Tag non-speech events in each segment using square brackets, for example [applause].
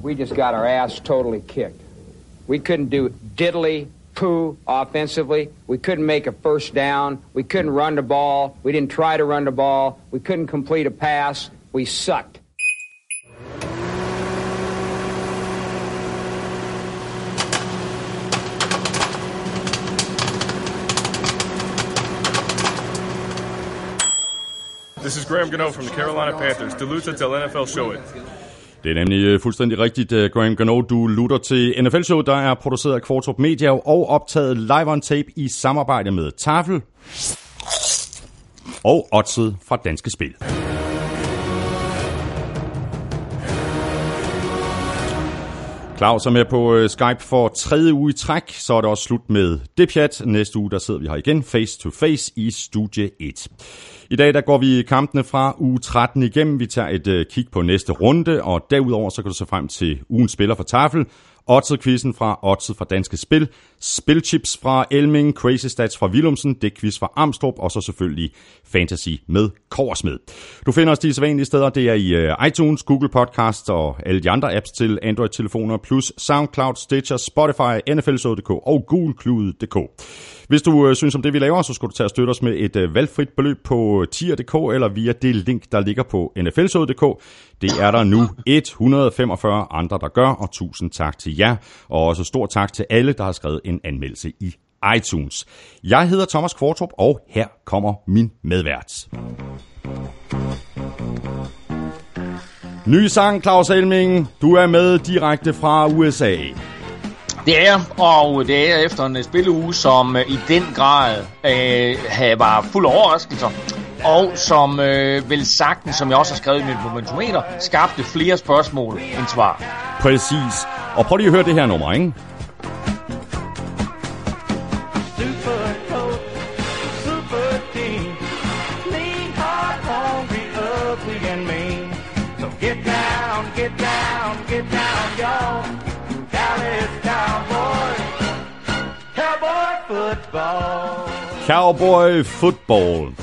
We just got our ass totally kicked. We couldn't do diddly poo offensively. We couldn't make a first down. We couldn't run the ball. We didn't try to run the ball. We couldn't complete a pass. We sucked. This is Graham Gano from the Carolina Panthers. Du lytter NFL Show Showet. Det er nemlig øh, fuldstændig rigtigt, øh, Graham Gano. Du lutter til NFL Show, der er produceret af Kvartrup Media og optaget live on tape i samarbejde med Tafel og Odset fra Danske Spil. Claus er med på øh, Skype for tredje uge i træk, så er det også slut med det pjat. Næste uge der sidder vi her igen face to face i studie 1. I dag der går vi kampene fra uge 13 igennem. Vi tager et øh, kig på næste runde, og derudover så kan du se frem til ugens spiller for Tafel, Odset-quizzen fra Odset fra Danske Spil, Spilchips fra Elming, Crazy Stats fra Willumsen, quiz fra Armstrong og så selvfølgelig Fantasy med Korsmed. Du finder os de sædvanlige steder, det er i øh, iTunes, Google Podcast og alle de andre apps til Android-telefoner, plus SoundCloud, Stitcher, Spotify, NFLSod.dk og GoogleClude.dk. Hvis du øh, synes om det, vi laver, så skal du tage og støtte os med et øh, valgfrit beløb på tier.dk eller via det link, der ligger på nflsod.dk. Det er der nu 145 andre, der gør, og tusind tak til jer. Og også stor tak til alle, der har skrevet en anmeldelse i iTunes. Jeg hedder Thomas Kvartrup, og her kommer min medvært. Ny sang, Claus Helming. Du er med direkte fra USA. Det er, og det er efter en spilleuge, som øh, i den grad øh, var fuld af overraskelser, og som øh, vel sagtens, som jeg også har skrevet i mit momentometer, skabte flere spørgsmål end svar. Præcis. Og prøv lige at høre det her nummer, ikke? Get down, get down, get down, y'all. Dallas Cowboys. Cowboy football.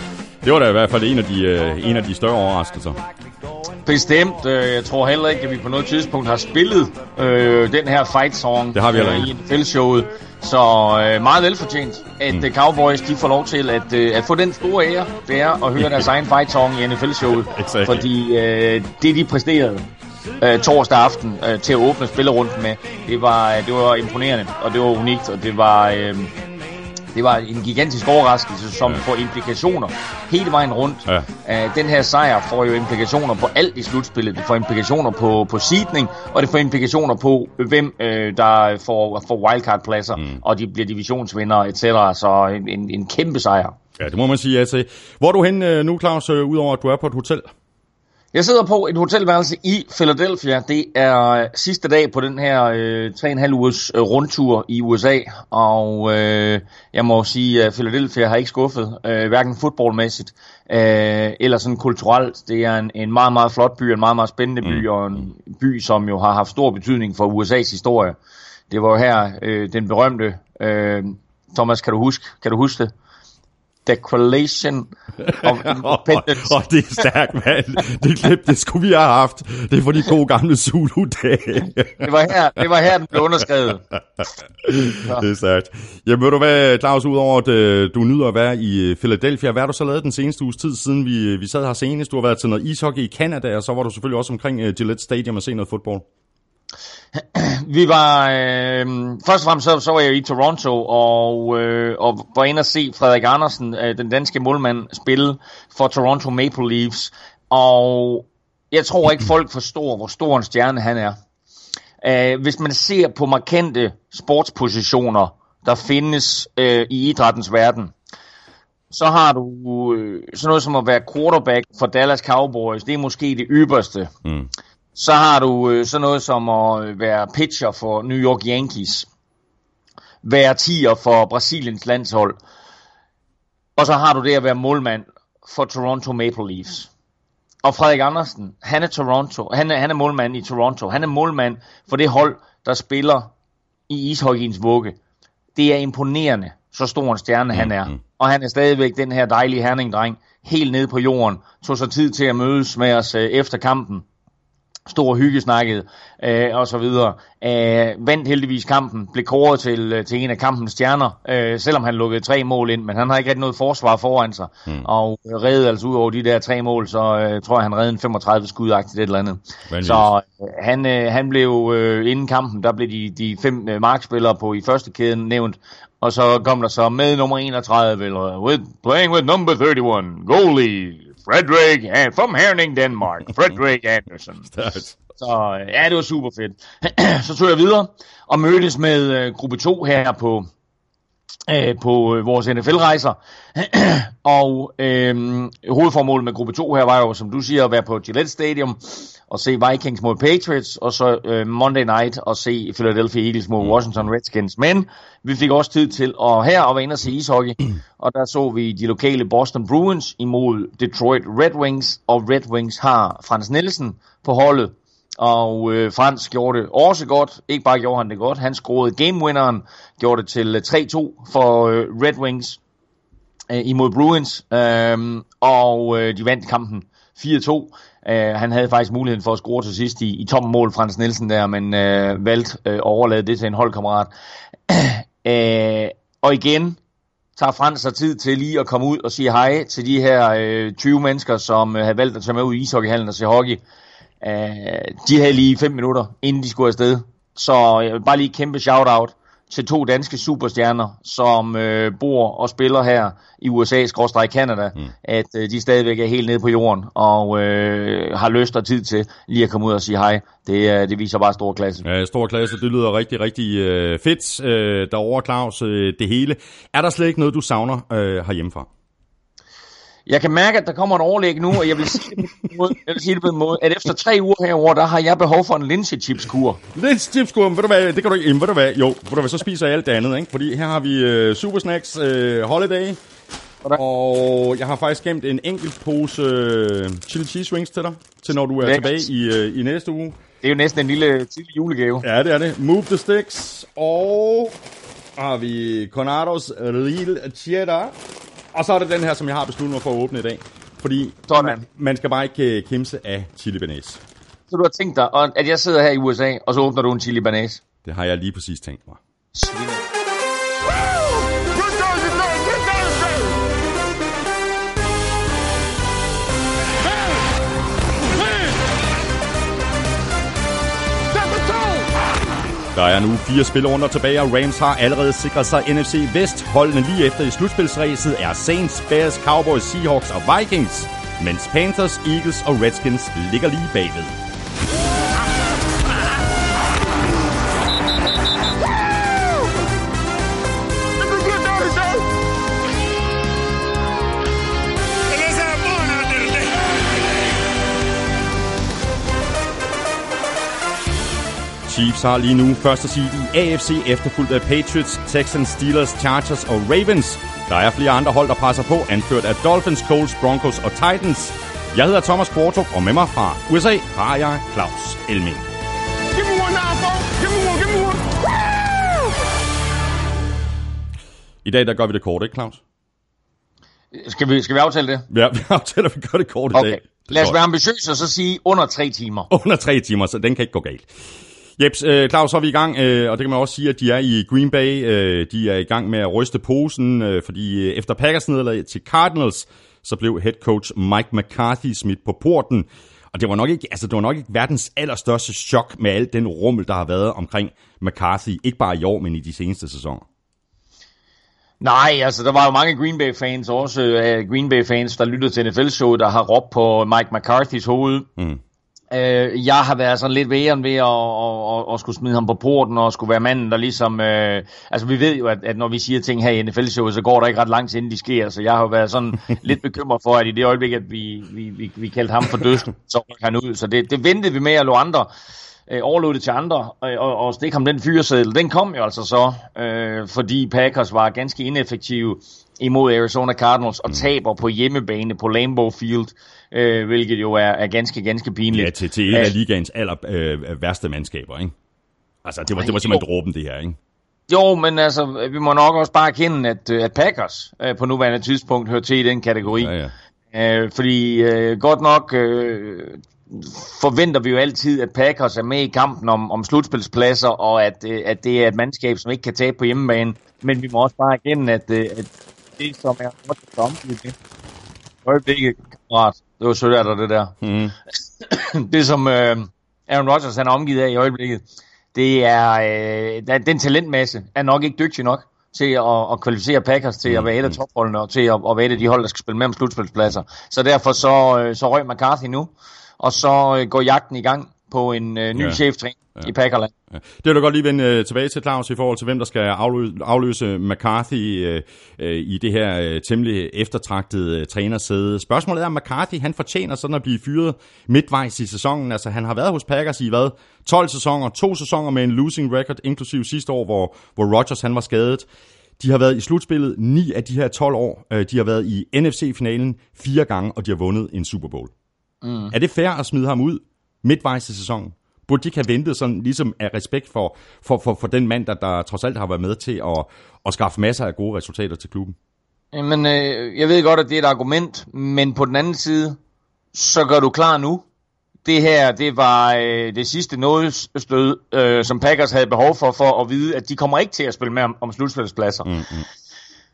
Det var da i hvert fald en af de, øh, en af de større overraskelser. Bestemt. Øh, jeg tror heller ikke, at vi på noget tidspunkt har spillet øh, den her fight song Det har vi øh, i NFL-showet. Så øh, meget velfortjent, at mm. Cowboys de får lov til at, øh, at få den store ære, det er at høre [laughs] deres egen fight song i NFL-showet. Exactly. Fordi øh, det, de præsterede øh, torsdag aften øh, til at åbne spillerunden med, det var, det var imponerende, og det var unikt, og det var... Øh, det var en gigantisk overraskelse, som ja. får implikationer hele vejen rundt. Ja. Uh, den her sejr får jo implikationer på alt i slutspillet. Det får implikationer på, på seedning, og det får implikationer på, hvem uh, der får, får wildcard-pladser, mm. og de bliver divisionsvindere, etc. Så en, en, en kæmpe sejr. Ja, det må man sige ja til. Hvor er du hen øh, nu, Claus, øh, udover at du er på et hotel? Jeg sidder på et hotelværelse i Philadelphia. Det er sidste dag på den her øh, 3,5 ugers øh, rundtur i USA, og øh, jeg må sige, at Philadelphia har ikke skuffet, øh, hverken fodboldmæssigt øh, eller sådan kulturelt. Det er en, en meget, meget flot by, en meget, meget spændende by, mm. og en by, som jo har haft stor betydning for USA's historie. Det var jo her øh, den berømte, øh, Thomas, kan du huske, kan du huske det? Declaration [laughs] of Independence. Åh, oh, det er stærkt, mand. Det klip, det skulle vi have haft. Det er for de gode gamle Zulu-dage. det, var her, det var her, den blev underskrevet. [laughs] det er stærkt. Jamen, ved du hvad, Claus, udover at øh, du nyder at være i øh, Philadelphia, hvad har du så lavet den seneste uges tid, siden vi, vi sad her senest? Du har været til noget ishockey i Canada, og så var du selvfølgelig også omkring Gillette Stadium og se noget fodbold. Vi var, øh, først og fremmest så, så var jeg i Toronto, og, øh, og var inde og se Frederik Andersen, øh, den danske målmand, spille for Toronto Maple Leafs. Og jeg tror ikke, folk forstår, hvor stor en stjerne han er. Øh, hvis man ser på markante sportspositioner, der findes øh, i idrættens verden, så har du øh, sådan noget som at være quarterback for Dallas Cowboys. Det er måske det ypperste. Mm. Så har du øh, sådan noget som at være pitcher for New York Yankees. Være tier for Brasiliens landshold. Og så har du det at være målmand for Toronto Maple Leafs. Og Frederik Andersen, han er Toronto, han er, han er målmand i Toronto. Han er målmand for det hold, der spiller i ishockeyens vugge. Det er imponerende, så stor en stjerne han er. mm. Og han er stadigvæk den her dejlige herningdreng, helt ned på jorden. Tog sig tid til at mødes med os øh, efter kampen stod og hyggesnakkede øh, og så videre. Øh, vandt heldigvis kampen, blev kåret til, øh, til en af kampens stjerner, øh, selvom han lukkede tre mål ind, men han har ikke rigtig noget forsvar foran sig, mm. og redde altså ud over de der tre mål, så øh, tror jeg, han redde en 35 skudagtigt et eller andet. Vanvittigt. Så øh, han, øh, han blev øh, inden kampen, der blev de, de fem øh, markspillere på i første kæden nævnt, og så kom der så med nummer 31, eller with, playing with number 31, goalie, Frederick, and from Herning, Denmark, [laughs] Frederick Anderson. Stærkt. Så ja, det var super fedt. [clears throat] så tog jeg videre og mødtes med øh, gruppe 2 her på, øh, på øh, vores NFL-rejser. [clears throat] og øh, hovedformålet med gruppe 2 her var jo, som du siger, at være på Gillette Stadium og se Vikings mod Patriots, og så øh, Monday Night og se Philadelphia Eagles mod Washington Redskins. Men vi fik også tid til at her at være inde og se ishockey, [clears throat] og der så vi de lokale Boston Bruins imod Detroit Red Wings, og Red Wings har Frans Nielsen på holdet, og øh, Frans gjorde det også godt. Ikke bare gjorde han det godt, han scorede game-winneren, gjorde det til øh, 3-2 for øh, Red Wings øh, imod Bruins, øh, og øh, de vandt kampen 4-2. Øh, han havde faktisk muligheden for at score til sidst i, i toppen mål, Frans Nielsen der, men øh, valgte øh, at overlade det til en holdkammerat. uh, [clears throat] og igen tager Frans sig tid til lige at komme ud og sige hej til de her øh, 20 mennesker, som øh, havde valgt at tage med ud i ishockeyhallen og se hockey. Uh, de havde lige 5 minutter, inden de skulle afsted. Så jeg vil bare lige kæmpe shout-out til to danske superstjerner, som øh, bor og spiller her i USA, skråstrej Canada, mm. at øh, de stadigvæk er helt nede på jorden, og øh, har lyst og tid til lige at komme ud og sige hej. Det, øh, det viser bare stor klasse. Ja, stor klasse. Det lyder rigtig, rigtig øh, fedt øh, derovre, Claus, øh, det hele. Er der slet ikke noget, du savner øh, herhjemmefra? Jeg kan mærke, at der kommer et overlæg nu, og jeg vil sige det på en måde, jeg vil sige det på en måde at efter tre uger herover, der har jeg behov for en linsechips-kur. Lidt chipskurven, ved du hvad, det kan du ikke, ved du hvad, jo, ved du hvad, så spiser jeg alt det andet, ikke? Fordi her har vi øh, Super Snacks øh, Holiday, og jeg har faktisk gemt en enkelt pose øh, chili cheese wings til dig, til når du er Lækkert. tilbage i, øh, i næste uge. Det er jo næsten en lille tidlig julegave. Ja, det er det. Move the sticks, og har vi Conados Real Cheddar. Og så er det den her, som jeg har besluttet mig for at åbne i dag. Fordi Sådan. man, man skal bare ikke øh, kimse af chili banæs. Så du har tænkt dig, at jeg sidder her i USA, og så åbner du en chili banase. Det har jeg lige præcis tænkt mig. Svine. Der er nu fire spillerunder tilbage, og Rams har allerede sikret sig NFC Vest. Holdene lige efter i slutspilsræset er Saints, Bears, Cowboys, Seahawks og Vikings, mens Panthers, Eagles og Redskins ligger lige bagved. Chiefs har lige nu første seed i AFC, efterfulgt af Patriots, Texans, Steelers, Chargers og Ravens. Der er flere andre hold, der presser på, anført af Dolphins, Colts, Broncos og Titans. Jeg hedder Thomas Kvartrup, og med mig fra USA har jeg Claus Elming. Give me one now, folks. Give me one, give me one. Woo! I dag der gør vi det kort, ikke Claus? Skal vi, skal vi aftale det? Ja, [laughs] vi aftaler, at vi gør det kort i Okay. dag. Det Lad os være ambitiøse og så sige under tre timer. Under tre timer, så den kan ikke gå galt. Jeps, øh, Claus, så er vi i gang, øh, og det kan man også sige, at de er i Green Bay. Øh, de er i gang med at ryste posen, øh, fordi efter Packers nederlag til Cardinals, så blev head coach Mike McCarthy smidt på porten. Og det var nok ikke, altså det var nok ikke verdens allerstørste chok med al den rummel, der har været omkring McCarthy. Ikke bare i år, men i de seneste sæsoner. Nej, altså der var jo mange Green Bay fans, også uh, Green Bay fans, der lyttede til NFL-show, der har råbt på Mike McCarthy's hoved. Mm. Uh, jeg har været sådan lidt væren ved at, at, at, at skulle smide ham på porten og skulle være manden, der ligesom... Uh, altså vi ved jo, at, at når vi siger ting her i NFL-showet, så går der ikke ret lang tid, inden de sker. Så jeg har jo været sådan [laughs] lidt bekymret for, at i det øjeblik, at vi, vi, vi, vi kaldte ham for døsten, [laughs] så røg han ud. Så det, det ventede vi med at lå andre øh, overlod det til andre, og, og, og stikke ham den fyreseddel. Den kom jo altså så, øh, fordi Packers var ganske ineffektive imod Arizona Cardinals og taber på hjemmebane på Lambeau Field, øh, hvilket jo er, er ganske, ganske pinligt. Ja, til, til en af ligaens aller øh, værste mandskaber, ikke? Altså, det var, det var simpelthen dråben, det her, ikke? Jo, men altså, vi må nok også bare erkende, at, øh, at Packers øh, på nuværende tidspunkt hører til i den kategori. Ja, ja. Øh, fordi øh, godt nok øh, forventer vi jo altid, at Packers er med i kampen om, om slutspilspladser, og at, øh, at det er et mandskab, som ikke kan tabe på hjemmebane. Men vi må også bare erkende, at, øh, at det, som er godt omgivet det, øjeblikket, kammerat, det var sødt af dig, det der. Mm. [clears throat] det, som øh, Aaron Rodgers han er omgivet af i øjeblikket, det er, øh, den talentmasse er nok ikke dygtig nok til at, at kvalificere Packers til at være et af topholdene og til at, at være et af de hold, der skal spille med om slutspilspladser. Så derfor så, øh, så røg McCarthy nu, og så øh, går jagten i gang på en øh, ny Ja. cheftræner ja. i Packerland. Ja. Det vil du godt lige vende øh, tilbage til, Claus, i forhold til, hvem der skal afløse, afløse McCarthy øh, øh, i det her øh, temmelig eftertragtede øh, trænersæde. Spørgsmålet er, om McCarthy han fortjener sådan at blive fyret midtvejs i sæsonen. Altså, han har været hos Packers i hvad? 12 sæsoner, to sæsoner med en losing record, inklusiv sidste år, hvor, hvor Rodgers han var skadet. De har været i slutspillet 9 af de her 12 år. Øh, De har været i NFC-finalen fire gange, og de har vundet en Super Bowl. Mm. Er det fair at smide ham ud midtvejs i sæsonen? Burde de ikke have ventet sådan ligesom af respekt for, for, for, for den mand, der, der trods alt har været med til at, at skaffe masser af gode resultater til klubben? Men øh, jeg ved godt, at det er et argument, men på den anden side, så gør du klar nu. Det her, det var øh, det sidste nådestød, øh, som Packers havde behov for, for at vide, at de kommer ikke til at spille med om, om slutspilspladser. Mm-hmm.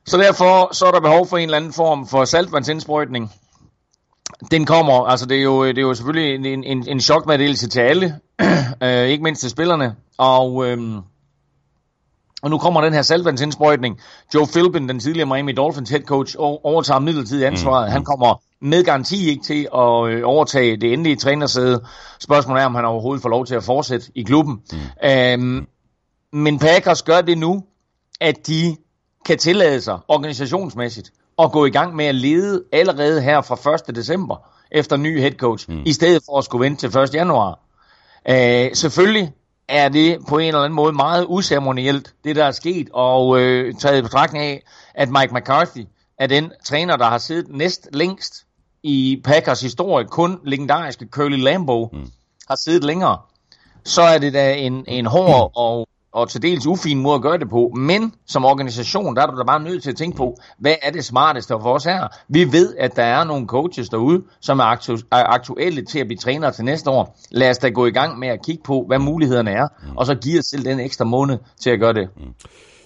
Så derfor så er der behov for en eller anden form for saltvandsindsprøjtning. Den kommer, altså det er jo, det er jo selvfølgelig en, en, en chokmeddelelse til alle, [clears throat] øh, ikke mindst til spillerne, og... Øh, og nu kommer den her saltvandsindsprøjtning. Joe Philbin, den tidligere Miami Dolphins head coach, overtager midlertidigt ansvaret. Mm. Han kommer med garanti ikke til at øh, overtage det endelige trænersæde. Spørgsmålet er, om han overhovedet får lov til at fortsætte i klubben. Mm. Øhm, men Packers gør det nu, at de kan tillade sig organisationsmæssigt at gå i gang med at lede allerede her fra 1. december efter ny head coach, mm. i stedet for at skulle vente til 1. januar. Øh, selvfølgelig er det på en eller anden måde meget uceremonielt, det der er sket, og øh, taget i betragtning af, at Mike McCarthy er den træner, der har siddet næst længst i Packers historie, kun legendariske Curly Lambeau mm. har siddet længere, så er det da en, en hård og, og til dels ufin måde at gøre det på. Men som organisation, der er du da bare nødt til at tænke på, hvad er det smarteste for os her? Vi ved, at der er nogle coaches derude, som er, aktu- er aktuelle til at blive trænere til næste år. Lad os da gå i gang med at kigge på, hvad mulighederne er, og så give os selv den ekstra måned til at gøre det.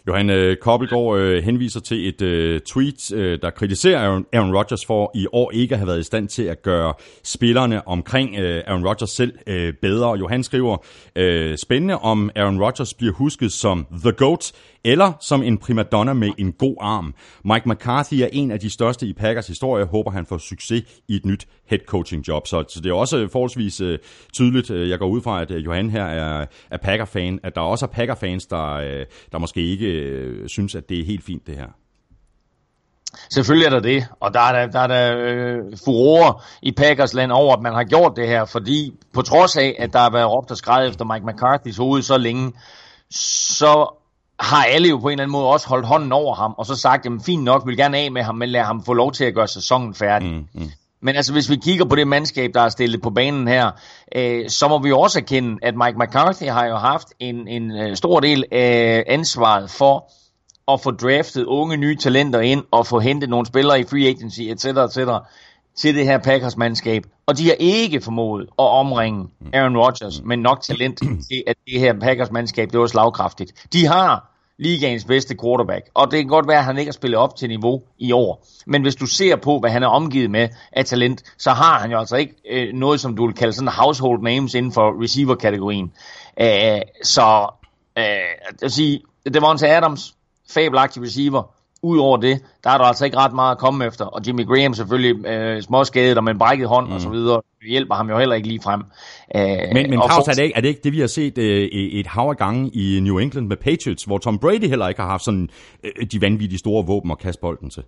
Johan øh, Kobbelgaard øh, henviser til et øh, tweet, øh, der kritiserer Aaron, Aaron Rodgers for i år ikke at have været i stand til at gøre spillerne omkring øh, Aaron Rodgers selv øh, bedre. Johan skriver, øh, spændende om Aaron Rodgers bliver husket som The GOAT, eller som en primadonna med en god arm. Mike McCarthy er en af de største i Packers historie. og håber, han får succes i et nyt head coaching job. Så, så det er også forholdsvis øh, tydeligt, øh, jeg går ud fra, at øh, Johan her er, er Packer-fan, at der også er Packer-fans, der, øh, der måske ikke øh, synes, at det er helt fint det her. Selvfølgelig er der det, og der er der, der, er der øh, furore i Packers land over, at man har gjort det her, fordi på trods af, at der har været råbt og skrevet efter Mike McCarthy's hoved så længe, så har alle jo på en eller anden måde også holdt hånden over ham, og så sagt, jamen fint nok, vi vil gerne af med ham, men lad ham få lov til at gøre sæsonen færdig. Mm, mm. Men altså, hvis vi kigger på det mandskab, der er stillet på banen her, øh, så må vi også erkende, at Mike McCarthy har jo haft en, en øh, stor del af ansvaret for at få draftet unge nye talenter ind, og få hentet nogle spillere i free agency, etc., etc., til det her Packers-mandskab. Og de har ikke formået at omringe Aaron Rodgers med nok talent til, at det her Packers-mandskab, det var slagkraftigt. De har ligaens bedste quarterback, og det kan godt være, at han ikke har spillet op til niveau i år. Men hvis du ser på, hvad han er omgivet med af talent, så har han jo altså ikke øh, noget, som du vil kalde sådan household names inden for receiver-kategorien. Øh, så øh, det vil sige, Devonta Adams, fabelagtig receiver. Udover det, der er der altså ikke ret meget at komme efter. Og Jimmy Graham selvfølgelig øh, småskadet og med en brækket hånd mm. og så videre. hjælper ham jo heller ikke lige frem. Øh, Men, men Claus, for- er det, ikke, er det ikke det, vi har set øh, et hav af gange i New England med Patriots, hvor Tom Brady heller ikke har haft sådan øh, de vanvittige store våben at kaste bolden til?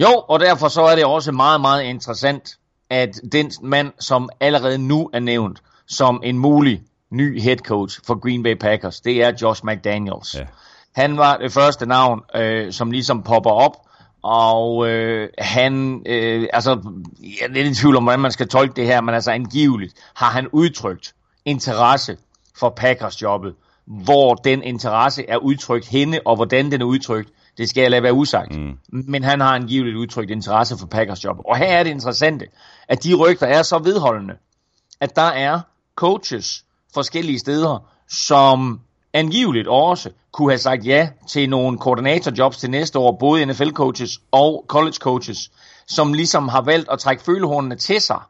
Jo, og derfor så er det også meget, meget interessant, at den mand, som allerede nu er nævnt som en mulig ny head coach for Green Bay Packers, det er Josh McDaniels. Ja. Han var det første navn, øh, som ligesom popper op, og øh, han, øh, altså, jeg er lidt i tvivl om, hvordan man skal tolke det her, men altså angiveligt har han udtrykt interesse for Packers jobbet. Hvor den interesse er udtrykt henne, og hvordan den er udtrykt, Det skal jeg lade være usagt. Mm. Men han har angiveligt udtrykt interesse for Packers job. Og her er det interessante, at de rygter er så vedholdende, at der er coaches forskellige steder, som angiveligt også kunne have sagt ja til nogle koordinatorjobs til næste år, både NFL-coaches og college-coaches, som ligesom har valgt at trække følehornene til sig,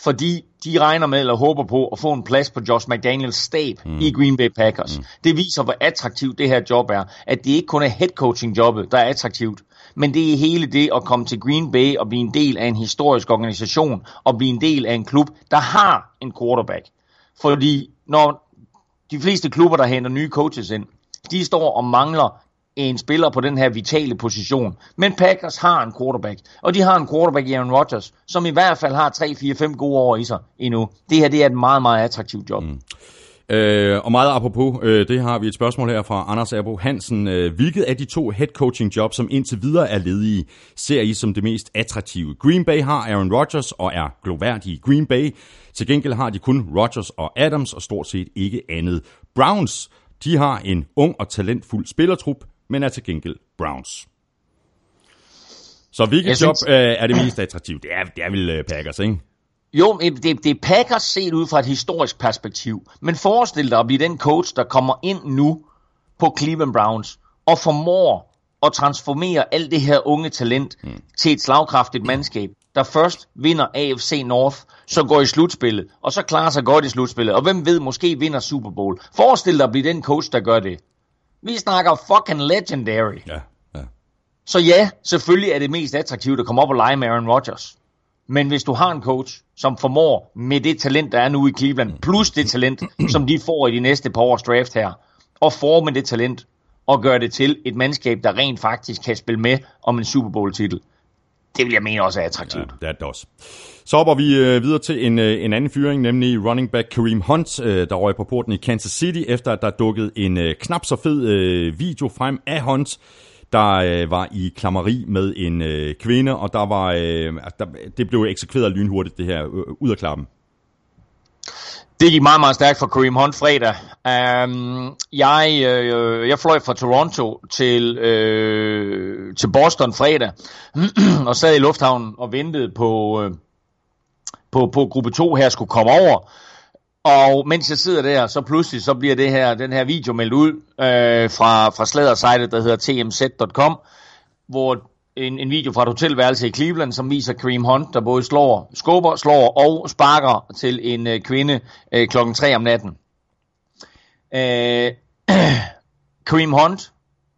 fordi de regner med eller håber på at få en plads på Josh McDaniels stab mm. i Green Bay Packers. Mm. Det viser, hvor attraktivt det her job er. At det ikke kun er head coaching jobbet, der er attraktivt, men det er hele det at komme til Green Bay og blive en del af en historisk organisation og blive en del af en klub, der har en quarterback. Fordi når de fleste klubber, der henter nye coaches ind, de står og mangler en spiller på den her vitale position. Men Packers har en quarterback, og de har en quarterback i Aaron Rodgers, som i hvert fald har 3, 4, 5 gode år i sig endnu. Det her det er et meget, meget attraktivt job. Mm. Øh, og meget apropos, øh, det har vi et spørgsmål her fra Anders Erbo Hansen. Øh, hvilket af de to head coaching jobs, som indtil videre er ledige, ser I som det mest attraktive? Green Bay har Aaron Rodgers og er gloværdige Green Bay. Til gengæld har de kun Rodgers og Adams og stort set ikke andet. Browns, de har en ung og talentfuld spillertrup, men er til gengæld Browns. Så hvilket synes... job øh, er det mest attraktive? Det er, det er vel uh, Packers, ikke? Jo, det, det er Packers set ud fra et historisk perspektiv. Men forestil dig at blive den coach, der kommer ind nu på Cleveland Browns og formår at transformere alt det her unge talent mm. til et slagkraftigt mandskab, der først vinder AFC North, så går i slutspillet, og så klarer sig godt i slutspillet, og hvem ved, måske vinder Super Bowl. Forestil dig at blive den coach, der gør det. Vi snakker fucking legendary. Ja, ja. Så ja, selvfølgelig er det mest attraktivt at komme op og lege med Aaron Rodgers. Men hvis du har en coach, som formår med det talent, der er nu i Cleveland, plus det talent, som de får i de næste par års draft her, og forme det talent, og gøre det til et mandskab, der rent faktisk kan spille med om en Super Bowl-titel, det vil jeg mene også er attraktivt. Ja, det er det også. Så hopper vi øh, videre til en, øh, en anden fyring, nemlig running back Kareem Hunt, øh, der røg på porten i Kansas City, efter at der dukkede en øh, knap så fed øh, video frem af Hunt, der øh, var i klammeri med en øh, kvinde, og der var øh, der, det blev eksekveret lynhurtigt, det her, øh, ud af klappen. Det gik meget, meget stærkt for Kareem Hunt fredag. Um, jeg, øh, jeg fløj fra Toronto til, øh, til Boston fredag, [clears throat] og sad i lufthavnen og ventede på, øh, på, på gruppe 2 her skulle komme over. Og mens jeg sidder der, så pludselig så bliver det her, den her video meldt ud øh, fra, fra sladdersejtet, der hedder tmz.com, hvor en, en video fra et hotelværelse i Cleveland, som viser Kareem Hunt, der både slår, skubber, slår og sparker til en øh, kvinde øh, klokken 3 om natten. Øh, [clears throat] Kareem Hunt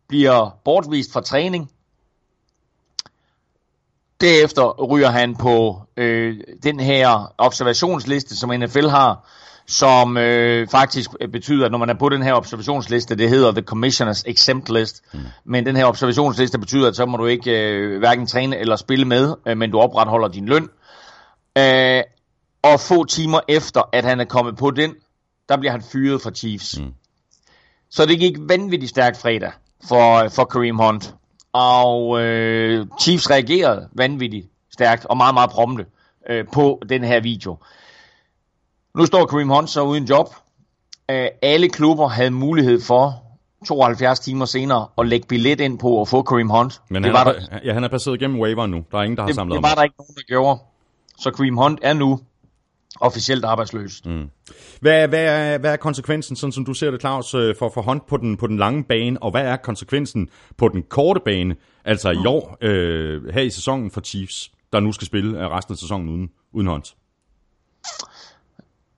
bliver bortvist fra træning. Derefter ryger han på øh, den her observationsliste, som NFL har, som øh, faktisk betyder, at når man er på den her observationsliste, det hedder The Commissioners Exempt List, mm. men den her observationsliste betyder, at så må du ikke øh, hverken træne eller spille med, øh, men du opretholder din løn. Øh, og få timer efter, at han er kommet på den, der bliver han fyret fra Chiefs. Mm. Så det gik vanvittigt stærkt fredag for, for Kareem Hunt. Og øh, Chiefs reagerede vanvittigt stærkt og meget, meget prompte øh, på den her video. Nu står Kareem Hunt så uden job. Uh, alle klubber havde mulighed for 72 timer senere at lægge billet ind på at få Kareem Hunt. Men det han, var er, der, ja, han er passeret igennem waiver nu. Der er ingen, der har det, samlet det, det var der ikke nogen, der gjorde. Så Kareem Hunt er nu officielt arbejdsløs. Mm. Hvad, hvad, er, hvad er konsekvensen, sådan som du ser det, Claus, øh, for, for Hunt på den, på den lange bane, og hvad er konsekvensen på den korte bane, altså i år, øh, her i sæsonen for Chiefs, der nu skal spille resten af sæsonen uden, uden Hunt?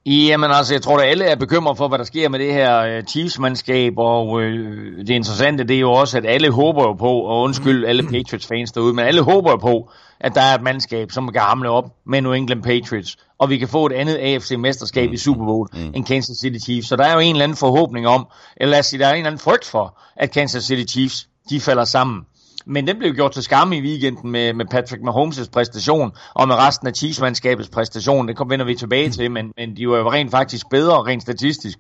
Jamen altså, jeg tror at alle er bekymret for, hvad der sker med det her uh, Chiefs-mandskab, og øh, det interessante det er jo også, at alle håber jo på, og undskyld alle Patriots-fans derude, men alle håber jo på, at der er et mandskab, som kan hamle op med New England Patriots, og vi kan få et andet AFC-mesterskab mm. i Super Bowl mm. end Kansas City Chiefs. Så der er jo en eller anden forhåbning om, eller lad os sige, der er en eller anden frygt for, at Kansas City Chiefs, de falder sammen. Men den blev gjort til skamme i weekenden med, med Patrick Mahomes' præstation, og med resten af Chiefs-mandskabets præstation. Det vender vi tilbage til, men, men de var jo rent faktisk bedre, rent statistisk,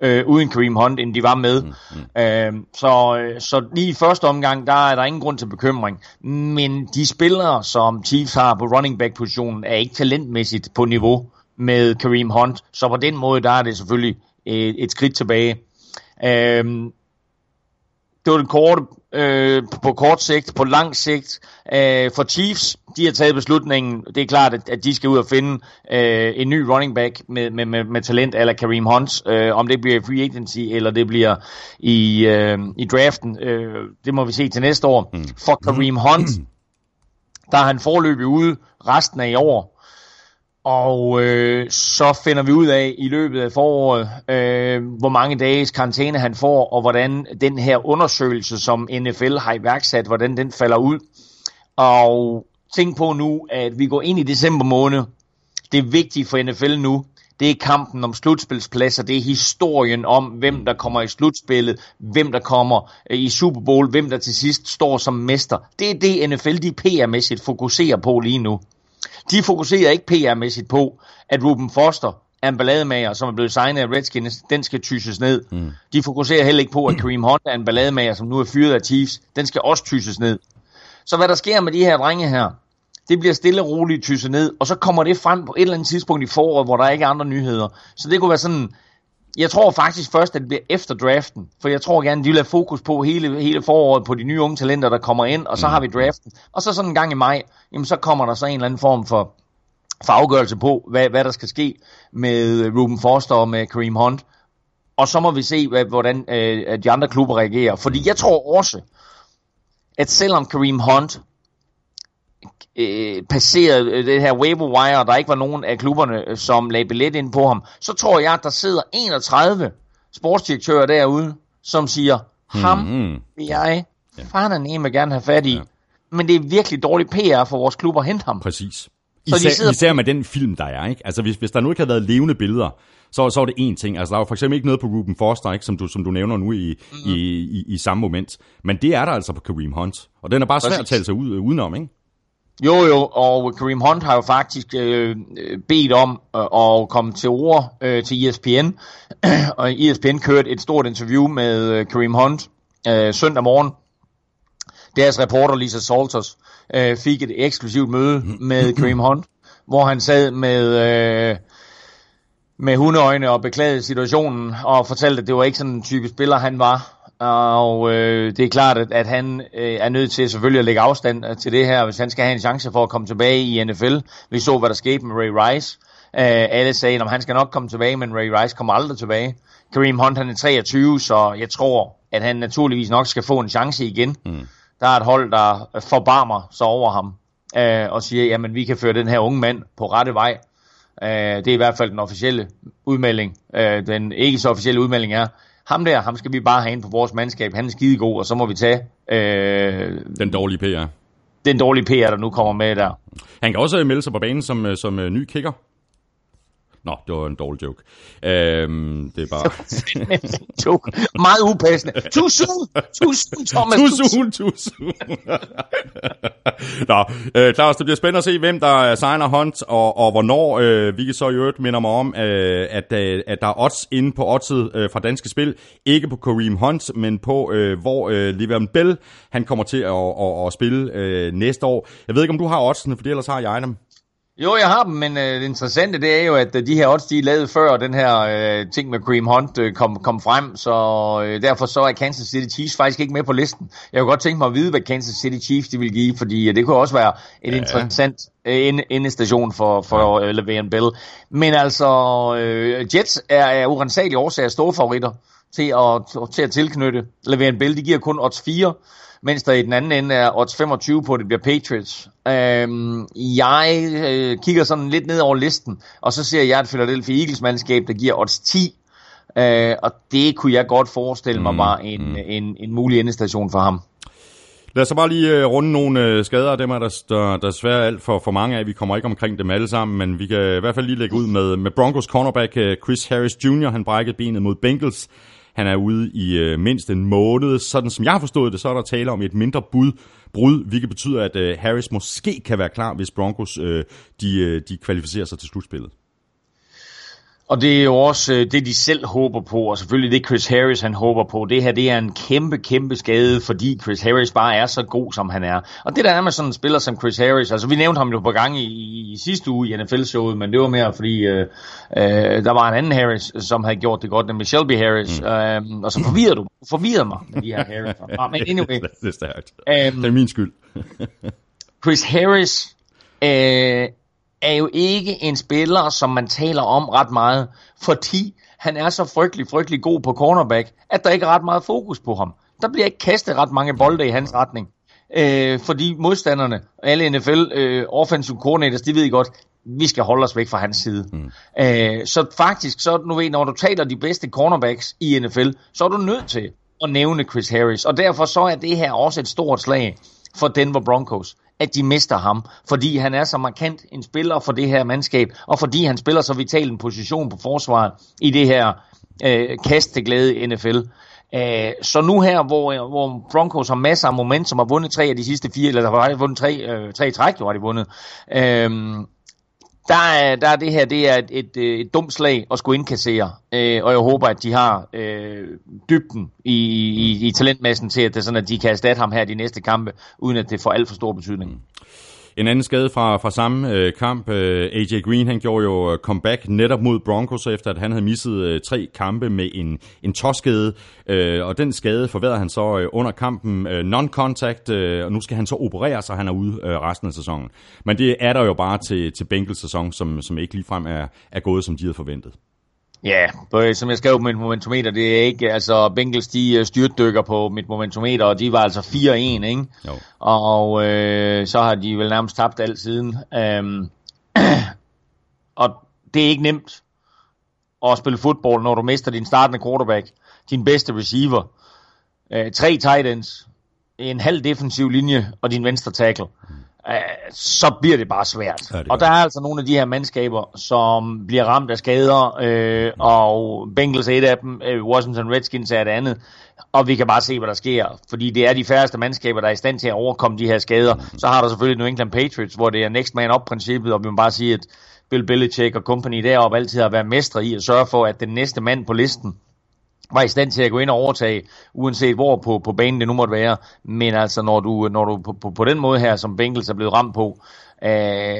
øh, uden Kareem Hunt, end de var med. Mm, mm. Øh, så, så lige i første omgang, der er der ingen grund til bekymring. Men de spillere, som Chiefs har på running back-positionen, er ikke talentmæssigt på niveau med Kareem Hunt. Så på den måde, der er det selvfølgelig et, et skridt tilbage. Øh, det var den korte øh, på kort sigt, på lang sigt. Øh, for Chiefs, de har taget beslutningen, det er klart, at, at de skal ud og finde øh, en ny running back med, med, med, med talent, eller Kareem Hunt. Øh, om det bliver free agency, eller det bliver i, øh, i draften, øh, det må vi se til næste år. Mm. For Kareem Hunt, [clears throat] der er han forløbig ude resten af i år. Og øh, så finder vi ud af i løbet af foråret, øh, hvor mange dages karantæne han får, og hvordan den her undersøgelse, som NFL har iværksat, hvordan den falder ud. Og tænk på nu, at vi går ind i december måned. Det er vigtigt for NFL nu. Det er kampen om slutspilspladser. Det er historien om, hvem der kommer i slutspillet, hvem der kommer øh, i Super Bowl, hvem der til sidst står som mester. Det er det, NFL de PR-mæssigt fokuserer på lige nu. De fokuserer ikke PR-mæssigt på, at Ruben Foster er en ballademager, som er blevet signet af Redskins, den skal tyses ned. Mm. De fokuserer heller ikke på, at Kareem Hunt er en ballademager, som nu er fyret af Chiefs. Den skal også tyses ned. Så hvad der sker med de her drenge her, det bliver stille og roligt tyset ned, og så kommer det frem på et eller andet tidspunkt i foråret, hvor der ikke er andre nyheder. Så det kunne være sådan, jeg tror faktisk først, at det bliver efter draften, for jeg tror gerne, de vil have fokus på hele, hele foråret på de nye unge talenter, der kommer ind, og så har vi draften. Og så sådan en gang i maj, jamen så kommer der så en eller anden form for, for afgørelse på, hvad, hvad der skal ske med Ruben Foster og med Kareem Hunt. Og så må vi se, hvad, hvordan øh, de andre klubber reagerer. Fordi jeg tror også, at selvom Kareem Hunt øh, passeret øh, det her waiver wire, og der ikke var nogen af klubberne, øh, som lagde billet ind på ham, så tror jeg, at der sidder 31 sportsdirektører derude, som siger, ham mm-hmm. vil jeg ja. fandme gerne have fat i. Ja. Men det er virkelig dårlig PR for vores klub at hente ham. Præcis. Især, så de sidder... især med den film, der er. Ikke? Altså, hvis, hvis der nu ikke havde været levende billeder, så, så var det én ting. Altså, der var for eksempel ikke noget på Ruben Foster, ikke, som, du, som du nævner nu i, mm-hmm. i, i, i samme moment. Men det er der altså på Kareem Hunt. Og den er bare svært at tale sig ud, udenom, ikke? Jo, jo, og Kareem Hunt har jo faktisk øh, bedt om øh, at komme til ord øh, til ESPN, [clears throat] og ESPN kørte et stort interview med øh, Kareem Hunt øh, søndag morgen. Deres reporter Lisa Salters øh, fik et eksklusivt møde med [clears throat] Kareem Hunt, hvor han sad med... Øh, med hundeøjne og beklagede situationen og fortalte, at det var ikke sådan en type spiller, han var. Og øh, det er klart, at, at han øh, er nødt til selvfølgelig at lægge afstand øh, til det her, hvis han skal have en chance for at komme tilbage i NFL. Vi så, hvad der skete med Ray Rice. Øh, alle sagde, at han skal nok komme tilbage, men Ray Rice kommer aldrig tilbage. Kareem Hunt han er 23, så jeg tror, at han naturligvis nok skal få en chance igen. Mm. Der er et hold, der forbarmer sig over ham øh, og siger, jamen vi kan føre den her unge mand på rette vej. Øh, det er i hvert fald den officielle udmelding. Øh, den ikke så officielle udmelding er, ham der, ham skal vi bare have ind på vores mandskab, han er skidegod, og så må vi tage... Øh, den dårlige PR. Den dårlige PR, der nu kommer med der. Han kan også melde sig på banen som, øh, som uh, ny kicker. Nå, det var en dårlig joke. Øhm, det er bare... [laughs] joke. Meget upassende. Too soon! Too soon, Thomas! Too soon, too soon. Nå, øh, Claus, det bliver spændende at se, hvem der signer Hunt, og, og hvornår. Øh, vi kan så i øvrigt minde mig om, øh, at, øh, at der er odds inde på oddset øh, fra Danske Spil. Ikke på Kareem Hunt, men på, øh, hvor øh, Livian Bell han kommer til at, at, at, at spille øh, næste år. Jeg ved ikke, om du har oddsene, for ellers har jeg dem. Jo, jeg har dem, men øh, det interessante det er jo, at øh, de her odds, de er lavet før den her øh, ting med Cream Hunt øh, kom, kom frem, så øh, derfor så er Kansas City Chiefs faktisk ikke med på listen. Jeg kunne godt tænke mig at vide, hvad Kansas City Chiefs de vil give, fordi øh, det kunne også være en ja. interessant øh, endestation for, for øh, Le'Veon Bell. Men altså, øh, Jets er, er urensagelige årsager store favoritter til at, til at tilknytte Le'Veon Bell. De giver kun odds 4 mens der i den anden ende er odds 25 på, at det bliver Patriots. Øhm, jeg øh, kigger sådan lidt ned over listen, og så ser jeg et Philadelphia Eagles-mandskab, der giver odds 10, øh, og det kunne jeg godt forestille mig mm, var en, mm. en, en mulig endestation for ham. Lad os så bare lige uh, runde nogle uh, skader, dem er der, der, der er alt for, for mange af. Vi kommer ikke omkring dem alle sammen, men vi kan i hvert fald lige lægge ud med, med Broncos cornerback uh, Chris Harris Jr. Han brækkede benet mod Bengals han er ude i øh, mindst en måned. Sådan som jeg har forstået det, så er der tale om et mindre bud, brud, hvilket betyder, at øh, Harris måske kan være klar, hvis Broncos øh, de, øh, de kvalificerer sig til slutspillet. Og det er jo også øh, det, de selv håber på, og selvfølgelig det Chris Harris han håber på. Det her det er en kæmpe, kæmpe skade, fordi Chris Harris bare er så god, som han er. Og det der er med sådan en spiller som Chris Harris, altså vi nævnte ham jo på gang i, i sidste uge i NFL-showet, men det var mere fordi, øh, øh, der var en anden Harris, som havde gjort det godt, nemlig Shelby Harris. Mm. Øh, og så forvirrer du, forvirrer mig med de her Harris. Ah, men [laughs] anyway. det er stærkt. Um, det er min skyld. [laughs] Chris Harris øh, er jo ikke en spiller, som man taler om ret meget, fordi han er så frygtelig, frygtelig god på cornerback, at der ikke er ret meget fokus på ham. Der bliver ikke kastet ret mange bolde i hans retning. Øh, fordi modstanderne, alle NFL øh, offensive coordinators, de ved godt, vi skal holde os væk fra hans side. Mm. Øh, så faktisk, så nu ved, når du taler de bedste cornerbacks i NFL, så er du nødt til at nævne Chris Harris. Og derfor så er det her også et stort slag for Denver Broncos at de mister ham, fordi han er så markant en spiller for det her mandskab, og fordi han spiller så vital en position på forsvaret i det her øh, kast til glæde NFL. Æh, øh, så nu her, hvor, øh, hvor Broncos har masser af momentum, har vundet tre af de sidste fire, eller har vundet tre, øh, tre træk, jo har de vundet, øh, der er, der er det her, det er et, et, øh, et dumt slag at skulle indkassere, øh, og jeg håber, at de har øh, dybden i, i, i talentmassen til, at, det sådan, at de kan erstatte ham her de næste kampe, uden at det får alt for stor betydning. Mm. En anden skade fra, fra samme øh, kamp, øh, AJ Green, han gjorde jo øh, comeback netop mod Broncos, efter at han havde misset øh, tre kampe med en, en toskede, øh, og den skade forværrede han så øh, under kampen øh, non-contact, øh, og nu skal han så operere, så han er ude øh, resten af sæsonen. Men det er der jo bare til, til Bengals sæson, som, som ikke ligefrem er, er gået, som de havde forventet. Ja, yeah, som jeg skrev på mit momentometer, det er ikke, altså Bengals de øh, styrtdykker på mit momentometer, og de var altså 4-1, ikke? Jo. Og øh, så har de vel nærmest tabt alt siden. Um, [clears throat] og det er ikke nemt at spille fodbold, når du mister din startende quarterback, din bedste receiver, uh, tre tight ends, en halv defensiv linje og din venstre tackle. Mm så bliver det bare svært. Ja, det og der er altså nogle af de her mandskaber, som bliver ramt af skader, øh, og Bengals er et af dem, øh, Washington Redskins er et andet, og vi kan bare se, hvad der sker, fordi det er de færreste mandskaber, der er i stand til at overkomme de her skader. Mm. Så har der selvfølgelig New England Patriots, hvor det er next man up-princippet, og vi må bare sige, at Bill Belichick og company deroppe altid har været mestre i at sørge for, at den næste mand på listen var i stand til at gå ind og overtage, uanset hvor på, på banen det nu måtte være. Men altså, når du, når du på, på, på den måde her, som Bengels er blevet ramt på, øh,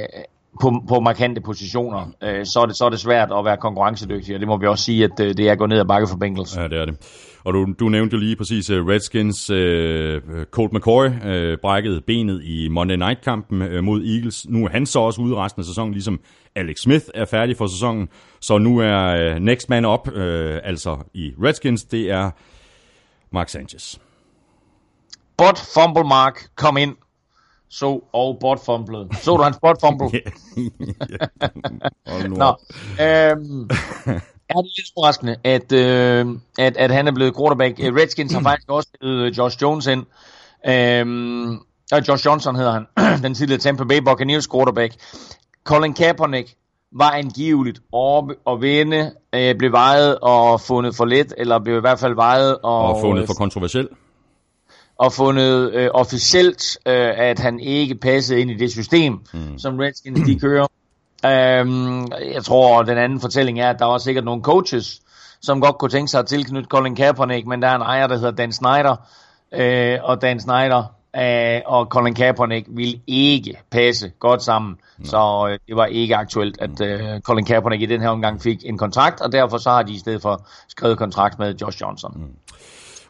på, på markante positioner, øh, så, er det, så er det svært at være konkurrencedygtig, og det må vi også sige, at øh, det er gået ned ad bakke for Bengals. Ja, det er det. Og du, du nævnte jo lige præcis uh, Redskins. Uh, Colt McCoy uh, brækkede benet i Monday Night-kampen uh, mod Eagles. Nu er han så også ude resten af sæsonen, ligesom Alex Smith er færdig for sæsonen. Så nu er uh, next man up, uh, altså i Redskins, det er Mark Sanchez. Bot fumble Mark, kom ind. Så og bot fumblede. Så du hans bot fumble? [laughs] Nå, øhm, er det lidt overraskende, at, øh, at, at han er blevet quarterback. Øh, Redskins har faktisk også spillet øh, Josh Jones ind. Øhm, og Josh Johnson hedder han, [clears throat] den tidligere Tampa Bay Buccaneers quarterback. Colin Kaepernick var angiveligt oppe og vinde, øh, blev vejet og fundet for let, eller blev i hvert fald vejet og... Og fundet for kontroversiel. Og fundet øh, officielt, øh, at han ikke passede ind i det system, mm. som Redskins de kører. Øhm, jeg tror, den anden fortælling er, at der var sikkert nogle coaches, som godt kunne tænke sig at tilknytte Colin Kaepernick, men der er en ejer, der hedder Dan Snyder, øh, og Dan Snyder øh, og Colin Kaepernick vil ikke passe godt sammen. Mm. Så øh, det var ikke aktuelt, at øh, Colin Kaepernick i den her omgang fik en kontrakt, og derfor så har de i stedet for skrevet kontrakt med Josh Johnson. Mm.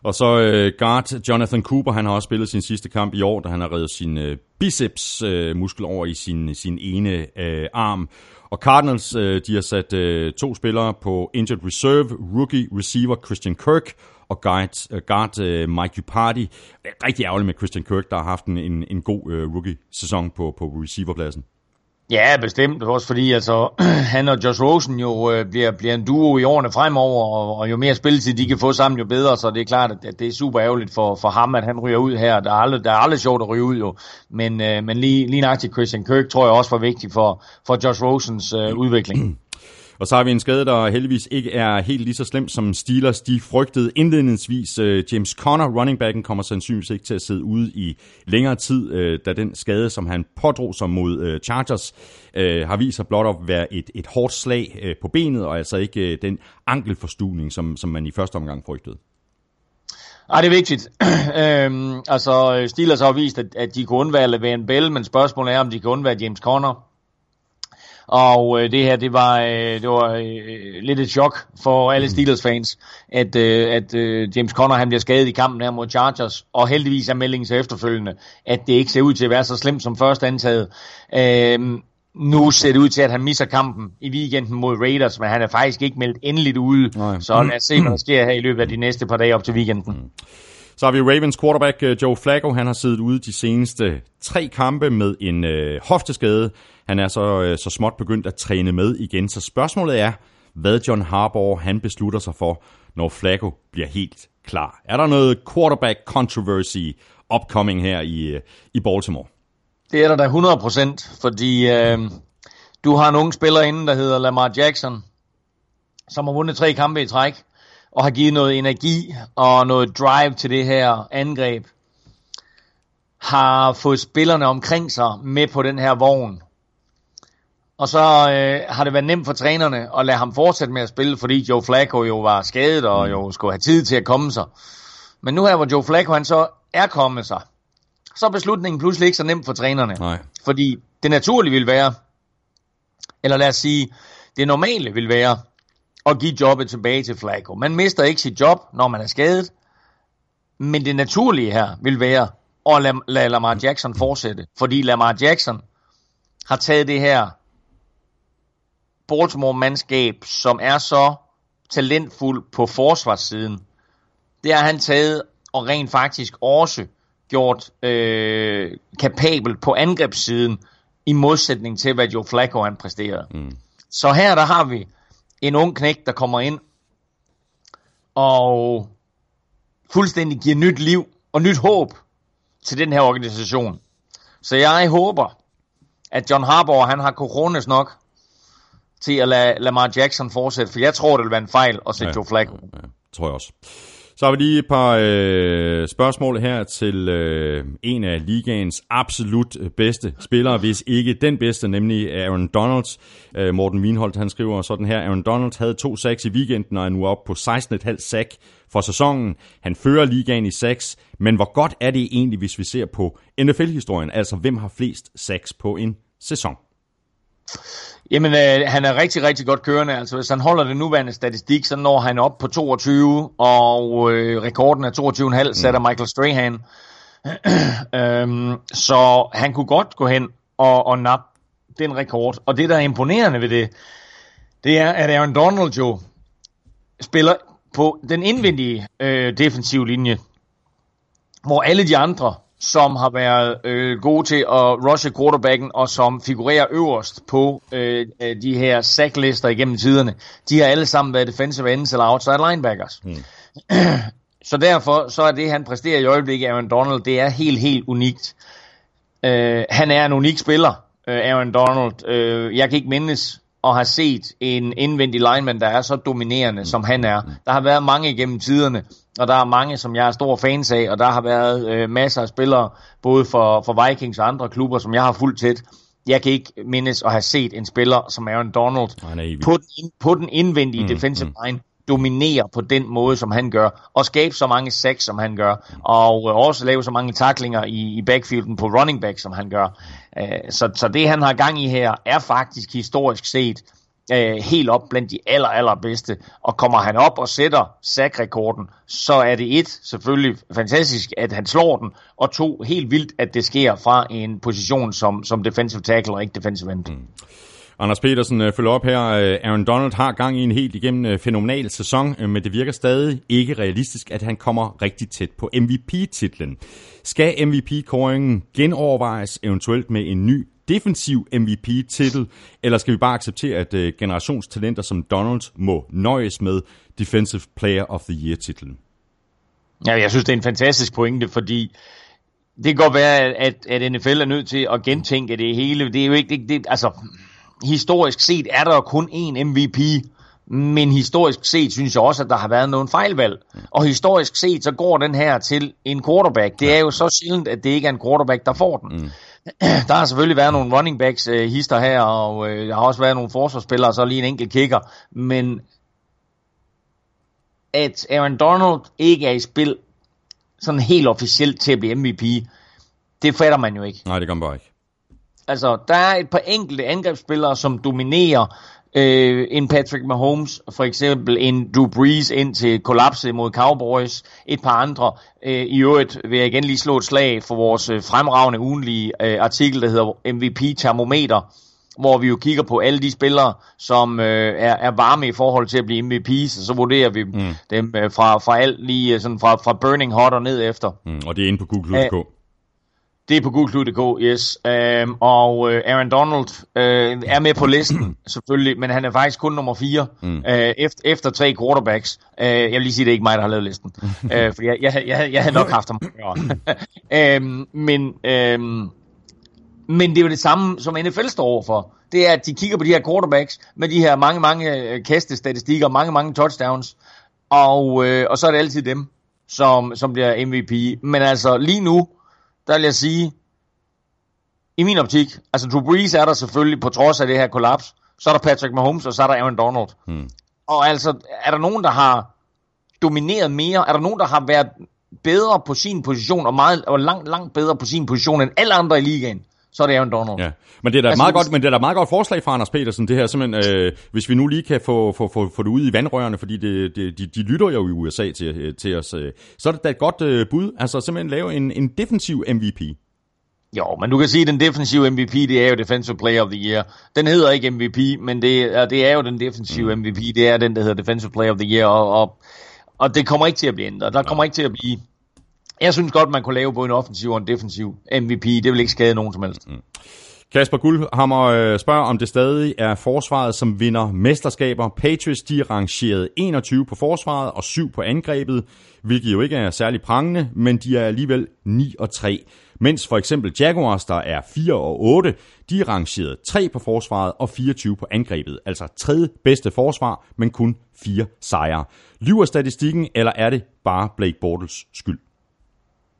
Og så øh, guard Jonathan Cooper, han har også spillet sin sidste kamp i år, da han har reddet sin øh, biceps øh, muskel over i sin, sin ene øh, arm. Og Cardinals, øh, de har sat øh, to spillere på injured reserve, rookie receiver Christian Kirk og øh, guard, uh, guard uh, Mike Upardi. Det er rigtig ærgerligt med Christian Kirk, der har haft en, en, en god uh, rookie-sæson på, på receiverpladsen. Ja, bestemt. Også fordi altså, [clears throat] han og Josh Rosen jo øh, bliver, bliver en duo i årene fremover, og, og jo mere spilletid de kan få sammen, jo bedre. Så det er klart, at, at det er super ærgerligt for, for ham, at han ryger ud her. Der er aldrig, der er aldrig sjovt at ryge ud jo. Men, øh, men lige, lige nøjagtigt Christian Kirk tror jeg også var vigtig for, for Josh Rosens øh, udvikling. [clears throat] Og så har vi en skade, der heldigvis ikke er helt lige så slem som Steelers. De frygtede indledningsvis. Uh, James Conner, running backen, kommer sandsynligvis ikke til at sidde ude i længere tid, uh, da den skade, som han pådrog sig mod uh, Chargers, uh, har vist sig blot at være et, et hårdt slag uh, på benet, og altså ikke uh, den ankelforstuning, som, som man i første omgang frygtede. Ej, det er vigtigt. [clears throat] øhm, altså, Steelers har vist, at, at de kunne undvære Levan Bell, men spørgsmålet er, om de kan undvære James Conner. Og øh, det her, det var, øh, det var øh, lidt et chok for alle Steelers-fans, at, øh, at øh, James Conner han bliver skadet i kampen her mod Chargers, og heldigvis er meldingen til efterfølgende, at det ikke ser ud til at være så slemt som først antaget. Øh, nu ser det ud til, at han misser kampen i weekenden mod Raiders, men han er faktisk ikke meldt endeligt ude. Nej. Så lad os se, hvad der sker her i løbet af de næste par dage op til weekenden. Så har vi Ravens quarterback øh, Joe Flacco. Han har siddet ude de seneste tre kampe med en øh, hofteskade. Han er så, øh, så småt begyndt at træne med igen. Så spørgsmålet er, hvad John Harbaugh han beslutter sig for, når Flacco bliver helt klar. Er der noget quarterback controversy upcoming her i, øh, i Baltimore? Det er der da 100%, fordi øh, du har en ung spiller inde, der hedder Lamar Jackson, som har vundet tre kampe i træk, og har givet noget energi og noget drive til det her angreb. Har fået spillerne omkring sig med på den her vogn. Og så øh, har det været nemt for trænerne at lade ham fortsætte med at spille, fordi Joe Flacco jo var skadet og jo skulle have tid til at komme sig. Men nu her, hvor Joe Flacco han så er kommet sig, så er beslutningen pludselig ikke så nem for trænerne. Nej. Fordi det naturlige vil være, eller lad os sige, det normale vil være, at give jobbet tilbage til Flacco. Man mister ikke sit job, når man er skadet, men det naturlige her vil være at lade, lade Lamar Jackson fortsætte. Fordi Lamar Jackson har taget det her Baltimore-mandskab, som er så talentfuld på forsvarssiden. Det har han taget og rent faktisk også gjort øh, kapabel på angrebssiden, i modsætning til, hvad Joe Flacco han præsterede. Mm. Så her der har vi en ung knæk, der kommer ind og fuldstændig giver nyt liv og nyt håb til den her organisation. Så jeg håber, at John Harbaugh, han har coronas nok til at lade Lamar Jackson fortsætte, for jeg tror, det vil være en fejl at sætte ja, Joe Flacco. Ja, ja, tror jeg også. Så har vi lige et par øh, spørgsmål her til øh, en af ligaens absolut bedste spillere, hvis ikke den bedste, nemlig Aaron Donalds. Øh, Morten Wienholdt, han skriver sådan her, Aaron Donalds havde to sacks i weekenden og er nu oppe på 16,5 sack for sæsonen. Han fører ligaen i sacks, men hvor godt er det egentlig, hvis vi ser på NFL-historien, altså hvem har flest sacks på en sæson? Jamen, øh, han er rigtig, rigtig godt kørende. Altså, hvis han holder den nuværende statistik, så når han op på 22, og øh, rekorden er 22,5, mm. sætter Michael Strahan. [clears throat] øhm, så han kunne godt gå hen og, og nappe den rekord. Og det, der er imponerende ved det, det er, at Aaron Donald jo spiller på den indvendige øh, defensive linje, hvor alle de andre som har været øh, gode til at rushe quarterbacken, og som figurerer øverst på øh, øh, de her sacklister igennem tiderne, de har alle sammen været defensive ends eller outside linebackers. Mm. [clears throat] så derfor så er det, han præsterer i øjeblikket, Aaron Donald, det er helt, helt unikt. Øh, han er en unik spiller, øh, Aaron Donald. Øh, jeg kan ikke mindes at have set en indvendig lineman, der er så dominerende, som han er. Der har været mange igennem tiderne, og der er mange, som jeg er stor fans af, og der har været øh, masser af spillere, både for, for Vikings og andre klubber, som jeg har fulgt tæt. Jeg kan ikke mindes at have set en spiller som Aaron Donald på den, på den indvendige mm, defensive mm. line dominere på den måde, som han gør, og skabe så mange sacks, som han gør, og øh, også lave så mange taklinger i, i backfielden på running back, som han gør. Øh, så, så det, han har gang i her, er faktisk historisk set øh, helt op blandt de aller, allerbedste. Og kommer han op og sætter sackrekorden, så er det et, selvfølgelig fantastisk, at han slår den, og to, helt vildt, at det sker fra en position som, som defensive tackle og ikke defensive end. Mm. Anders Petersen øh, følger op her. Øh, Aaron Donald har gang i en helt igennem fenomenal fænomenal sæson, men det virker stadig ikke realistisk, at han kommer rigtig tæt på MVP-titlen. Skal MVP-koringen genovervejes eventuelt med en ny defensiv MVP-titel, eller skal vi bare acceptere, at generationstalenter som Donald må nøjes med Defensive Player of the Year-titlen? Ja, jeg synes, det er en fantastisk pointe, fordi det kan godt være, at, at NFL er nødt til at gentænke det hele. Det er jo ikke, det, det, altså, historisk set er der kun én MVP, men historisk set synes jeg også, at der har været nogle fejlvalg. Og historisk set, så går den her til en quarterback. Det er jo så sjældent, at det ikke er en quarterback, der får den. Mm. [clears throat] Der har selvfølgelig været nogle running backs øh, hister her, og øh, der har også været nogle forsvarsspillere, og så lige en enkelt kicker. Men at Aaron Donald ikke er i spil sådan helt officielt til at blive MVP, det fatter man jo ikke. Nej, det gør man bare ikke. Altså, der er et par enkelte angrebsspillere, som dominerer øh, en Patrick Mahomes, for eksempel en Drew Brees ind til kollapse mod Cowboys, et par andre. Øh, I øvrigt vil jeg igen lige slå et slag for vores øh, fremragende ugenlige øh, artikel, der hedder MVP Thermometer, hvor vi jo kigger på alle de spillere, som øh, er, er varme i forhold til at blive MVP's, og så vurderer vi mm. dem øh, fra, fra alt lige øh, sådan fra, fra burning hot og ned efter. Mm, og det er inde på Google.com. Det er på google.dk, yes. Um, og uh, Aaron Donald uh, er med på listen, [clears throat] selvfølgelig, men han er faktisk kun nummer 4 mm. uh, efter, efter tre quarterbacks. Uh, jeg vil lige sige, det er ikke mig, der har lavet listen, [laughs] uh, for jeg, jeg, jeg, jeg havde nok haft ham. um, [laughs] men, um, men det er jo det samme, som NFL står overfor. Det er, at de kigger på de her quarterbacks med de her mange, mange kastestatistikker, mange, mange touchdowns, og, uh, og så er det altid dem, som, som bliver MVP. Men altså lige nu, der vil jeg sige, i min optik, altså Drew Brees er der selvfølgelig på trods af det her kollaps, så er der Patrick Mahomes, og så er der Aaron Donald. Hmm. Og altså, er der nogen, der har domineret mere? Er der nogen, der har været bedre på sin position, og, meget, og langt, langt bedre på sin position end alle andre i ligaen? Så er det Aaron Donald. Ja. Men det er da altså, meget godt, men det er da meget godt forslag fra Anders Petersen, det her simpelthen, øh, hvis vi nu lige kan få, få, få, få det ud i vandrørene, fordi det, det, de, de lytter jo i USA til, til os, øh, så er det da et godt øh, bud, altså simpelthen lave en, en defensiv MVP. Jo, men du kan sige, at den defensive MVP, det er jo Defensive Player of the Year. Den hedder ikke MVP, men det, det er jo den defensive mm. MVP. Det er den, der hedder Defensive Player of the Year, og, og, og det kommer ikke til at blive ændret. Der kommer ikke til at blive jeg synes godt, man kunne lave både en offensiv og en defensiv MVP. Det vil ikke skade nogen som helst. Mm. Kasper Guldhammer øh, spørger, om det stadig er forsvaret, som vinder mesterskaber. Patriots de er rangeret 21 på forsvaret og 7 på angrebet, hvilket jo ikke er særlig prangende, men de er alligevel 9 og 3. Mens for eksempel Jaguars, der er 4 og 8, de er rangeret 3 på forsvaret og 24 på angrebet. Altså tredje bedste forsvar, men kun 4 sejre. Lyver statistikken, eller er det bare Blake Bortles skyld?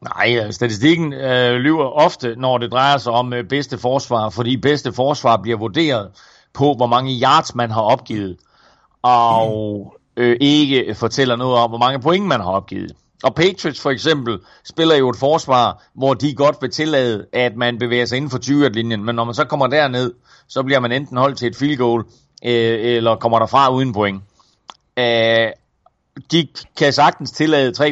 Nej, øh, statistikken øh, lyver ofte, når det drejer sig om øh, bedste forsvar, fordi bedste forsvar bliver vurderet på, hvor mange yards man har opgivet, og øh, ikke fortæller noget om, hvor mange point man har opgivet. Og Patriots for eksempel spiller jo et forsvar, hvor de godt vil tillade, at man bevæger sig inden for 20-linjen, men når man så kommer derned, så bliver man enten holdt til et field goal, øh, eller kommer derfra uden point. Øh, de kan sagtens tillade 300-400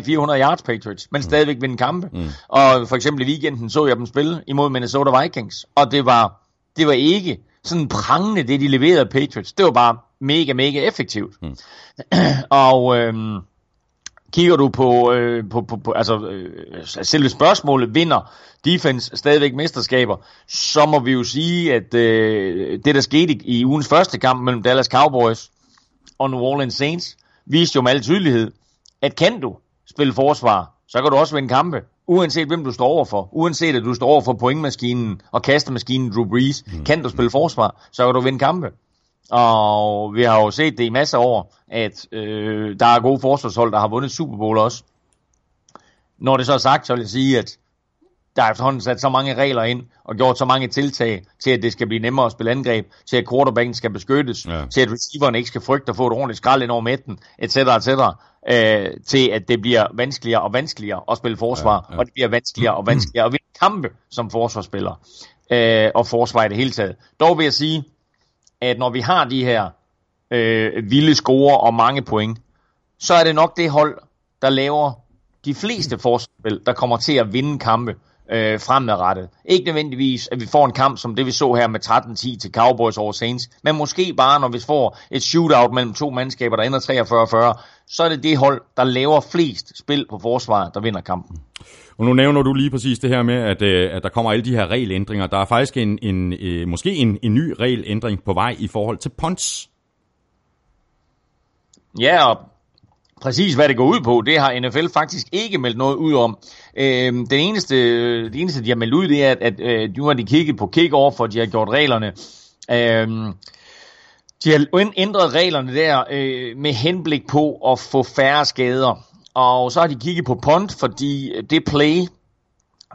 yards Patriots, men mm. stadigvæk vinde kampe. Mm. Og for eksempel i weekenden så jeg dem spille imod Minnesota Vikings, og det var, det var ikke sådan prangende, det de leverede Patriots. Det var bare mega, mega effektivt. Mm. [clears throat] og øhm, kigger du på, øh, på, på, på altså øh, selve spørgsmålet, vinder defense stadigvæk mesterskaber, så må vi jo sige, at øh, det der skete i, i ugens første kamp mellem Dallas Cowboys og New Orleans Saints, viste jo med al tydelighed, at kan du spille forsvar, så kan du også vinde kampe, uanset hvem du står overfor. Uanset at du står over for pointmaskinen og kastemaskinen Drew Brees, mm. kan du spille forsvar, så kan du vinde kampe. Og vi har jo set det i masser af år, at øh, der er gode forsvarshold, der har vundet Super Bowl også. Når det så er sagt, så vil jeg sige, at der er efterhånden sat så mange regler ind, og gjort så mange tiltag til, at det skal blive nemmere at spille angreb, til at quarterbacken skal beskyttes, ja. til at receiveren ikke skal frygte at få et ordentligt skrald ind over midten, etc., etc., øh, til at det bliver vanskeligere og vanskeligere at spille forsvar, ja, ja. og det bliver vanskeligere og vanskeligere at vinde kampe som forsvarsspiller, øh, og forsvar i det hele taget. Dog vil jeg sige, at når vi har de her øh, vilde score og mange point, så er det nok det hold, der laver de fleste forsvarsspil, der kommer til at vinde kampe øh, fremadrettet. Ikke nødvendigvis, at vi får en kamp som det, vi så her med 13-10 til Cowboys over Saints, men måske bare, når vi får et shootout mellem to mandskaber, der ender 43-40, så er det det hold, der laver flest spil på forsvaret, der vinder kampen. Og nu nævner du lige præcis det her med, at, øh, at der kommer alle de her regelændringer. Der er faktisk en, en, øh, måske en, en ny regelændring på vej i forhold til punts. Ja, og præcis hvad det går ud på, det har NFL faktisk ikke meldt noget ud om. Øhm, den eneste, det eneste, de har meldt ud, det er, at, at øh, nu har de kigget på kick-off, og de har gjort reglerne Øhm, de har ændret reglerne der øh, med henblik på at få færre skader. Og så har de kigget på punt, fordi det play,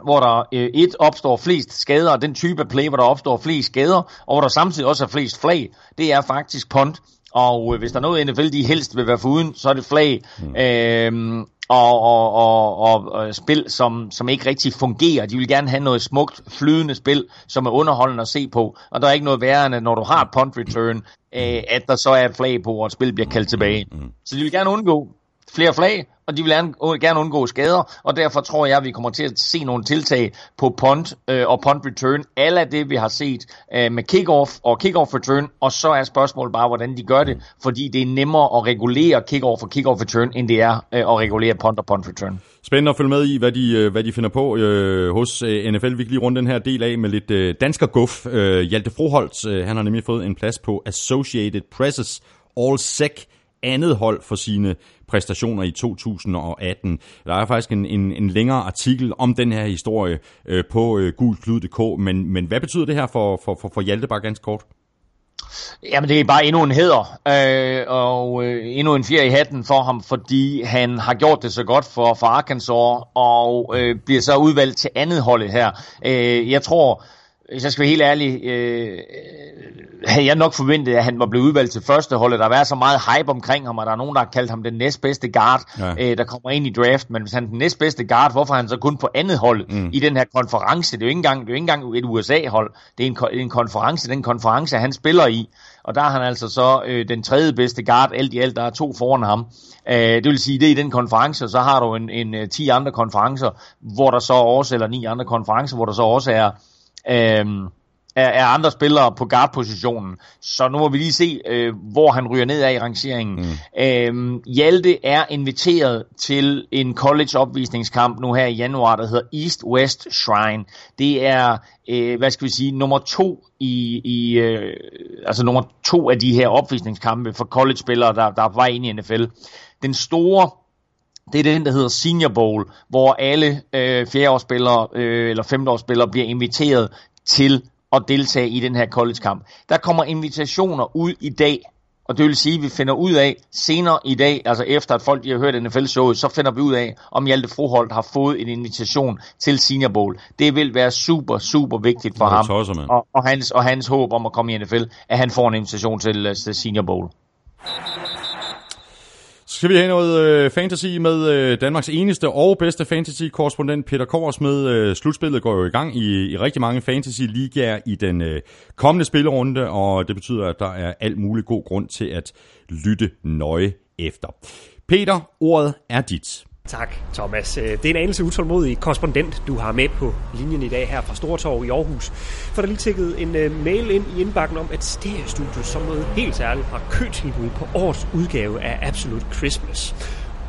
hvor der øh, et opstår flest skader, og den type af play, hvor der opstår flest skader, og hvor der samtidig også er flest flag, det er faktisk punt. Og øh, hvis der er noget NFL, de helst vil være foruden, så er det flag. Mm. Øhm, og, og, og, og, og spil, som, som ikke rigtig fungerer. De vil gerne have noget smukt, flydende spil, som er underholdende at se på. Og der er ikke noget værre, end når du har et punt return, øh, at der så er et flag på, og et spil bliver kaldt tilbage. Mm. Så de vil gerne undgå flere flag, og de vil gerne undgå skader, og derfor tror jeg, at vi kommer til at se nogle tiltag på punt øh, og punt return, alle det vi har set øh, med kickoff og kickoff return, og så er spørgsmålet bare, hvordan de gør det, fordi det er nemmere at regulere kickoff og kickoff return, end det er øh, at regulere punt og punt return. Spændende at følge med i, hvad de, øh, hvad de finder på øh, hos øh, NFL. Vi kan lige runde den her del af med lidt øh, dansker guf. Øh, Hjalte Froholt, øh, han har nemlig fået en plads på Associated Presses All-Sec andet hold for sine præstationer i 2018. Der er faktisk en, en, en længere artikel om den her historie øh, på øh, gulklud.dk, men, men hvad betyder det her for, for, for, for Hjalte bare ganske kort? Jamen det er bare endnu en heder, øh, og øh, endnu en fjer i hatten for ham, fordi han har gjort det så godt for, for Arkansas, og øh, bliver så udvalgt til andet holdet her. Øh, jeg tror, hvis jeg skal være helt ærlig, øh, havde jeg nok forventet, at han var blevet udvalgt til første hold. Der har været så meget hype omkring ham, og der er nogen, der har kaldt ham den næstbedste guard, ja. øh, der kommer ind i draft. Men hvis han er den næstbedste guard, hvorfor er han så kun på andet hold mm. i den her konference? Det er jo ikke engang, det er jo ikke engang et USA-hold. Det er en, en konference, den konference, han spiller i. Og der er han altså så øh, den tredje bedste guard, alt i alt, der er to foran ham. Øh, det vil sige, det er i den konference, og så har du en, en, en øh, 10 andre konferencer, hvor der så også, eller ni andre konferencer, hvor der så også er øh, af, af andre spillere på guard-positionen. Så nu må vi lige se, øh, hvor han ryger ned af i rangeringen. Mm. Øh, Hjalte er inviteret til en college-opvisningskamp nu her i januar, der hedder East-West Shrine. Det er, øh, hvad skal vi sige, nummer to i, i øh, altså nummer to af de her opvisningskampe for college-spillere, der, der er på vej ind i NFL. Den store det er den, der hedder Senior Bowl, hvor alle øh, fjerdeårsspillere øh, eller femteårsspillere bliver inviteret til at deltage i den her college-kamp. Der kommer invitationer ud i dag, og det vil sige, at vi finder ud af senere i dag, altså efter at folk de har hørt NFL-showet, så finder vi ud af, om Hjalte Froholt har fået en invitation til Senior Bowl. Det vil være super, super vigtigt for ham, tosser, og, og, hans, og hans håb om at komme i NFL, at han får en invitation til, øh, til Senior Bowl. Skal vi have noget øh, fantasy med øh, Danmarks eneste og bedste fantasy-korrespondent Peter Kors med. Øh, slutspillet går jo i gang i, i rigtig mange fantasy-ligaer i den øh, kommende spillerunde, og det betyder, at der er alt mulig god grund til at lytte nøje efter. Peter, ordet er dit. Tak, Thomas. Øh, det er en anelse utålmodig korrespondent, du har med på linjen i dag her fra Stortorv i Aarhus. For der lige tækket en øh, mail ind i indbakken om, at Stereo som noget helt særligt har køtilbud på årets udgave af Absolute Christmas.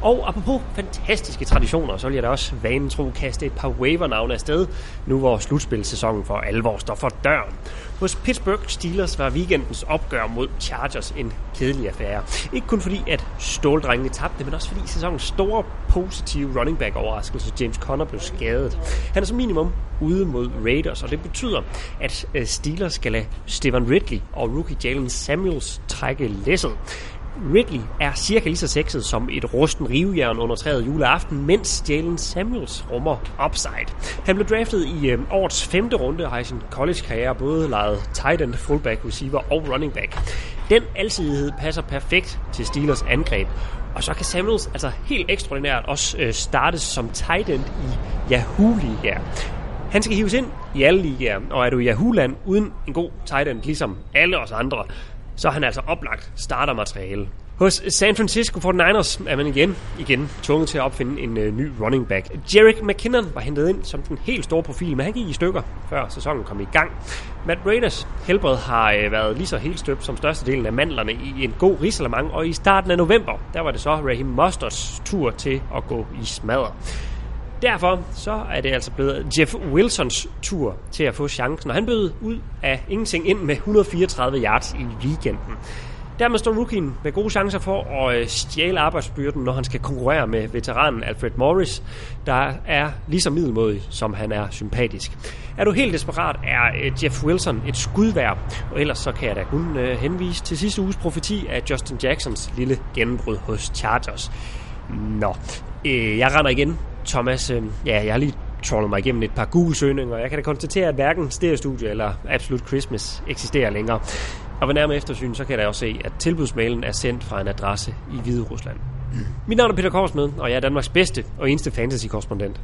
Og apropos fantastiske traditioner, så vil jeg da også vanen tro kaste et par waiver-navne afsted, nu hvor slutspilsæsonen for alvor står for døren. Hos Pittsburgh Steelers var weekendens opgør mod Chargers en kedelig affære. Ikke kun fordi, at ståldrengene tabte, men også fordi sæsonens store positive running back overraskelse, James Conner, blev skadet. Han er som minimum ude mod Raiders, og det betyder, at øh, Steelers skal lade Stephen Ridley og rookie Jalen Samuels trække læsset. Ridley er cirka lige så sexet som et rusten rivejern under træet juleaften, mens Jalen Samuels rummer upside. Han blev draftet i øh, årets femte runde og har i sin college-karriere både lejet tight end, fullback, receiver og running back. Den alsidighed passer perfekt til Steelers angreb, og så kan Samuels altså helt ekstraordinært også øh, startes som tight end i Yahoo-liga. Han skal hives ind i alle ligaer, og er du i Yahoo-land uden en god tight end, ligesom alle os andre, så er han altså oplagt startermateriale. Hos San Francisco 49ers er man igen, igen tvunget til at opfinde en øh, ny running back. Jerick McKinnon var hentet ind som den helt store profil, men han gik i stykker, før sæsonen kom i gang. Matt Raiders helbred har øh, været lige så helt støbt som størstedelen af mandlerne i en god risalemang, og i starten af november, der var det så Raheem Mosters tur til at gå i smadret. Derfor så er det altså blevet Jeff Wilsons tur til at få chancen, og han bød ud af ingenting ind med 134 yards i weekenden. Dermed står rookien med gode chancer for at øh, stjæle arbejdsbyrden, når han skal konkurrere med veteranen Alfred Morris, der er lige så middelmodig, som han er sympatisk. Er du helt desperat, er øh, Jeff Wilson et skudvær, og ellers så kan jeg da kun øh, henvise til sidste uges profeti af Justin Jacksons lille gennembrud hos Chargers. Nå, jeg render igen. Thomas, øh, ja, jeg har lige trollet mig igennem et par Google-søgninger, og jeg kan da konstatere, at hverken Stereo eller Absolute Christmas eksisterer længere. Og ved nærmere eftersyn, så kan jeg da også se, at tilbudsmailen er sendt fra en adresse i Hvide Rusland. Mit navn er Peter Korsmed, og jeg er Danmarks bedste og eneste fantasy-korrespondent.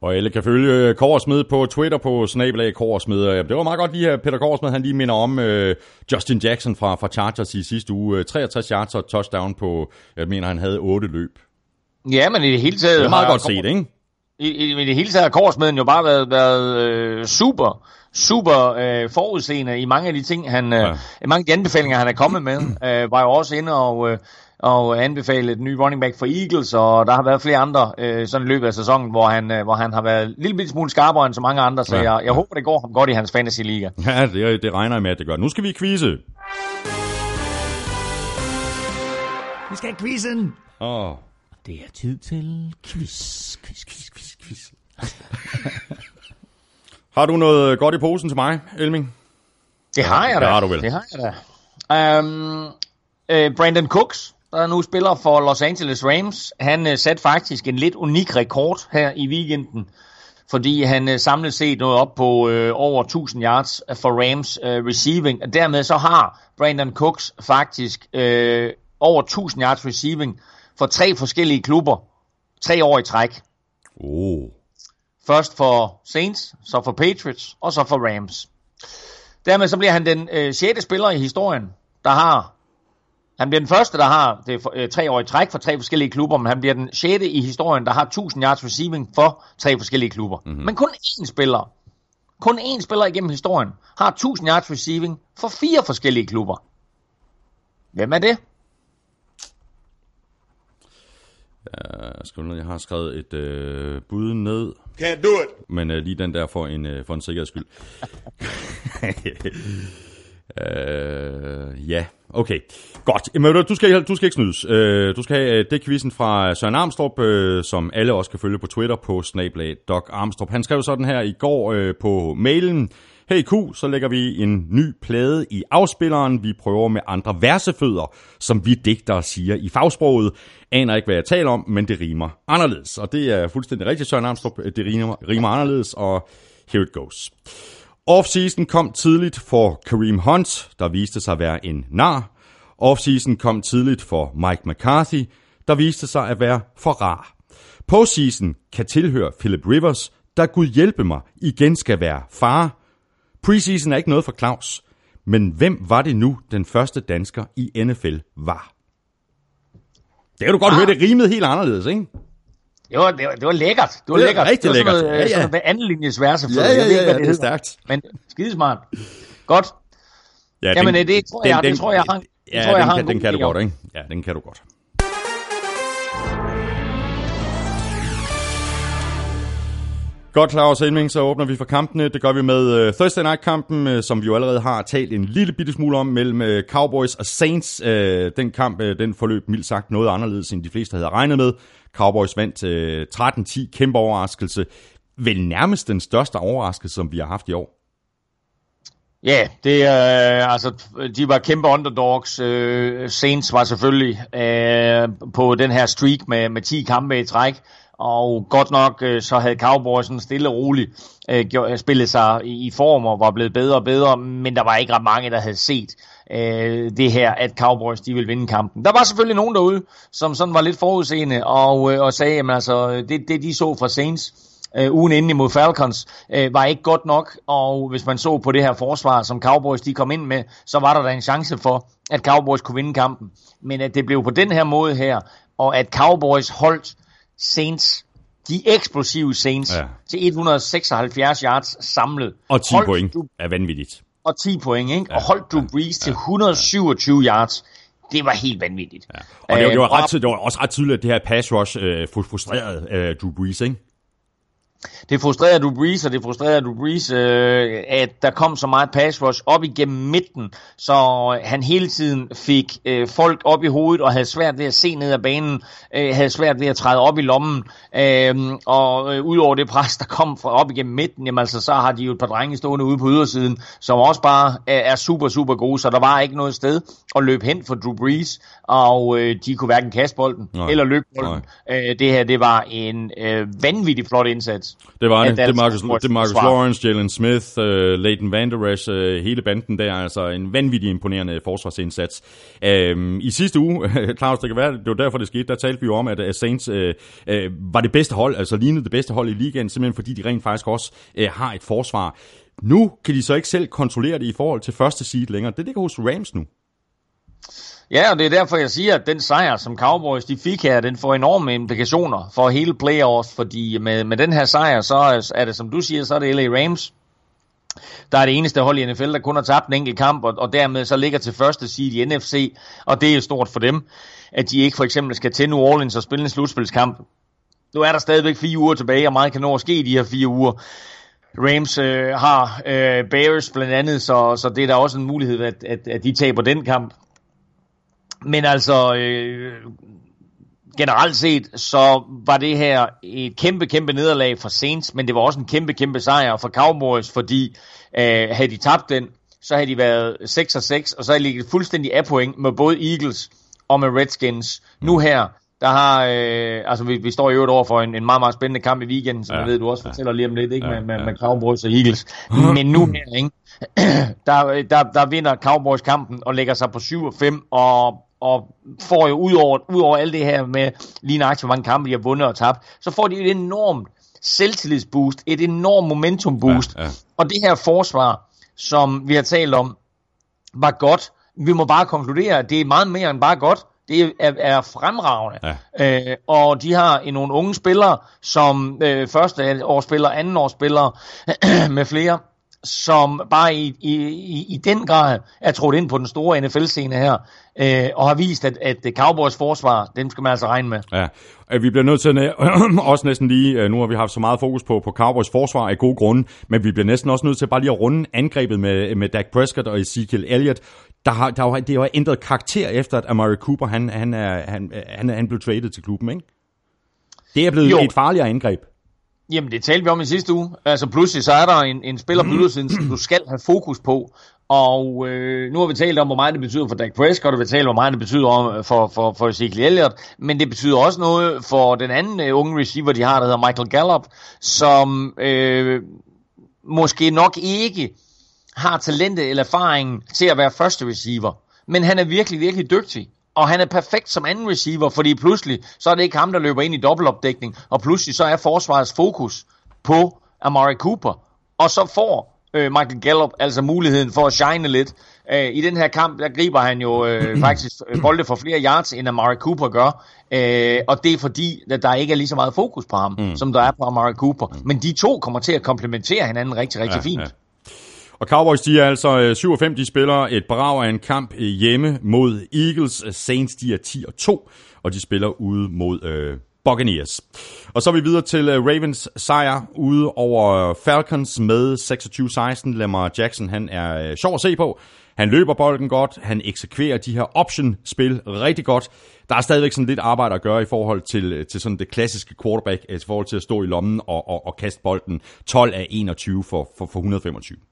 Og alle kan følge øh, Korsmed på Twitter på snabelag Korsmed. Det var meget godt lige at Peter Korsmed, han lige minder om uh, Justin Jackson fra, fra Chargers i sidste uge. Øh, 63 yards og touchdown på, jeg mener han havde 8 løb. Ja, men i det hele taget... Det er meget godt set, ikke? I, i, i det hele taget har Korsmeden jo bare været, været øh, super, super øh, forudseende i mange af de ting, han, øh, ja. mange af de anbefalinger, han er kommet med. [clears throat] Øh, var jo også inde og, øh, og anbefalet en ny running back for Eagles, og der har været flere andre øh, sådan i løbet af sæsonen, hvor han, øh, hvor han har været en lille smule skarpere end så mange andre, så ja. jeg, jeg håber, det går ham godt i hans fantasy-liga. [laughs] Ja, det, det regner jeg med, at det gør. Nu skal vi quizze. Vi skal have quizzen. Åh. Oh. Det er tid til quiz, quiz, quiz, quiz, quiz. [laughs] har du noget godt i posen til mig, Elming? Det har jeg da. Det har du vel. Det har jeg da. Um, uh, Brandon Cooks, der nu spiller for Los Angeles Rams, han uh, satte faktisk en lidt unik rekord her i weekenden, fordi han uh, samlet set nåede op på uh, over 1000 yards for Rams uh, receiving, og dermed så har Brandon Cooks faktisk uh, over 1000 yards receiving for tre forskellige klubber, tre år i træk. Oh. Først for Saints, så for Patriots, og så for Rams. Dermed så bliver han den øh, 6. spiller i historien, der har... Han bliver den første, der har det for, øh, tre år i træk for tre forskellige klubber, men han bliver den 6. i historien, der har 1000 yards receiving for tre forskellige klubber. Mm-hmm. Men kun én spiller, kun én spiller igennem historien, har 1000 yards receiving for fire forskellige klubber. Hvem er det? Uh, skal jeg har skrevet et uh, bud ned. Can't do it. Men uh, lige den der for en, uh, for en sikkerheds skyld. uh, ja, okay. Godt. Jamen, du, skal, du skal ikke snydes. Uh, du skal have uh, det quizzen fra Søren Armstrong, uh, som alle også kan følge på Twitter på snablag Doc Armstrong. Han skrev sådan her i går uh, på mailen. Hey Q, så lægger vi en ny plade i afspilleren. Vi prøver med andre versefødder, som vi digtere siger i fagsproget. Aner ikke, hvad jeg taler om, men det rimer anderledes. Og det er fuldstændig rigtigt, Søren Armstrong. Det rimer, rimer anderledes, og here it goes. Offseason kom tidligt for Kareem Hunt, der viste sig at være en nar. Offseason kom tidligt for Mike McCarthy, der viste sig at være for rar. Postseason kan tilhøre Philip Rivers, der Gud hjælpe mig igen skal være far. Preseason er ikke noget for Claus, men hvem var det nu, den første dansker i NFL var? Det kan du godt ah. høre, det rimede helt anderledes, ikke? Det var, det var, det var lækkert. Det var det lækkert. Rigtig det var lækkert. Noget, ja, ja. Sådan noget anden linjes verse. Ja, ja, ja, ja, det er stærkt. Men skidesmart. Godt. Ja, Jamen, det tror jeg, det tror jeg har, ja, det tror jeg den, har kan, en den kan du god godt, ikke? Ja, den kan du godt. Godt, Claus Elming, så åbner vi for kampene. Det gør vi med uh, Thursday Night-kampen, uh, som vi jo allerede har talt en lille bitte smule om, mellem uh, Cowboys og Saints. Uh, den kamp, uh, den forløb mildt sagt noget anderledes, end de fleste havde regnet med. Cowboys vandt uh, 13-10, kæmpe overraskelse. Vel nærmest den største overraskelse, som vi har haft i år. Ja, yeah, det er øh, altså de var kæmpe underdogs. Øh, Saints var selvfølgelig øh, på den her streak med med 10 kampe i træk. Og godt nok øh, så havde Cowboys sådan stille og roligt øh, gjort, øh, spillet sig i, i form og var blevet bedre og bedre, men der var ikke ret mange, der havde set øh, det her, at Cowboys de ville vinde kampen. Der var selvfølgelig nogen derude, som sådan var lidt forudseende og, øh, og sagde, at altså, det, det de så fra Saints, øh, ugen inden imod Falcons, øh, var ikke godt nok, og hvis man så på det her forsvar, som Cowboys de kom ind med, så var der da en chance for, at Cowboys kunne vinde kampen. Men at det blev på den her måde her, og at Cowboys holdt Saints, de eksplosive Saints, Ja. til 176 yards samlet. Og 10 Holdt point Du, er vanvittigt. og 10 point, ikke? Ja, og holdt Drew Brees ja, til 127 yards. Det var helt vanvittigt. Ja. Og det, var, det, var ret, tydeligt- det var også ret tydeligt, at det her pass rush øh, frustrerede øh, Drew Brees, ikke? Det frustrerer du Breeze, og det frustrerer du Breeze, øh, at der kom så meget pass rush op igennem midten, så han hele tiden fik øh, folk op i hovedet og havde svært ved at se ned ad banen, øh, havde svært ved at træde op i lommen, øh, og øh, udover det pres, der kom fra op igennem midten, jamen altså, så har de jo et par drenge stående ude på ydersiden, som også bare er, er super, super gode, så der var ikke noget sted at løbe hen for Drew Brees, og øh, de kunne hverken kaste bolden Nej. eller løbe bolden. Øh, det her, det var en øh, vanvittig flot indsats. Det var det. Det er Marcus, det er Marcus. Lawrence, Jalen Smith, uh, Leighton Van Der Esch, uh, hele banden der. Altså en vanvittig imponerende forsvarsindsats. Um, I sidste uge, [laughs] Claus, det kan være, det var derfor det skete, der talte vi jo om, at uh, Saints uh, uh, var det bedste hold, altså lignede det bedste hold i ligaen, simpelthen fordi de rent faktisk også uh, har et forsvar. Nu kan de så ikke selv kontrollere det i forhold til første seed længere. Det ligger hos Rams nu. Ja, og det er derfor, jeg siger, at den sejr, som Cowboys de fik her, den får enorme implikationer for hele playoffs, fordi med, med den her sejr, så er- det, som du siger, så er det LA Rams, der er det eneste hold i NFL, der kun har tabt en enkelt kamp, og, og dermed så ligger til første seed i NFC, og det er stort for dem, at de ikke for eksempel skal til New Orleans og spille en slutspilskamp. Nu er der stadigvæk fire uger tilbage, og meget kan nå at ske i de her fire uger. Rams øh, har øh, Bears blandt andet, så, så det er da også en mulighed, at, at, at de taber den kamp. Men altså, øh, generelt set, så var det her et kæmpe, kæmpe nederlag for Saints, men det var også en kæmpe, kæmpe sejr for Cowboys, fordi øh, havde de tabt den, så havde de været 6 og 6, og så havde de ligget fuldstændig af point med både Eagles og med Redskins. Nu her, der har, øh, altså vi, vi står i øvrigt over for en, en meget, meget spændende kamp i weekenden, som Ja, ja, jeg ved, du også fortæller lige om lidt, ikke? Ja, med, med, ja. med Cowboys og Eagles. Men nu her, ikke? [clears throat] der, der, der vinder Cowboys kampen og lægger sig på 7 og 5, og, og får jo ud over, ud over alt det her med lige nøjagtigt, hvor mange kampe de har vundet og tabt, så får de et enormt selvtillidsboost, et enormt momentum boost. Ja, ja. Og det her forsvar, som vi har talt om, var godt. Vi må bare konkludere, at det er meget mere end bare godt. Det er, er fremragende. Ja. Øh, og de har en nogle unge spillere, som øh, første årsspillere, anden årsspillere [clears throat] med flere, som bare i, i, i, i den grad er trådt ind på den store NFL-scene her, øh, og har vist, at, at Cowboys forsvar, dem skal man altså regne med. Ja, Øh, vi bliver nødt til at [clears throat] også næsten lige, øh, nu har vi haft så meget fokus på, på Cowboys forsvar af gode grunde, men vi bliver næsten også nødt til bare lige at runde angrebet med, med Dak Prescott og Ezekiel Elliott. Der har, der har, det har ændret karakter efter, at Amari Cooper han, han, er, han, han, han blev traded til klubben, ikke? Det er blevet jo. et farligere angreb. Jamen, det talte vi om i sidste uge. Altså, pludselig så er der en, en spiller på ydersiden, som du skal have fokus på. Og øh, nu har vi talt om, hvor meget det betyder for Dak Prescott, og vi har talt om, hvor meget det betyder om, for, for, for Ezekiel Elliott. Men det betyder også noget for den anden øh, unge receiver, de har, der hedder Michael Gallup, som øh, måske nok ikke har talentet eller erfaringen til at være første receiver. Men han er virkelig, virkelig dygtig. Og han er perfekt som anden receiver, fordi pludselig så er det ikke ham, der løber ind i dobbeltopdækning, og pludselig så er forsvarets fokus på Amari Cooper. Og så får øh, Michael Gallup altså muligheden for at shine lidt. Øh, I den her kamp, der griber han jo øh, [clears throat] faktisk øh, bolde for flere yards, end Amari Cooper gør. Øh, og det er fordi, at der ikke er lige så meget fokus på ham, mm. som der er på Amari Cooper. Men de to kommer til at komplementere hinanden rigtig, rigtig ja, fint. Ja. Og Cowboys, de er altså øh, 7 og 5, de spiller et brag af en kamp øh, hjemme mod Eagles. Øh, Saints, de er 10 og 2, og de spiller ude mod øh, Buccaneers. Og så er vi videre til Ravens sejr ude over Falcons med 26-16. Lamar Jackson, han er sjov at se på. Han løber bolden godt, han eksekverer de her option-spil rigtig godt. Der er stadigvæk sådan lidt arbejde at gøre i forhold til, til sådan det klassiske quarterback, i forhold til at stå i lommen og, og, og kaste bolden 12 af 21 for, for, for 125.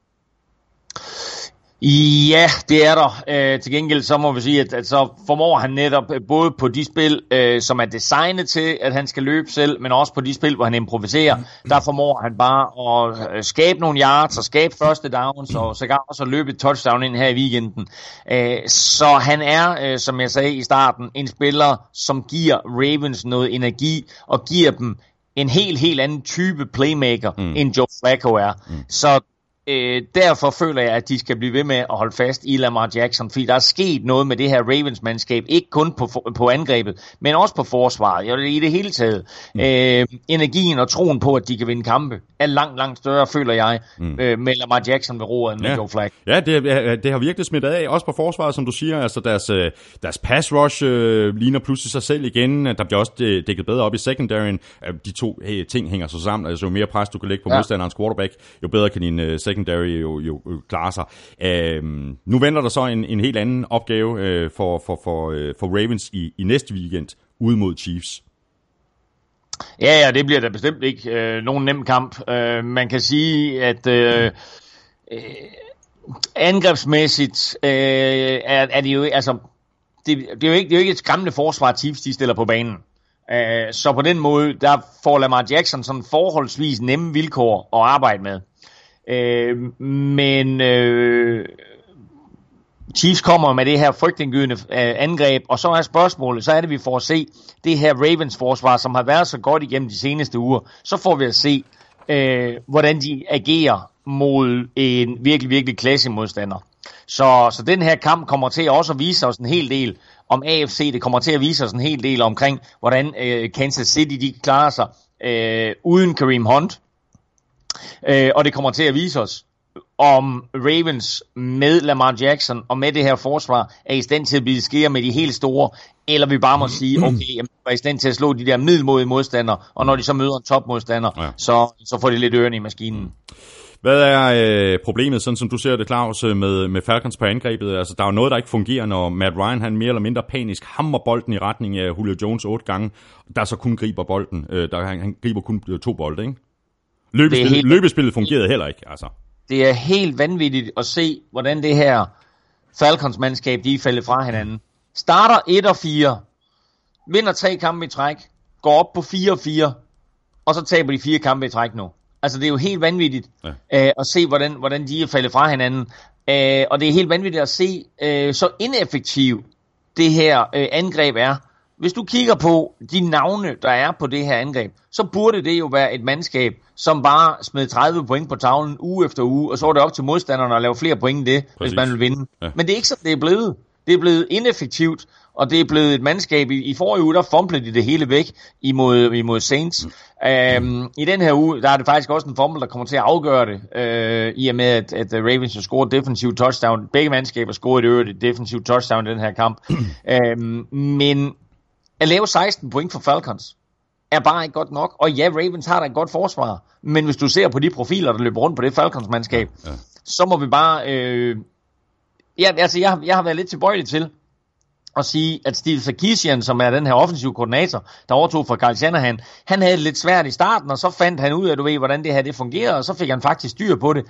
Ja, det er der. Øh, til gengæld så må vi sige, at, at så formår han netop øh, både på de spil, øh, som er designet til, at han skal løbe selv, men også på de spil, hvor han improviserer, der formår han bare at øh, skabe nogle yards og skabe første downs, og så også at løbe et touchdown ind her i weekenden. Øh, så han er, øh, som jeg sagde i starten, en spiller, som giver Ravens noget energi, og giver dem en helt, helt anden type playmaker, mm. end Joe Flacco er. Mm. Så øh, derfor føler jeg, at de skal blive ved med at holde fast i Lamar Jackson, fordi der er sket noget med det her Ravens-mandskab, ikke kun på, på angrebet, men også på forsvaret, jo, i det hele taget. Mm. Øh, energien og troen på, at de kan vinde kampe, er langt, langt større, føler jeg, mm. øh, med Lamar Jackson ved roret end ja. med Joe Flacco. Ja, det, det har virkelig smidt af, også på forsvaret, som du siger. Altså deres, øh, deres pass rush øh, ligner pludselig sig selv igen. Der bliver også øh, dækket bedre op i secondaryen. De to hey, ting hænger så sammen. Altså jo mere pres du kan lægge på ja. modstanderens quarterback, jo bedre kan din uh, secondary jo, jo, jo sig. Øh, nu venter der så en, en helt anden opgave øh, for, for, for, øh, for Ravens i, i næste weekend ude mod Chiefs. Ja, ja, det bliver da bestemt ikke øh, nogen nem kamp. Øh, man kan sige, at øh, øh, angrebsmæssigt øh, er, er det jo altså det, det, er jo ikke, det er jo ikke et skræmmende forsvar, Chiefs de stiller på banen. Øh, så på den måde, der får Lamar Jackson sådan forholdsvis nemme vilkår at arbejde med. Øh, men øh, Chiefs kommer med det her frygtindgydende øh, angreb, og så er spørgsmålet, så er det, vi får at se det her Ravens forsvar, som har været så godt igennem de seneste uger, så får vi at se, øh, hvordan de agerer mod en virkelig, virkelig klasse modstander. Så, så den her kamp kommer til også at vise os en hel del om AFC. Det kommer til at vise os en hel del omkring, hvordan øh, Kansas City de klarer sig øh, uden Kareem Hunt. Øh, og det kommer til at vise os, om Ravens med Lamar Jackson og med det her forsvar er i stand til at blive skære med de helt store, eller vi bare må [clears throat] sige, okay, jamen, er i stand til at slå de der middelmodige modstandere, og når de så møder en topmodstander, ja. så, så får de lidt ørerne i maskinen. Hvad er øh, problemet, sådan som du ser det, Claus, øh, med, med Falcons på angrebet? Altså, der er jo noget, der ikke fungerer, når Matt Ryan, han mere eller mindre panisk hammer bolden i retning af Julio Jones otte gange, der så kun griber bolden. Øh, der, han, han griber kun øh, to bolde, ikke? Løbespillet, helt... løbespillet fungerede heller ikke, altså. Det er helt vanvittigt at se, hvordan det her Falcons-mandskab, de er faldet fra hinanden. Starter 1 og 4, vinder tre kampe i træk, går op på 4 og 4, og så taber de fire kampe i træk nu. Altså, det er jo helt vanvittigt ja. øh, at se, hvordan, hvordan de er faldet fra hinanden. Øh, og det er helt vanvittigt at se, øh, så ineffektiv det her øh, angreb er. Hvis du kigger på de navne, der er på det her angreb, så burde det jo være et mandskab, som bare smed 30 point på tavlen uge efter uge, og så var det op til modstanderne at lave flere point end det, Præcis. hvis man vil vinde. Ja. Men det er ikke sådan, det er blevet. Det er blevet ineffektivt, og det er blevet et mandskab. I, i forrige uge, der fumblede de det hele væk imod, imod Saints. Mm. Um, I den her uge, der er det faktisk også en fumble, der kommer til at afgøre det, uh, i og med, at, at Ravens har scoret defensiv touchdown. Begge mandskaber scoret et øvrigt et defensivt touchdown i den her kamp. um, [clears throat] men at lave 16 point for Falcons, er bare ikke godt nok. Og ja, Ravens har da et godt forsvar, men hvis du ser på de profiler, der løber rundt på det Falcons-mandskab, ja. så må vi bare... Øh, ja, altså, jeg, jeg har været lidt tilbøjelig til at sige, at Steve Sarkisian, som er den her offensiv koordinator, der overtog fra Carl Shanahan, han havde det lidt svært i starten, og så fandt han ud af, du ved, hvordan det her det fungerer, og så fik han faktisk styr på det.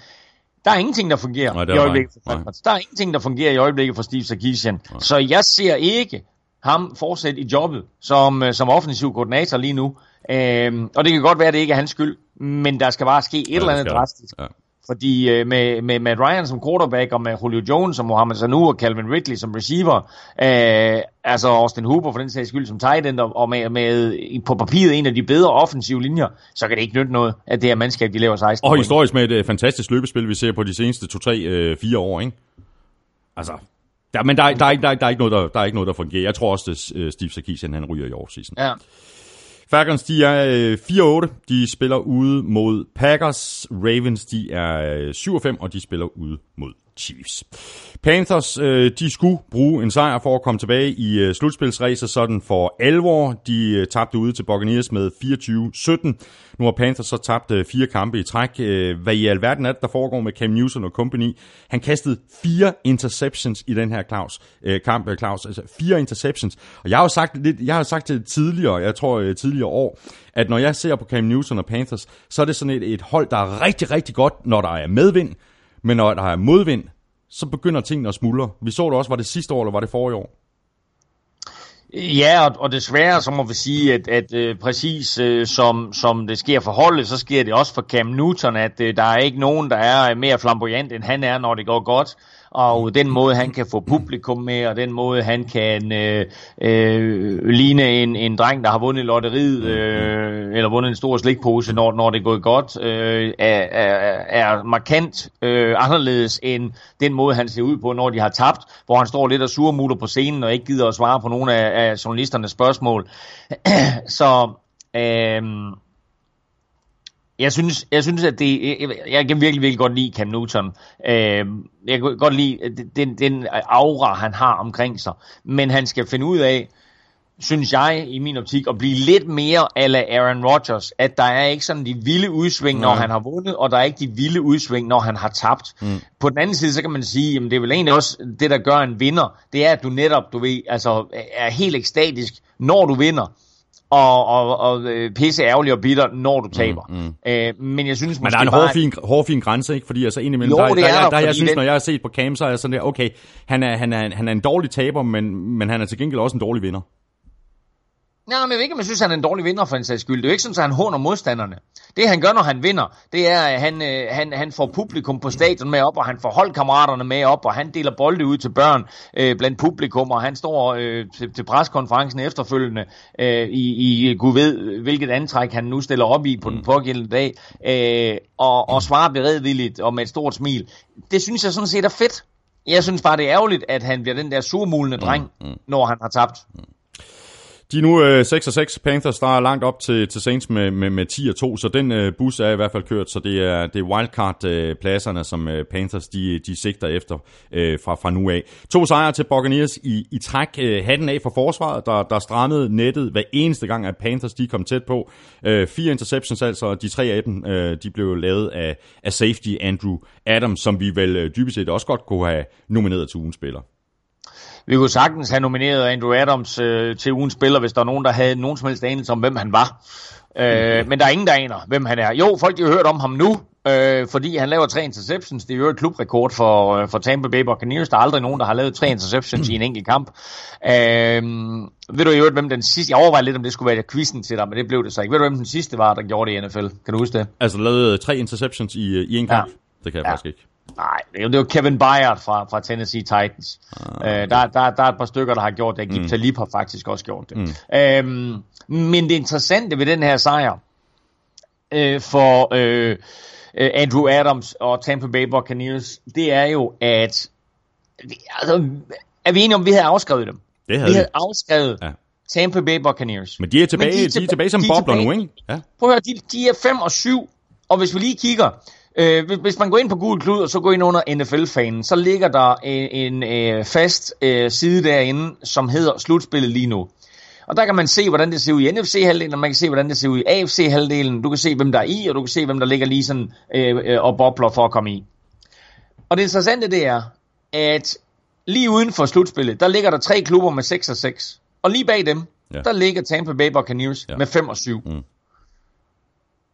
Der er ingenting, der fungerer Nej, i øjeblikket for Falcons. Der er ingenting, der fungerer i øjeblikket for Steve Sarkisian. Så jeg ser ikke ham fortsætte i jobbet som, øh, som offensiv koordinator lige nu. Øhm, og det kan godt være, at det ikke er hans skyld, men der skal bare ske et ja, eller andet drastisk. Ja. Fordi øh, med, med Matt Ryan som quarterback, og med Julio Jones og Mohamed Sanu og Calvin Ridley som receiver, øh, altså Austin Hooper for den sags skyld som tight end, og med, med på papiret en af de bedre offensive linjer, så kan det ikke nytte noget, at det her mandskab, de laver 16 Og historisk med et uh, fantastisk løbespil, vi ser på de seneste 2-3-4 uh, år, ikke? Altså, Ja, men der, der, er ikke, der, der, er ikke noget, der, der er ikke noget, der fungerer. Jeg tror også, at øh, Steve Sarkisian, han ryger i offseason. Ja. Falcons, de er 4-8. Øh, de spiller ude mod Packers. Ravens, de er 7-5, øh, og de spiller ude mod Chiefs. Panthers, øh, de skulle bruge en sejr for at komme tilbage i øh, slutspilsræset sådan for alvor. De øh, tabte ude til Buccaneers med 24-17. Nu har Panthers så tabt øh, fire kampe i træk. Øh, hvad i alverden er det, der foregår med Cam Newton og company? Han kastede fire interceptions i den her Claus, øh, kamp, øh, Claus. Altså fire interceptions. Og jeg har jo sagt, lidt, jeg har sagt det tidligere, jeg tror øh, tidligere år, at når jeg ser på Cam Newton og Panthers, så er det sådan et, et hold, der er rigtig, rigtig godt, når der er medvind. Men når der er modvind, så begynder tingene at smuldre. Vi så det også, var det sidste år, eller var det forrige år? Ja, og, og desværre så må vi sige, at, at øh, præcis øh, som, som det sker for holdet, så sker det også for Cam Newton, at øh, der er ikke nogen, der er øh, mere flamboyant, end han er, når det går godt og den måde, han kan få publikum med, og den måde, han kan øh, øh, ligne en, en dreng, der har vundet lotteriet, øh, eller vundet en stor slikpose, når, når det er gået godt, øh, er, er, er markant øh, anderledes end den måde, han ser ud på, når de har tabt, hvor han står lidt og surmuler på scenen, og ikke gider at svare på nogle af, af journalisternes spørgsmål. [clears throat] Så... Øh, jeg synes, jeg synes, at det, jeg, jeg kan virkelig, virkelig godt lide Cam Newton. Øh, jeg kan godt lide den, den aura, han har omkring sig. Men han skal finde ud af, synes jeg i min optik, at blive lidt mere ala Aaron Rodgers. At der er ikke sådan de vilde udsving, når han har vundet, og der er ikke de vilde udsving, når han har tabt. Mm. På den anden side, så kan man sige, at det er vel egentlig også det, der gør en vinder. Det er, at du netop, du ved, altså er helt ekstatisk, når du vinder og, og, og øh, pisse ærgerlig og bitter, når du taber. Mm, mm. Øh, men jeg synes Men der er en hårfin, hårfin grænse, ikke? Fordi altså indimellem, jo, der, der, der, der, der jeg synes, den... når jeg har set på Cam, så er jeg sådan der, okay, han er, han er, han er en dårlig taber, men, men han er til gengæld også en dårlig vinder. Nej, men jeg ved ikke, om jeg synes, han er en dårlig vinder for en sags skyld. Det er jo ikke sådan, at han håner modstanderne. Det han gør, når han vinder, det er, at han, øh, han, han får publikum på stadion med op, og han får holdkammeraterne med op, og han deler bolde ud til børn øh, blandt publikum, og han står øh, til, til preskonferencen efterfølgende øh, i, i Gud ved, hvilket antræk han nu stiller op i på den mm. pågældende dag, øh, og, og svarer beredvilligt og med et stort smil. Det synes jeg sådan set er fedt. Jeg synes bare, det er ærgerligt, at han bliver den der surmulende dreng, mm, mm. når han har tabt. Mm. De er nu øh, 6 og 6 Panthers, der er langt op til, til Saints med, med, med 10 og 2, så den øh, bus er i hvert fald kørt, så det er, det er wildcard-pladserne, øh, som øh, Panthers de, de sigter efter øh, fra, fra nu af. To sejre til Buccaneers i, i træk. Øh, hatten af for forsvaret, der, der strammede nettet hver eneste gang, at Panthers de kom tæt på. Øh, fire interceptions altså, de tre af dem, øh, de blev lavet af, af safety Andrew Adams, som vi vel øh, dybest set også godt kunne have nomineret til ugens spiller. Vi kunne sagtens have nomineret Andrew Adams øh, til ugens spiller, hvis der er nogen, der havde nogen som helst anelse om, hvem han var. Øh, men der er ingen, der aner, hvem han er. Jo, folk har hørt om ham nu, øh, fordi han laver tre interceptions. Det er jo et klubrekord for, øh, for Tampa Bay Buccaneers. Der er aldrig nogen, der har lavet tre interceptions i en enkelt kamp. Øh, ved du jo hvem den sidste... Jeg overvejer lidt, om det skulle være quizzen til dig, men det blev det så ikke. Ved du, hvem den sidste var, der gjorde det i NFL? Kan du huske det? Altså lavede tre interceptions i, øh, i en kamp? Ja. Det kan jeg ja. faktisk ikke. Nej, det var Kevin Byard fra, fra Tennessee Titans. Ah. Øh, der, der, der er et par stykker, der har gjort det. Gip mm. Talib har faktisk også gjort det. Mm. Øhm, men det interessante ved den her sejr øh, for øh, øh Andrew Adams og Tampa Bay Buccaneers, det er jo, at altså, er vi enige om, at vi havde afskrevet dem? Det havde vi. havde afskrevet ja. Tampa Bay Buccaneers. Men de er tilbage, de er tilbage, de er tilbage som bobler nu, ikke? Ja. Prøv at høre, de, de er 5 og 7, og hvis vi lige kigger, Øh, hvis man går ind på Google Klud, og så går ind under NFL-fanen, så ligger der en, en øh, fast øh, side derinde, som hedder slutspillet lige nu. Og der kan man se, hvordan det ser ud i NFC-halvdelen, og man kan se, hvordan det ser ud i AFC-halvdelen. Du kan se, hvem der er i, og du kan se, hvem der ligger lige sådan øh, øh, og bobler for at komme i. Og det interessante det er, at lige uden for slutspillet, der ligger der tre klubber med 6 og 6. Og lige bag dem, ja. der ligger Tampa Bay Buccaneers ja. med 5 og 7. Mm.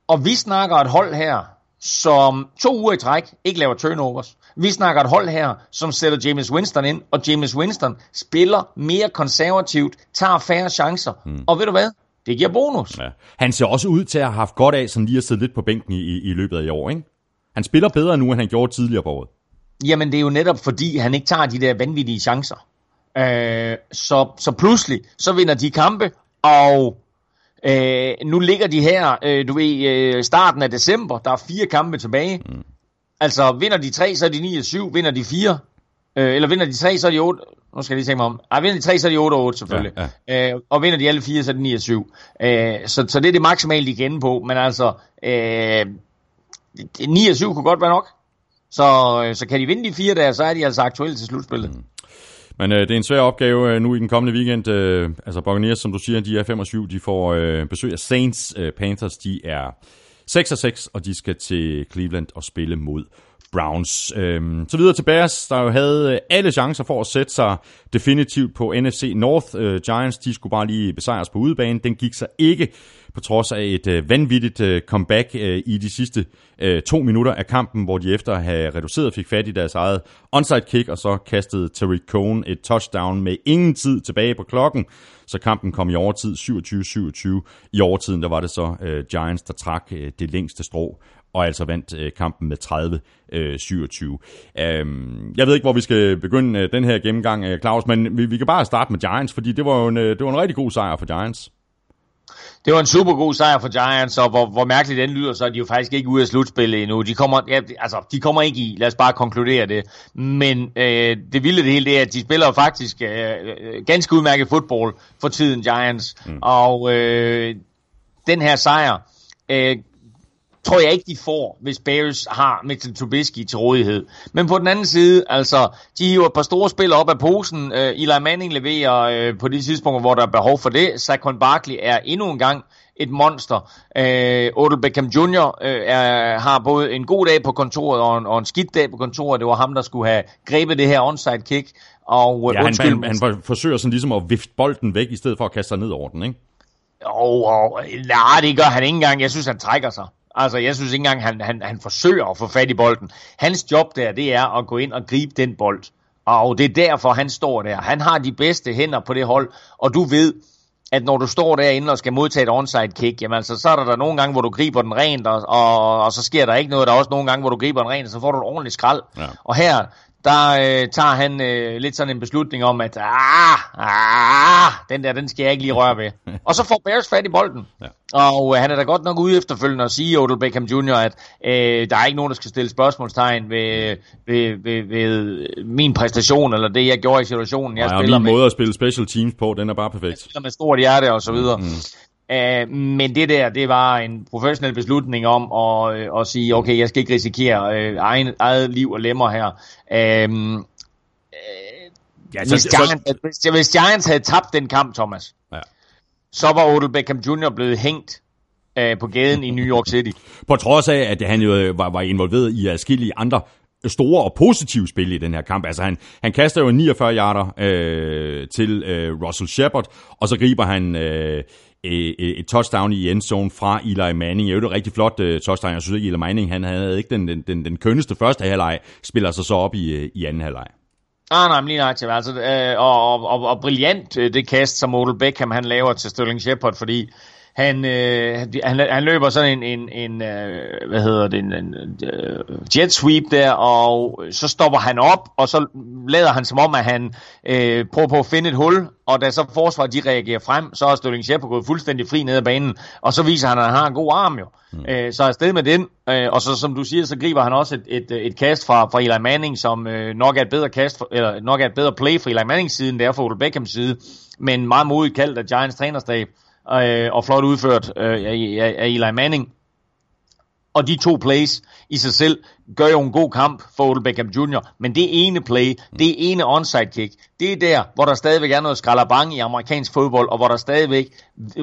Og vi snakker et hold her, som to uger i træk ikke laver turnovers. Vi snakker et hold her, som sætter James Winston ind, og James Winston spiller mere konservativt, tager færre chancer. Mm. Og ved du hvad? Det giver bonus. Ja. Han ser også ud til at have haft godt af, sådan lige at sidde lidt på bænken i, i, løbet af i år, ikke? Han spiller bedre nu, end han gjorde tidligere på året. Jamen, det er jo netop fordi, han ikke tager de der vanvittige chancer. Øh, så, så pludselig, så vinder de kampe, og Øh, nu ligger de her, øh, du ved, øh, starten af december, der er fire kampe tilbage. Mm. Altså, vinder de tre, så er de 9 og 7. Vinder de fire, øh, eller vinder de tre, så er de 8. Nu skal jeg lige tænke mig om. Ej, vinder de tre, så er de 8 og 8 selvfølgelig. Ja, ja. Øh, og vinder de alle fire, så er de 9 og 7. Øh, så, så det er det maksimale, de kan på. Men altså, øh, 9 og 7 kunne godt være nok. Så, øh, så kan de vinde de fire der, så er de altså aktuelle til slutspillet. Mm. Men øh, det er en svær opgave øh, nu i den kommende weekend. Øh, altså Buccaneers, som du siger, de er 25, De får øh, besøg af Saints. Øh, Panthers, de er 6 og 6, og de skal til Cleveland og spille mod Browns. Øhm, så videre til Bears, der jo havde øh, alle chancer for at sætte sig definitivt på NFC North. Øh, Giants, de skulle bare lige besejres på udebane. Den gik sig ikke på trods af et øh, vanvittigt øh, comeback øh, i de sidste øh, to minutter af kampen, hvor de efter at have reduceret fik fat i deres eget onside kick, og så kastede Terry Cohn et touchdown med ingen tid tilbage på klokken, så kampen kom i overtid 27-27. I overtiden der var det så øh, Giants, der trak øh, det længste strå og altså vandt øh, kampen med 30-27. Øhm, jeg ved ikke, hvor vi skal begynde øh, den her gennemgang, øh, Claus, men vi, vi kan bare starte med Giants, fordi det var jo en, øh, det var en rigtig god sejr for Giants. Det var en super god sejr for Giants, og hvor, hvor mærkeligt den lyder, så er de jo faktisk ikke ude af slutspillet endnu. De kommer, ja, altså, de kommer ikke i, lad os bare konkludere det. Men øh, det vilde det hele, det er, at de spiller faktisk øh, ganske udmærket fodbold for tiden, Giants. Mm. Og øh, den her sejr øh, tror jeg ikke, de får, hvis Bears har Mitchell Trubisky til rådighed. Men på den anden side, altså, de hiver et par store spil op af posen. Uh, Eli Manning leverer uh, på de tidspunkter, hvor der er behov for det. Saquon Barkley er endnu en gang et monster. Uh, Odell Beckham Jr. Uh, er, har både en god dag på kontoret og en, og en skidt dag på kontoret. Det var ham, der skulle have grebet det her onside kick. Og, ja, undskyld, han, han, han forsøger sådan ligesom at vifte bolden væk, i stedet for at kaste sig ned over den, ikke? Oh, oh, nej, det gør han ikke engang. Jeg synes, han trækker sig. Altså, jeg synes ikke engang, han, han, han forsøger at få fat i bolden. Hans job der, det er at gå ind og gribe den bold. Og det er derfor, han står der. Han har de bedste hænder på det hold, og du ved, at når du står derinde og skal modtage et onside kick, jamen altså, så er der, der nogle gange, hvor du griber den rent, og, og, og så sker der ikke noget. Der er også nogle gange, hvor du griber den rent, og så får du et ordentligt skrald. Ja. Og her, der øh, tager han øh, lidt sådan en beslutning om, at ah, ah, den der, den skal jeg ikke lige røre ved. [laughs] og så får Bears fat i bolden. Ja. Og øh, han er da godt nok ude efterfølgende at sige, Odell Beckham Jr., at øh, der er ikke nogen, der skal stille spørgsmålstegn ved, ved, ved, ved min præstation, eller det, jeg gjorde i situationen. Jeg Nej, spiller min med, måde at spille special teams på, den er bare perfekt. Jeg spiller med stort hjerte og så videre. Mm. Uh, men det der, det var en professionel beslutning om at, uh, at sige, okay, jeg skal ikke risikere uh, egen, eget liv og lemmer her. Uh, uh, ja, så, hvis, Giants, så... hvis, hvis Giants havde tabt den kamp, Thomas, ja. så var Odell Beckham Jr. blevet hængt uh, på gaden i New York City. [laughs] På trods af, at han jo var, var involveret i adskillige andre store og positive spil i den her kamp. Altså han, han kaster jo 49 yarder øh, til øh, Russell Shepard, og så griber han øh, et touchdown i endzone fra Eli Manning. Det er jo et rigtig flot uh, touchdown. Jeg synes at Eli Manning han havde ikke den, den, den, den kønneste første halvleg, spiller sig så op i, øh, i anden halvleg. Ah, nej, men lige nøjagtigt. Altså, øh, og, og, og, og brilliant øh, det kast, som Odell Beckham han laver til Sterling Shepard, fordi han, øh, han, han løber sådan en, en, en øh, hvad hedder det, en, en uh, jet sweep der, og så stopper han op, og så lader han som om, at han øh, prøver på at finde et hul, og da så forsvaret de reagerer frem, så er Sterling Shepard gået fuldstændig fri ned ad banen, og så viser han, at han har en god arm jo. Mm. Øh, så afsted med den, øh, og så som du siger, så griber han også et, et, et kast fra, fra Eli Manning, som øh, nok er et bedre kast, for, eller nok er et bedre play fra Eli Mannings side, end det er for Odell Beckhams side, men meget modigt kaldt af Giants trænerstab øh, og flot udført øh, af, af, Eli Manning. Og de to plays i sig selv gør jo en god kamp for Odell Beckham Jr., men det ene play, det ene onside kick, det er der, hvor der stadigvæk er noget skralabang i amerikansk fodbold, og hvor, der stadigvæk,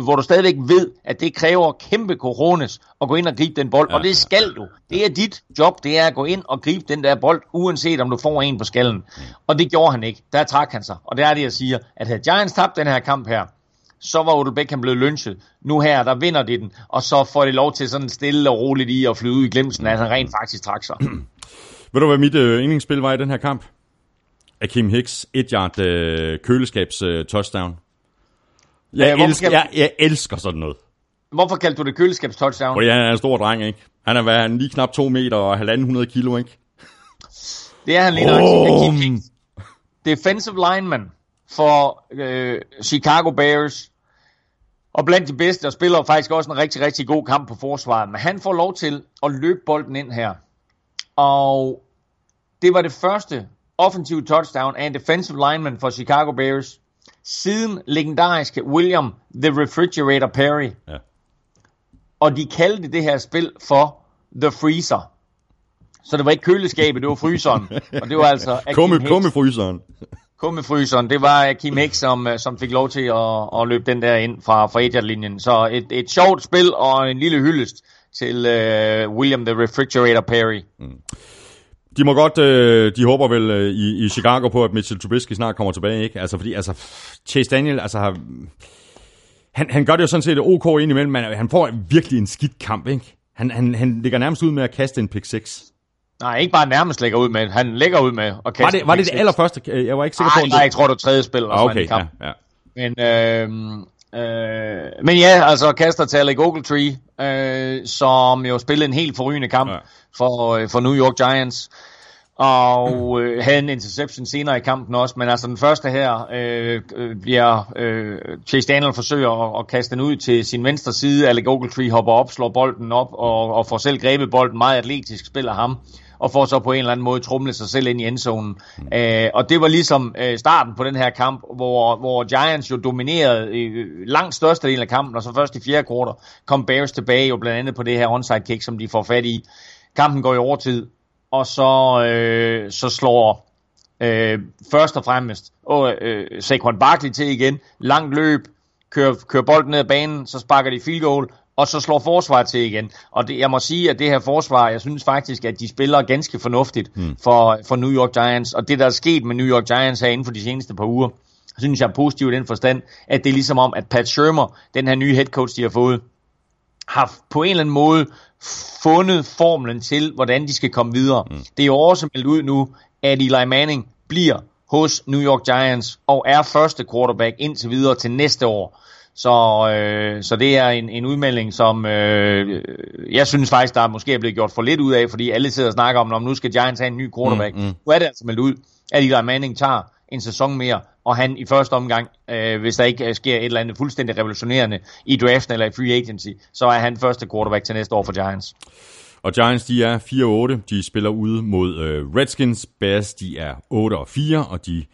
hvor du stadigvæk ved, at det kræver kæmpe corones at gå ind og gribe den bold, ja, og det skal du. Det er dit job, det er at gå ind og gribe den der bold, uanset om du får en på skallen. Og det gjorde han ikke. Der trak han sig. Og det er det, jeg siger, at havde Giants tabt den her kamp her, så var Odell Beckham blevet lynchet. Nu her, der vinder de den, og så får de lov til sådan stille og roligt i at flyde ud i glemsen, at han rent faktisk trak sig. [clears throat] Ved du, hvad mit øh, yndlingsspil var i den her kamp? Akim Hicks, et yard øh, køleskabs øh, touchdown. Jeg, ja, elsker, jeg, jeg elsker sådan noget. Hvorfor kaldte du det køleskabs touchdown? Fordi han er en stor dreng, ikke? Han er været lige knap 2 meter og 1.500 kilo, ikke? Det er han lige nok. Oh. Hicks. Defensive lineman for øh, Chicago Bears og blandt de bedste, og spiller faktisk også en rigtig, rigtig god kamp på forsvaret. Men han får lov til at løbe bolden ind her. Og det var det første offensive touchdown af en defensive lineman for Chicago Bears, siden legendariske William The Refrigerator Perry. Ja. Og de kaldte det her spil for The Freezer. Så det var ikke køleskabet, det var fryseren. Og det var altså... [laughs] Kumme, fryseren kummefryseren, det var øh, Kim Hæk, som, øh, som fik lov til at, at løbe den der ind fra, fra linjen Så et, et sjovt spil og en lille hyldest til uh, William the Refrigerator Perry. Mm. De må godt, øh, de håber vel øh, i, i Chicago på, at Mitchell Trubisky snart kommer tilbage, ikke? Altså, fordi, altså, Chase Daniel, altså, har, han, han gør det jo sådan set ok indimellem, men han får virkelig en skidt kamp, ikke? Han, han, han ligger nærmest ud med at kaste en pick 6. Nej, ikke bare nærmest lægger ud med, han lægger ud med at kaste. Var det, var det det allerførste? Jeg var ikke sikker på, Nej, jeg tror, det var tredje spil. Ah, okay, ja, ja. Men, øh, Øh, men ja, altså kaster til Alec Ogletree, øh, som jo spillede en helt forrygende kamp Ja. for, øh, for New York Giants. Og øh, havde en interception senere i kampen også, men altså den første her øh, øh, bliver øh, Chase Daniel forsøger at, at kaste den ud til sin venstre side. Alec Ogletree hopper op, slår bolden op og, og får selv grebet bolden meget atletisk, spiller ham og får så på en eller anden måde trumlet sig selv ind i endzonen. Mm. Øh, og det var ligesom øh, starten på den her kamp, hvor, hvor Giants jo dominerede øh, langt størstedelen af kampen, og så først i fjerde kvartal kom Bears tilbage jo blandt andet på det her onside kick, som de får fat i. Kampen går i overtid, og så, øh, så slår øh, først og fremmest og, øh, Saquon Barkley til igen, langt løb, kører, kører bolden ned ad banen, så sparker de field goal, og så slår forsvaret til igen. Og det, jeg må sige, at det her forsvar, jeg synes faktisk, at de spiller ganske fornuftigt mm. for, for New York Giants. Og det, der er sket med New York Giants her inden for de seneste par uger, synes jeg er positivt i den forstand, at det er ligesom om, at Pat Shermer, den her nye head coach, de har fået, har på en eller anden måde fundet formlen til, hvordan de skal komme videre. Mm. Det er jo også meldt ud nu, at Eli Manning bliver hos New York Giants og er første quarterback indtil videre til næste år. Så, øh, så det er en, en udmelding, som øh, jeg synes faktisk, der måske er blevet gjort for lidt ud af, fordi alle sidder og snakker om, om nu skal Giants have en ny quarterback. Mm, mm. Nu er det altså meldt ud, at Eli Manning tager en sæson mere, og han i første omgang, øh, hvis der ikke øh, sker et eller andet fuldstændig revolutionerende i draften eller i free agency, så er han første quarterback til næste år for Giants. Og Giants, de er 4-8. De spiller ude mod øh, Redskins. Bears, de er 8-4, og de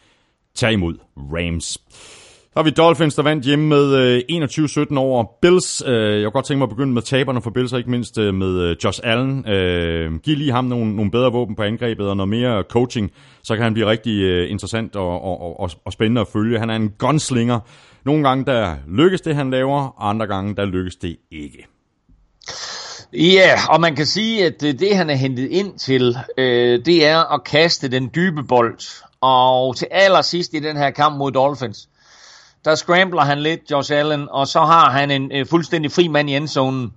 tager imod Rams. Så har vi Dolphins, der vandt hjemme med øh, 21-17 over Bills. Øh, jeg kunne godt tænke mig at begynde med taberne for Bills, og ikke mindst øh, med øh, Josh Allen. Øh, giv lige ham nogle, nogle bedre våben på angrebet og noget mere coaching, så kan han blive rigtig øh, interessant og, og, og, og spændende at følge. Han er en gunslinger. Nogle gange, der lykkes det, han laver, andre gange, der lykkes det ikke. Ja, yeah, og man kan sige, at det, det han er hentet ind til, øh, det er at kaste den dybe bold. Og til allersidst i den her kamp mod Dolphins, der scrambler han lidt, Josh Allen, og så har han en øh, fuldstændig fri mand i endzonen.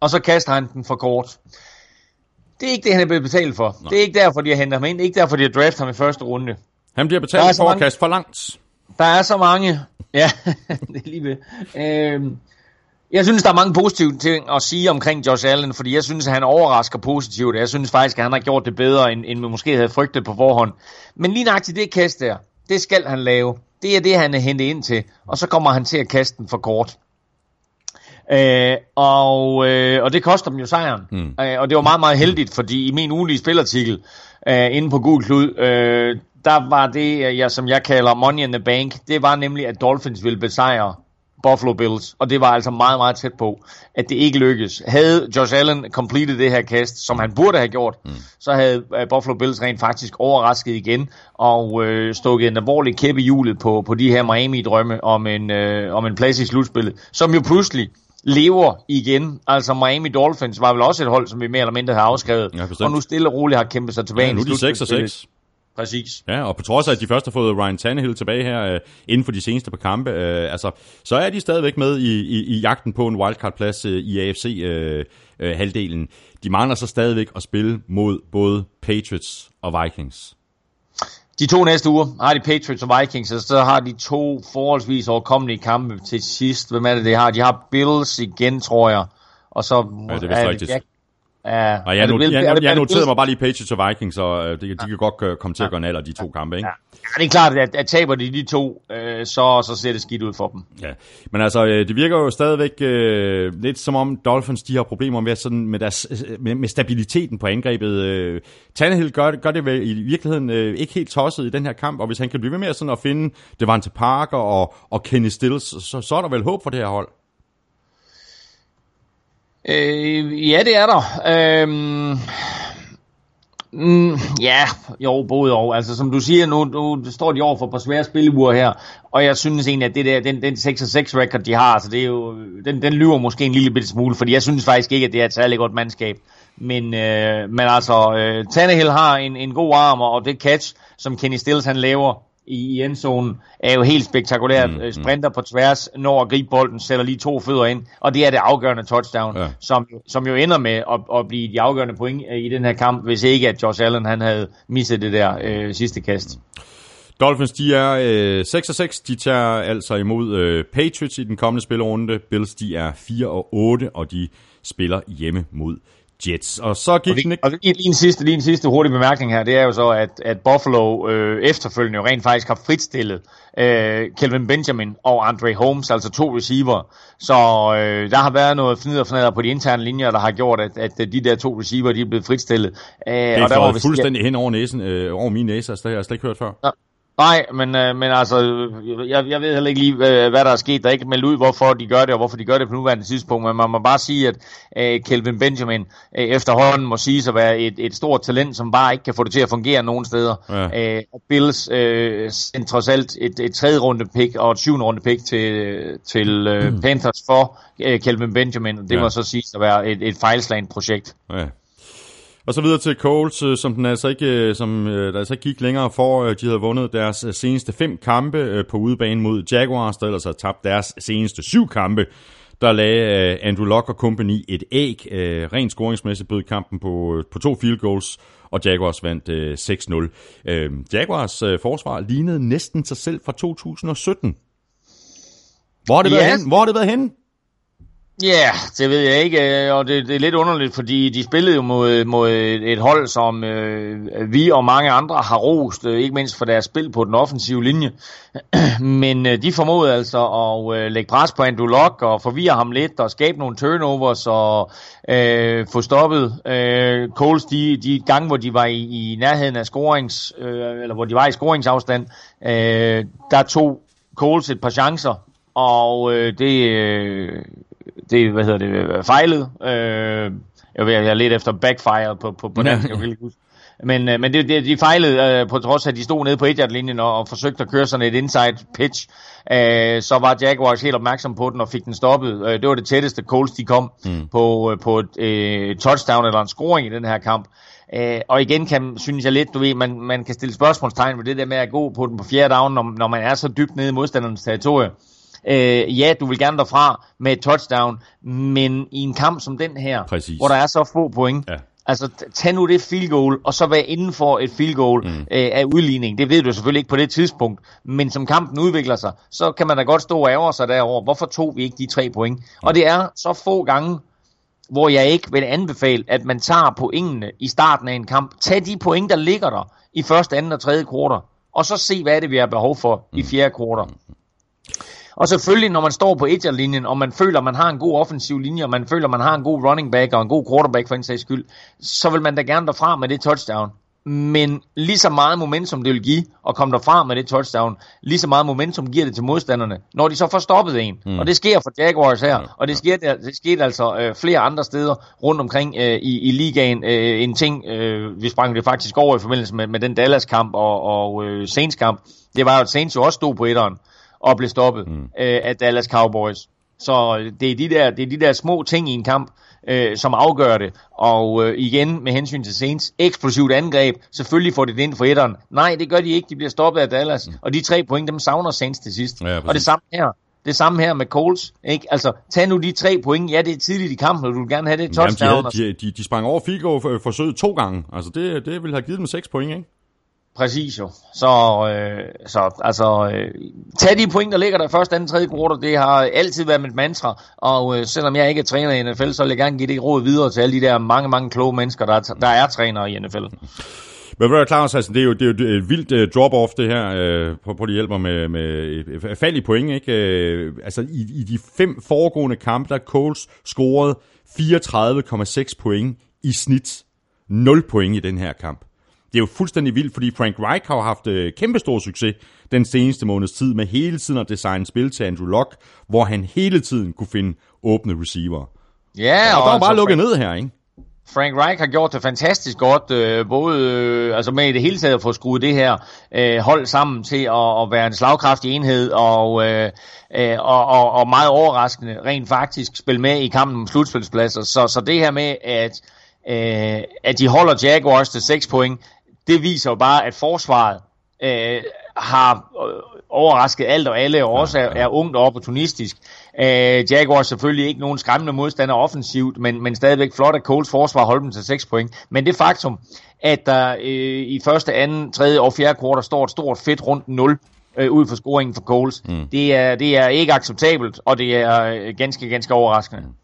Og så kaster han den for kort. Det er ikke det, han er blevet betalt for. Nej. Det er ikke derfor, de har hentet ham ind. Det er ikke derfor, de har draftet ham i første runde. Han bliver er betalt for at kaste for langt. Der er så mange. Ja, [laughs] det er lige ved. Øhm, jeg synes, der er mange positive ting at sige omkring Josh Allen, fordi jeg synes, at han overrasker positivt. Jeg synes faktisk, at han har gjort det bedre, end, end vi måske havde frygtet på forhånd. Men lige til det kast der, det skal han lave. Det er det, han er hentet ind til. Og så kommer han til at kaste den for kort. Øh, og, øh, og det koster dem jo sejren. Mm. Øh, og det var meget, meget heldigt, fordi i min ugenlige spilartikel øh, inde på Google Klud, øh, der var det, jeg, som jeg kalder Money in the Bank, det var nemlig, at Dolphins ville besejre Buffalo Bills, og det var altså meget, meget tæt på, at det ikke lykkedes. Havde Josh Allen completed det her kast, som han burde have gjort, mm. så havde øh, Buffalo Bills rent faktisk overrasket igen, og øh, stukket en alvorlig kæppe i hjulet på, på de her Miami-drømme om en, øh, om en plads i slutspillet, som jo pludselig lever igen. Altså Miami Dolphins var vel også et hold, som vi mere eller mindre har afskrevet, Ja, og nu stille og roligt har kæmpet sig tilbage. Ja, nu er de 6 og slutspillet. 6. Præcis. Ja, og på trods af, at de først har fået Ryan Tannehill tilbage her øh, inden for de seneste par kampe, øh, altså, så er de stadigvæk med i, i, i jagten på en wildcard-plads øh, i AFC-halvdelen. Øh, de mangler så stadigvæk at spille mod både Patriots og Vikings. De to næste uger har de Patriots og Vikings, og så har de to forholdsvis overkommelige kampe til sidst. Hvem er det, de har? De har Bills igen, tror jeg. Og så Ja, det er vist rigtigt. Ja, Og jeg, not, jeg, jeg det noterede mig bare lige Patriots og Vikings, og øh, de, de kan godt øh, komme til at gøre en alder, de to kampe, ikke? Ja, det er klart, at, at taber de de to, øh, så, så ser det skidt ud for dem. Ja, men altså, øh, det virker jo stadigvæk øh, lidt som om Dolphins, de har problemer med, sådan, med, deres, med, med stabiliteten på angrebet. Øh, Tannehill gør, det- gør det vel i virkeligheden øh, ikke helt tosset i den her kamp, og hvis han kan blive ved med sådan at finde Devante Parker og, og Kenny Stills, så, så er der vel håb for det her hold. Øh, ja, det er der. Øh, mm, ja, jo, både og. Altså, som du siger, nu, nu står de over for et par svære spilleuger her, og jeg synes egentlig, at det der, den, den 6-6 record, de har, så det er jo, den, den lyver måske en lille bitte smule, fordi jeg synes faktisk ikke, at det er et særligt godt mandskab. Men, øh, men altså, øh, Tannehill har en, en god arm, og det catch, som Kenny Stills han laver i, i endzonen, er jo helt spektakulært. Mm, Sprinter på tværs, når at gribe bolden, sætter lige to fødder ind, og det er det afgørende touchdown, Ja. som, som jo ender med at, at blive de afgørende point øh, i den her kamp, hvis ikke at Josh Allen han havde misset det der øh, sidste kast. Dolphins, de er øh, 6 og 6. De tager altså imod øh, Patriots i den kommende spillerunde. Bills, de er 4 og 8, og de spiller hjemme mod Jets. Og så gik Og, den det, ikke... og lige, lige, en sidste, lige en sidste hurtig bemærkning her, det er jo så, at, at Buffalo øh, efterfølgende jo rent faktisk har fritstillet øh, Kelvin Benjamin og Andre Holmes, altså to receiver. Så øh, der har været noget fnider og fnader på de interne linjer, der har gjort, at, at de der to receiver, de er blevet fritstillet. Øh, Det er og der sige, fuldstændig hen over næsen, øh, over min næse, altså det har jeg slet ikke hørt før. Nej, men, øh, men altså, jeg, jeg ved heller ikke lige, øh, hvad der er sket. Der er ikke meldt ud, hvorfor de gør det, og hvorfor de gør det på nuværende tidspunkt. Men man må bare sige, at øh, Kelvin Benjamin øh, efterhånden må sige at være et, et stort talent, som bare ikke kan få det til at fungere nogen steder. Ja. Øh, og Bills øh, sendte trods alt et, et tredje runde pick og et syvende runde pick til, til øh, Mm. Panthers for øh, Kelvin Benjamin. Det Ja. må så sige at være et, et fejlslagent projekt. Ja. Og så videre til Coles, øh, som, den altså ikke, øh, som øh, der altså ikke gik længere for. De havde vundet deres seneste fem kampe på udebane mod Jaguars, der ellers havde tabt deres seneste syv kampe. Der lagde Andrew Luck og company et æg. Rent scoringsmæssigt bød kampen på, på to field goals, og Jaguars vandt øh, 6-0. Øh, Jaguars forsvar lignede næsten sig selv fra 2017. Hvor har det Ja. været hen? Hvor har det været henne? Ja, yeah, det ved jeg ikke, øh, og det, det er lidt underligt, fordi de spillede jo mod, mod et hold, som øh, vi og mange andre har rost, øh, ikke mindst for deres spil på den offensive linje. [clears throat] Men øh, de formåede altså at øh, lægge pres på Andrew Locke og forvirre ham lidt og skabe nogle turnovers og øh, få stoppet øh, Coles de, de gange, hvor de var i, i nærheden af scorings, øh, eller hvor de var i scoringsafstand. Øh, der tog Coles et par chancer, og øh, det... Øh, det, hvad hedder det, fejlet. Øh, jeg jeg er lidt efter backfire på, på, på dansk, jeg ikke huske. Men, øh, men det, det, de fejlede, øh, på trods af, at de stod nede på 1 linjen og, og forsøgte at køre sådan et inside pitch. Øh, så var Jaguars helt opmærksom på den og fik den stoppet. Øh, det var det tætteste Coles de kom mm. på, øh, på et øh, touchdown eller en scoring i den her kamp. Øh, og igen kan, synes jeg lidt, du ved, man, man kan stille spørgsmålstegn ved det der med at gå på den på fjerde down, når, når man er så dybt nede i modstandernes territorie. Øh, ja, du vil gerne derfra med et touchdown, men i en kamp som den her, Præcis. hvor der er så få point, Ja. altså tag nu det field goal, og så vær inden for et field goal mm. øh, af udligning. Det ved du selvfølgelig ikke på det tidspunkt, men som kampen udvikler sig, så kan man da godt stå og ærge sig derover. Hvorfor tog vi ikke de tre point? Og det er så få gange, hvor jeg ikke vil anbefale, at man tager pointene i starten af en kamp. Tag de point, der ligger der i første, anden og tredje kvartal, og så se, hvad er det, vi har behov for i fjerde kvartal. Og selvfølgelig, når man står på linjen og man føler, man har en god offensiv linje, og man føler, man har en god running back og en god quarterback for en sags skyld, så vil man da gerne derfra med det touchdown. Men lige så meget momentum det vil give at komme derfra med det touchdown, lige så meget momentum giver det til modstanderne, når de så får stoppet en. Mm. Og det sker for Jaguars her, og det sker, det sker altså øh, flere andre steder rundt omkring øh, i, i ligaen. Øh, en ting, øh, vi sprang det faktisk over i forbindelse med, med den Dallas-kamp og, og øh, Saints-kamp, det var jo, at Saints jo også stod på etteren og blev stoppet mm. øh, af Dallas Cowboys. Så det er de der, det er de der små ting i en kamp, øh, som afgør det. Og øh, igen med hensyn til Saints, eksplosivt angreb, selvfølgelig får de det ind for etteren. Nej, det gør de ikke, de bliver stoppet af Dallas. Mm. Og de tre point, dem savner Saints til sidst. Ja, og det samme her. Det samme her med Coles. Ikke? Altså, tag nu de tre point. Ja, det er tidligt i kampen, og du vil gerne have det touchdown. Jamen, de, havde, de, de, de sprang over goal forsøget to gange. Altså, det, det ville have givet dem 6 point, ikke? Præcis jo. Så, øh, så altså, øh, tag de point, der ligger der første, anden, tredje quarter. Det har altid været mit mantra. Og øh, selvom jeg ikke er træner i NFL, så vil jeg gerne give det råd videre til alle de der mange, mange kloge mennesker, der der er trænere i NFL. Men hvad er Claus, altså, det er jo, det er jo et vildt uh, drop-off, det her. Uh, på, på de hjælper med, med øh, fald i point, ikke? Uh, altså, i, i de fem foregående kampe, der Coles scoret 34,6 point i snit. 0 point i den her kamp. Det er jo fuldstændig vildt, fordi Frank Reich har haft uh, kæmpestor succes den seneste måneds tid med hele tiden at designe spil til Andrew Luck, hvor han hele tiden kunne finde åbne receiver. Ja, og, og der var bare lukket ned her, ikke? Frank Reich har gjort det fantastisk godt, øh, både øh, altså med i det hele taget at få skruet det her øh, hold sammen til at, at være en slagkraftig enhed, og, øh, øh, og, og, og meget overraskende rent faktisk spille med i kampen om slutspilspladser. Så, så det her med, at, øh, at de holder Jaguars til 6 point, det viser jo bare, at forsvaret øh, har øh, overrasket alt og alle, og også er, er ungt og opportunistisk. Øh, Jaguars selvfølgelig ikke nogen skræmmende modstander offensivt, men, men stadigvæk flot, at Coles forsvar holdt dem til 6 point. Men det faktum, at der øh, i første, anden, tredje og fjerde kvartal står et stort fedt rundt 0 øh, ud for scoringen for Coles, mm. det, er, det er ikke acceptabelt, og det er øh, ganske, ganske overraskende. Mm.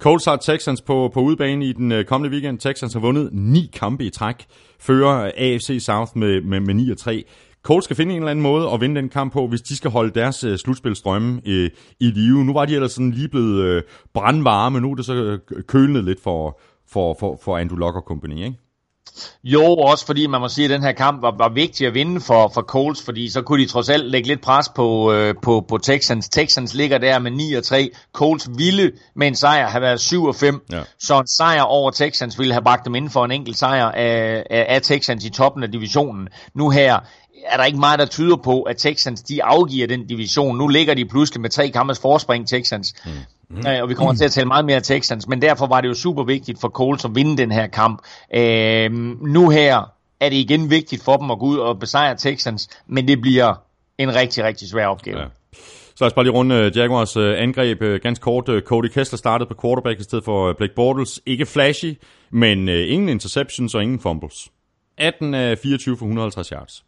Colts har Texans på, på udebane i den øh, kommende weekend. Texans har vundet ni kampe i træk, fører øh, AFC South med, med, med 9 og 3. Colts skal finde en eller anden måde at vinde den kamp på, hvis de skal holde deres uh, slutspilstrømme øh, i live. Nu var de ellers sådan lige blevet øh, brandvarme, nu er det så kølnet lidt for, for, for, for Andrew Luck og company, ikke? Jo, også fordi man må sige, at den her kamp var, var vigtig at vinde for, for Colts, fordi så kunne de trods alt lægge lidt pres på, øh, på, på Texans. Texans ligger der med 9 og 3. Colts ville med en sejr have været 7 og 5. Ja. Så en sejr over Texans ville have bragt dem inden for en enkelt sejr af, af, af Texans i toppen af divisionen. Nu her er der ikke meget, der tyder på, at Texans de afgiver den division. Nu ligger de pludselig med tre kampes forspring, Texans. Mm. Mm. Øh, og vi kommer mm. til at tale meget mere Texans, men derfor var det jo super vigtigt for Colts at vinde den her kamp. Øh, nu her er det igen vigtigt for dem at gå ud og besejre Texans, men det bliver en rigtig, rigtig svær opgave. Ja. Så lad os bare lige runde uh, Jaguars uh, angreb. Uh, ganske kort, Cody Kessler startede på quarterback i stedet for Blake Bortles. Ikke flashy, men ingen interceptions og ingen fumbles. 18 af 24 for 150 yards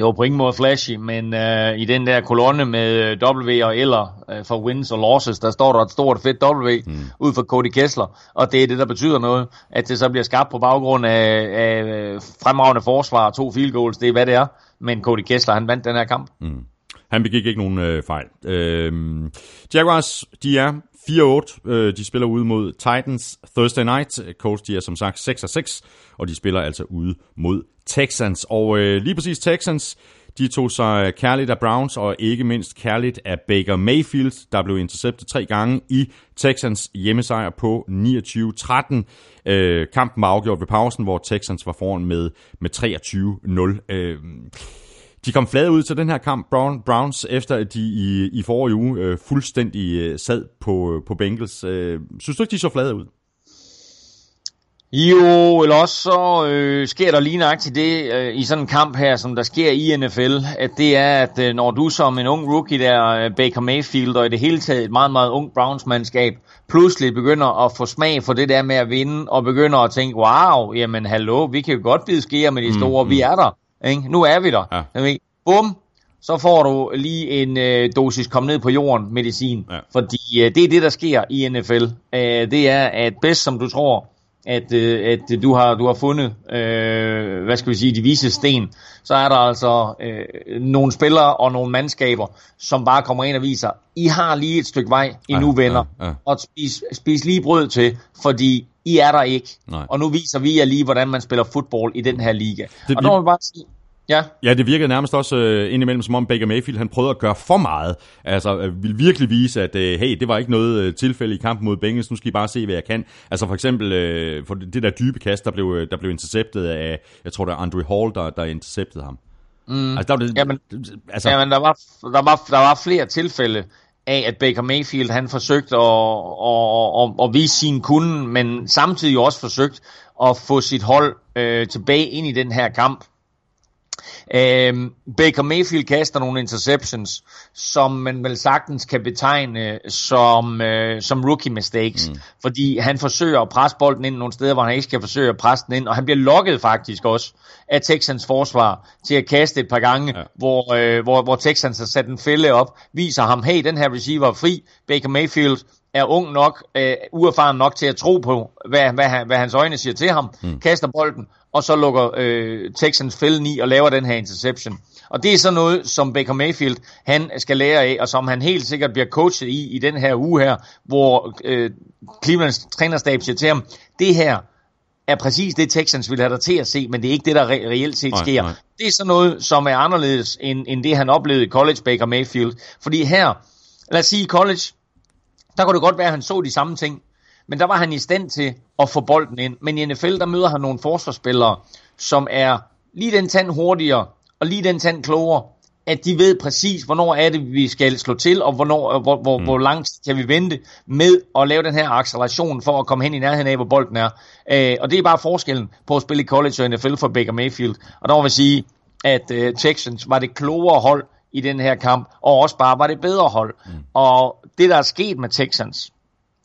det var på ingen måde flashy, men øh, i den der kolonne med W og Eller øh, for wins og losses, der står der et stort fedt W mm. ud for Cody Kessler, og det er det, der betyder noget, at det så bliver skabt på baggrund af, af fremragende forsvar og to field goals, det er hvad det er, men Cody Kessler, han vandt den her kamp. Mm. Han begik ikke nogen øh, fejl. Øh, Jaguars, de er 4-8. Øh, de spiller ude mod Titans Thursday night. Colts, de er som sagt 6-6, og de spiller altså ude mod Texans. Og øh, lige præcis Texans, de tog sig kærligt af Browns, og ikke mindst kærligt af Baker Mayfield, der blev interceptet tre gange i Texans hjemmesejr på 29-13. Øh, kampen var afgjort ved pausen, hvor Texans var foran med, med 23-0. Øh, de kom flade ud til den her kamp, Brown, Browns, efter at de i, i forrige uge øh, fuldstændig øh, sad på, på Bengals. Øh, synes du ikke, de så flade ud? Jo, eller også så øh, sker der lige nøjagtigt det øh, i sådan en kamp her, som der sker i NFL, at det er, at øh, når du som en ung rookie der, øh, Baker Mayfield, og i det hele taget et meget, meget ung Browns-mandskab, pludselig begynder at få smag for det der med at vinde, og begynder at tænke, wow, jamen hallo, vi kan jo godt blive skære med de store, mm, vi er der. Ikke? Nu er vi der. Ja. Bum, så får du lige en øh, dosis kom ned på jorden medicin. Ja. Fordi øh, det er det, der sker i NFL. Øh, det er, at bedst som du tror, at, øh, at du har du har fundet, øh, hvad skal vi sige, de vise sten, så er der altså øh, nogle spillere og nogle mandskaber, som bare kommer ind og viser, I har lige et stykke vej endnu, ja, venner, ja, ja. og spis, spis lige brød til, fordi I er der ikke. Nej. Og nu viser vi jer lige, hvordan man spiller fodbold i den her liga. Det, og der må man bare sige, Ja. ja, det virkede nærmest også uh, indimellem, som om Baker Mayfield han prøvede at gøre for meget. Altså, uh, ville virkelig vise, at uh, hey, det var ikke noget uh, tilfælde i kampen mod Bengals, nu skal I bare se, hvad jeg kan. Altså for eksempel, uh, for det der dybe kast, der blev, der blev interceptet af, jeg tror det er Andre Hall, der, der interceptede ham. Mm. Altså, der var det, jamen, altså, jamen der, var, der, var, der var flere tilfælde af, at Baker Mayfield han forsøgte at, at, at, at vise sin kunde, men samtidig også forsøgt at få sit hold øh, tilbage ind i den her kamp. Øhm, Baker Mayfield kaster nogle interceptions, som man vel sagtens kan betegne som, øh, som rookie mistakes, mm. fordi han forsøger at presse bolden ind nogle steder, hvor han ikke skal forsøge at presse den ind, og han bliver lokket faktisk også af Texans forsvar til at kaste et par gange, ja. hvor, øh, hvor, hvor Texans har sat en fælde op, viser ham, hey, den her receiver er fri, Baker Mayfield er ung nok, øh, uerfaren nok til at tro på, hvad, hvad, hvad hans øjne siger til ham, mm. kaster bolden, og så lukker øh, Texans fælden i og laver den her interception. Og det er så noget, som Baker Mayfield han skal lære af, og som han helt sikkert bliver coachet i i den her uge her, hvor øh, Clevelands trænerstab siger til ham, det her er præcis det, Texans vil have dig til at se, men det er ikke det, der re- reelt set nej, sker. Nej. Det er så noget, som er anderledes end, end det, han oplevede i college, Baker Mayfield. Fordi her, lad os sige i college, der kunne det godt være, at han så de samme ting, men der var han i stand til at få bolden ind. Men i NFL, der møder han nogle forsvarsspillere, som er lige den tand hurtigere, og lige den tand klogere, at de ved præcis, hvornår er det, vi skal slå til, og hvornår, hvor, hvor, mm. hvor langt kan vi vente med at lave den her acceleration for at komme hen i nærheden af, hvor bolden er. Øh, og det er bare forskellen på at spille i college og NFL for Baker Mayfield. Og der må vi sige, at øh, Texans var det klogere hold i den her kamp, og også bare var det bedre hold. Mm. Og det, der er sket med Texans,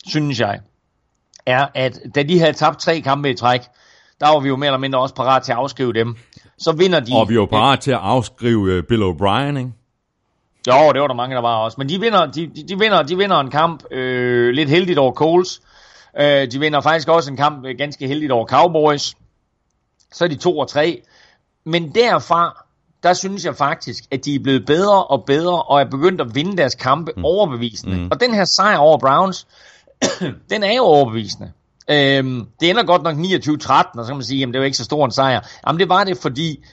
synes jeg, er, at da de havde tabt tre kampe i træk, der var vi jo mere eller mindre også parat til at afskrive dem. Så vinder de... Og vi var parat til at afskrive uh, Bill O'Brien, ikke? Jo, det var der mange, der var også. Men de vinder, de, de, de vinder, de vinder en kamp øh, lidt heldigt over Coles. Øh, de vinder faktisk også en kamp øh, ganske heldigt over Cowboys. Så er de 2 og 3. Men derfra, der synes jeg faktisk, at de er blevet bedre og bedre, og er begyndt at vinde deres kampe mm. overbevisende. Mm. Og den her sejr over Browns, [coughs] den er jo overbevisende. Øhm, det ender godt nok 29-13, og så kan man sige, at det var ikke så stor en sejr. Jamen det var det, fordi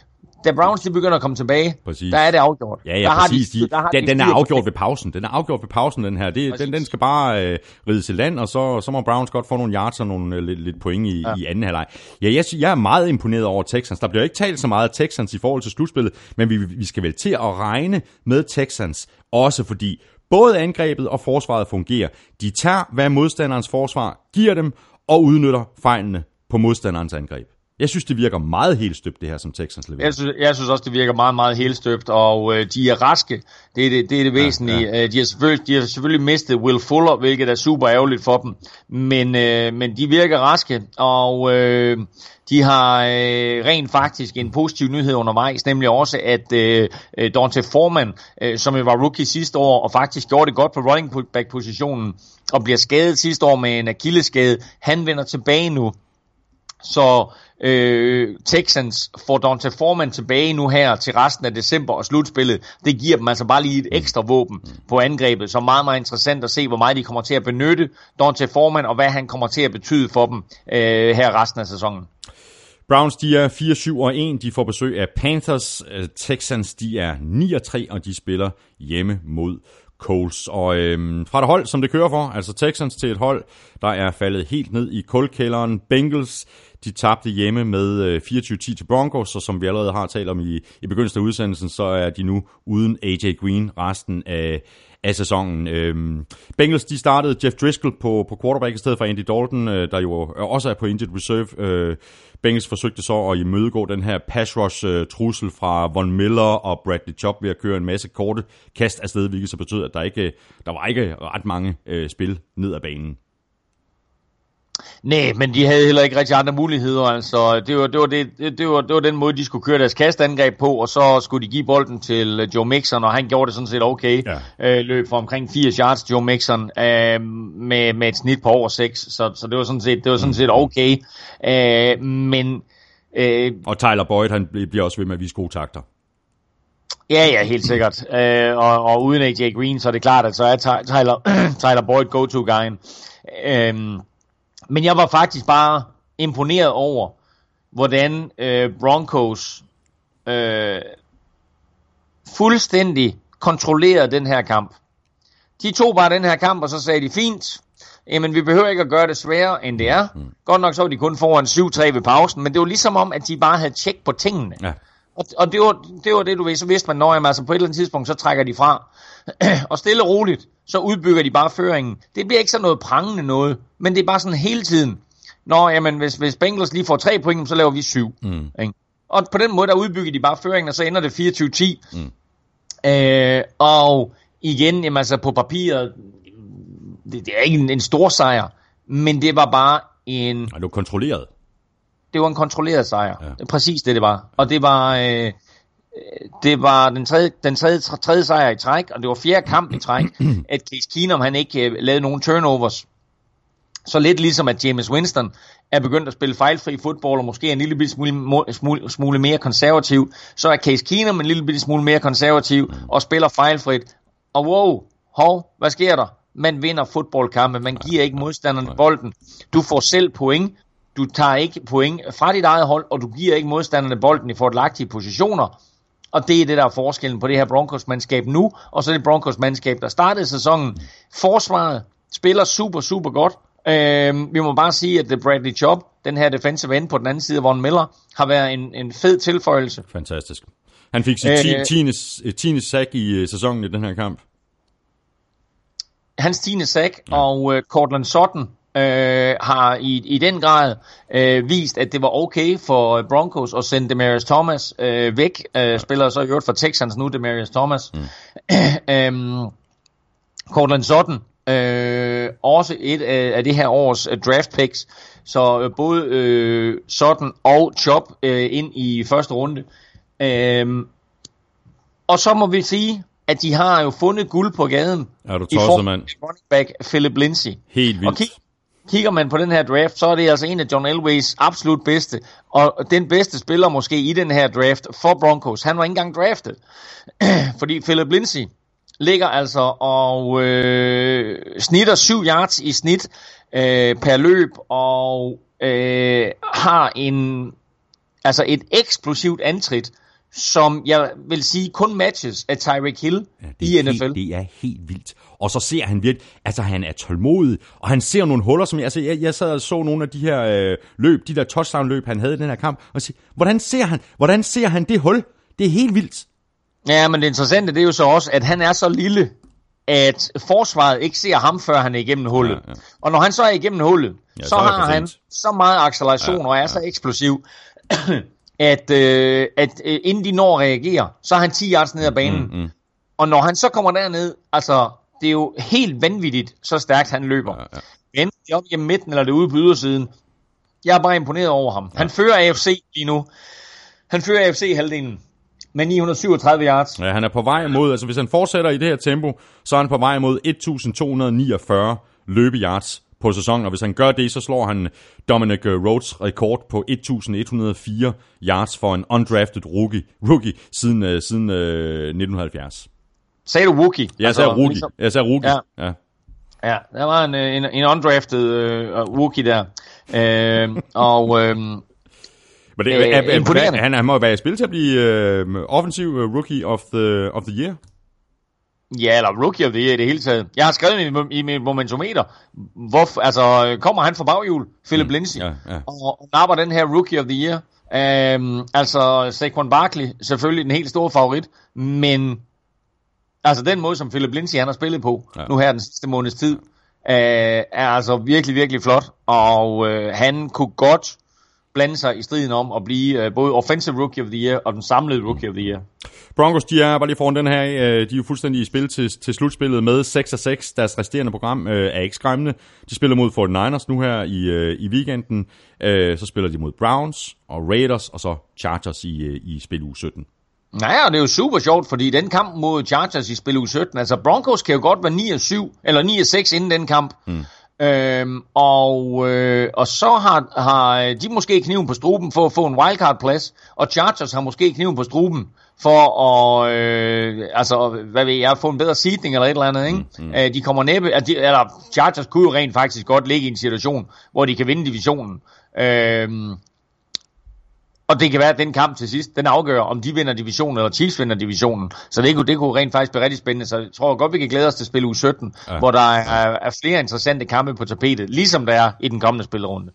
da Browns de begynder at komme tilbage, præcis. der er det afgjort. Ja, ja, der præcis. Har de, der har den, de den er afgjort ved pausen. Den er afgjort ved pausen, den her. Det, den, den skal bare øh, ride til land, og så, så må Browns godt få nogle yards og nogle øh, lidt, lidt point i, ja. i anden halvleg. Ja, jeg, jeg er meget imponeret over Texans. Der bliver ikke talt så meget af Texans i forhold til slutspillet, men vi, vi skal vel til at regne med Texans, også fordi både angrebet og forsvaret fungerer. De tager, hvad modstanderens forsvar giver dem, og udnytter fejlene på modstanderens angreb. Jeg synes, det virker meget helt støbt, det her, som Texans leverer. Jeg synes, jeg synes også, det virker meget, meget helt støbt, og øh, de er raske. Det er det, det, er det væsentlige. Ja, ja. Øh, de, har selvfølgelig, de har selvfølgelig mistet Will Fuller, hvilket er super ærgerligt for dem. Men, øh, men de virker raske, og øh, de har øh, rent faktisk en positiv nyhed undervejs, nemlig også, at øh, Dante Foreman, øh, som jo var rookie sidste år, og faktisk gjorde det godt på running back-positionen, og bliver skadet sidste år med en akilleskade, han vender tilbage nu. Så øh, Texans får Dante Foreman tilbage nu her til resten af december og slutspillet. Det giver dem altså bare lige et ekstra våben på angrebet, så meget, meget interessant at se, hvor meget de kommer til at benytte Dante Foreman, og hvad han kommer til at betyde for dem øh, her resten af sæsonen. Browns, de er 4-7 og 1. De får besøg af Panthers. Øh, Texans, de er 9 3, og de spiller hjemme mod Coles. Og øhm, fra et hold, som det kører for, altså Texans til et hold, der er faldet helt ned i kulkælderen. Bengals, de tabte hjemme med øh, 24-10 til Broncos, og som vi allerede har talt om i, i begyndelsen af udsendelsen, så er de nu uden AJ Green resten af, af sæsonen. Øhm, Bengals de startede Jeff Driscoll på, på quarterback i stedet for Andy Dalton, øh, der jo øh, også er på injured reserve. Øh, Bengals forsøgte så at imødegå den her pass rush øh, trussel fra Von Miller og Bradley Chubb ved at køre en masse korte kast afsted, hvilket så betød, at der ikke der var ikke ret mange øh, spil ned ad banen. Nej, men de havde heller ikke rigtig andre muligheder. Altså, det, var, det, var det, det, var, det var den måde, de skulle køre deres kastangreb på, og så skulle de give bolden til øh, Joe Mixon, og han gjorde det sådan set okay. Ja. Øh, løb for omkring 80 yards Joe Mixon øh, med, med et snit på over 6, så, så det var sådan set, det var sådan set okay. Øh, men... Øh, og Tyler Boyd, han bliver også ved med at vise gode takter. Ja, ja, helt sikkert. Øh, og, og uden AJ Green, så er det klart, at så er Tyler, [clears throat] Tyler Boyd go-to-guyen. Øh, men jeg var faktisk bare imponeret over, hvordan øh, Broncos øh, fuldstændig kontrollerede den her kamp. De tog bare den her kamp, og så sagde de, fint, jamen vi behøver ikke at gøre det sværere, end det er. Mm. Godt nok så var de kun foran 7-3 ved pausen, men det var ligesom om, at de bare havde tjek på tingene. Ja. Og, og det, var, det var det, du ved, så vidste man, når jamen, altså på et eller andet tidspunkt, så trækker de fra. [clears throat] og stille og roligt, så udbygger de bare føringen. Det bliver ikke sådan noget prangende noget, men det er bare sådan hele tiden. Nå, jamen, hvis, hvis Bengals lige får tre point, så laver vi syv. Mm. Ikke? Og på den måde, der udbygger de bare føringen, og så ender det 24-10. Mm. Øh, og igen, jamen, altså på papiret, det, det er ikke en, en stor sejr, men det var bare en... Og det var kontrolleret. Det var en kontrolleret sejr. Ja. Det er præcis det, det var. Og det var... Øh, det var den tredje, den tredje, tredje sejr i træk, og det var fjerde kamp i træk, [clears throat] at Case Keenum han ikke uh, lavede nogen turnovers. Så lidt ligesom at James Winston er begyndt at spille fejlfri fodbold, og måske en lille smule, smule, smule mere konservativ, så er Case Keenum en lille smule mere konservativ og spiller fejlfrit. Og wow, hov, hvad sker der? Man vinder fodboldkampe, man giver ikke modstanderne bolden. Du får selv point, du tager ikke point fra dit eget hold, og du giver ikke modstanderne bolden i fordelagtige positioner. Og det er det, der er forskellen på det her Broncos-mandskab nu, og så det Broncos-mandskab, der startede sæsonen. Forsvaret spiller super, super godt. Øh, vi må bare sige, at det Bradley Chubb, den her defensive end på den anden side af Von Miller, har været en, en fed tilføjelse. Fantastisk. Han fik sit 10. Øh, 10. 10. sack i øh, sæsonen i den her kamp. Hans 10. sack, ja. og uh, Cortland Sutton øh, har i, i den grad øh, vist, at det var okay for Broncos at sende Demarius Thomas øh, væk. Øh, spiller så i øvrigt for Texans nu, Demarius Thomas. Mm. [clears throat] øhm, Cortland Sutton, øh, også et af, af det her års uh, draft picks. Så øh, både øh, Sutton og Chop øh, ind i første runde. Øh, og så må vi sige, at de har jo fundet guld på gaden. Er du i tosset, mand? running back Philip Lindsay. Helt Og vildt. kig, kigger man på den her draft, så er det altså en af John Elways absolut bedste, og den bedste spiller måske i den her draft for Broncos. Han var ikke engang draftet, [clears throat] fordi Philip Lindsay ligger altså og øh, snitter 7 yards i snit øh, per løb, og øh, har en altså et eksplosivt antrit, som jeg vil sige kun matches af Tyreek Hill Ja, i er NFL. helt, det er helt vildt. Og så ser han virkelig, altså han er tålmodig, og han ser nogle huller, som jeg, altså jeg, jeg sad og så nogle af de her øh, løb, de der touchdown løb, han havde i den her kamp, og siger, hvordan ser han, hvordan ser han det hul? Det er helt vildt. Ja, men det interessante det er jo så også, at han er så lille, at forsvaret ikke ser ham, før han er igennem hullet. Ja, ja. Og når han så er igennem hullet, Ja, ja, så, så har han så meget acceleration Ja, og er ja. så eksplosiv, at, øh, at øh, inden de når at reagere, så er han 10 yards ned ad banen. Mm, mm. Og når han så kommer derned, altså, det er jo helt vanvittigt, så stærkt han løber. Ja, ja. Enten det op igennem midten, eller det er ude på ydersiden. Jeg er bare imponeret over ham. Han fører AFC lige nu. Han fører AFC halvdelen med 937 yards. Ja, han er på vej mod, altså hvis han fortsætter i det her tempo, så er han på vej mod 1249 løbeyards på sæsonen, og hvis han gør det, så slår han Dominic øh, Rhodes rekord på 1104 yards for en undrafted rookie, rookie siden, uh, siden uh, 1970. Sagde du rookie? Jeg sagde rookie. ligesom- Jeg sagde rookie. Ja. ja. Ja, der var en, øh, en, en undrafted øh, rookie der. Øh, [laughs] og øh, Men det, Øh, er, er, er, imponerende. han, han må være i spil til at blive uh, offensiv rookie of the, of the year. Ja, eller rookie of the year i det hele taget. Jeg har skrevet i, mit- i mit momentometer, hvorfor, altså kommer han fra baghjul, Philip mm, Lindsay, ja, ja. Og, og napper den her rookie of the year. Øh, altså Saquon Barkley, selvfølgelig den helt store favorit, men altså den måde, som Philip Lindsay han har spillet på, ja. nu her den sidste måneds tid, øh, er altså virkelig, virkelig flot, og øh, han kunne godt blande sig i striden om at blive øh, både Offensive Rookie of the Year og den samlede Rookie of the Year. Broncos, de er bare lige foran den her, øh, de er jo fuldstændig i spil til, til slutspillet med 6 6. Deres resterende program øh, er ikke skræmmende. De spiller mod 49ers nu her i, øh, i weekenden. Øh, så spiller de mod Browns og Raiders og så Chargers i, øh, i spil uge 17. Ja, og det er jo super sjovt, fordi den kamp mod Chargers i spil uge 17, altså Broncos kan jo godt være 9 og 7, eller 9 og 6 inden den kamp. Mm. Øhm, og, øh, og så har, har de måske kniven på struben for at få en wildcard-plads, og Chargers har måske kniven på struben for at, øh, altså, hvad ved jeg, få en bedre seedning eller et eller andet, ikke? Mm, mm. Øh, de kommer næppe, at de, eller Chargers kunne jo rent faktisk godt ligge i en situation, hvor de kan vinde divisionen. Øhm, og det kan være, at den kamp til sidst, den afgør, om de vinder divisionen, eller Chiefs vinder divisionen. Så det kunne, det kunne rent faktisk blive rigtig spændende. Så jeg tror godt, vi kan glæde os til spil uge 17, Ja. hvor der er, er flere interessante kampe på tapetet, ligesom der er i den kommende spillerunde.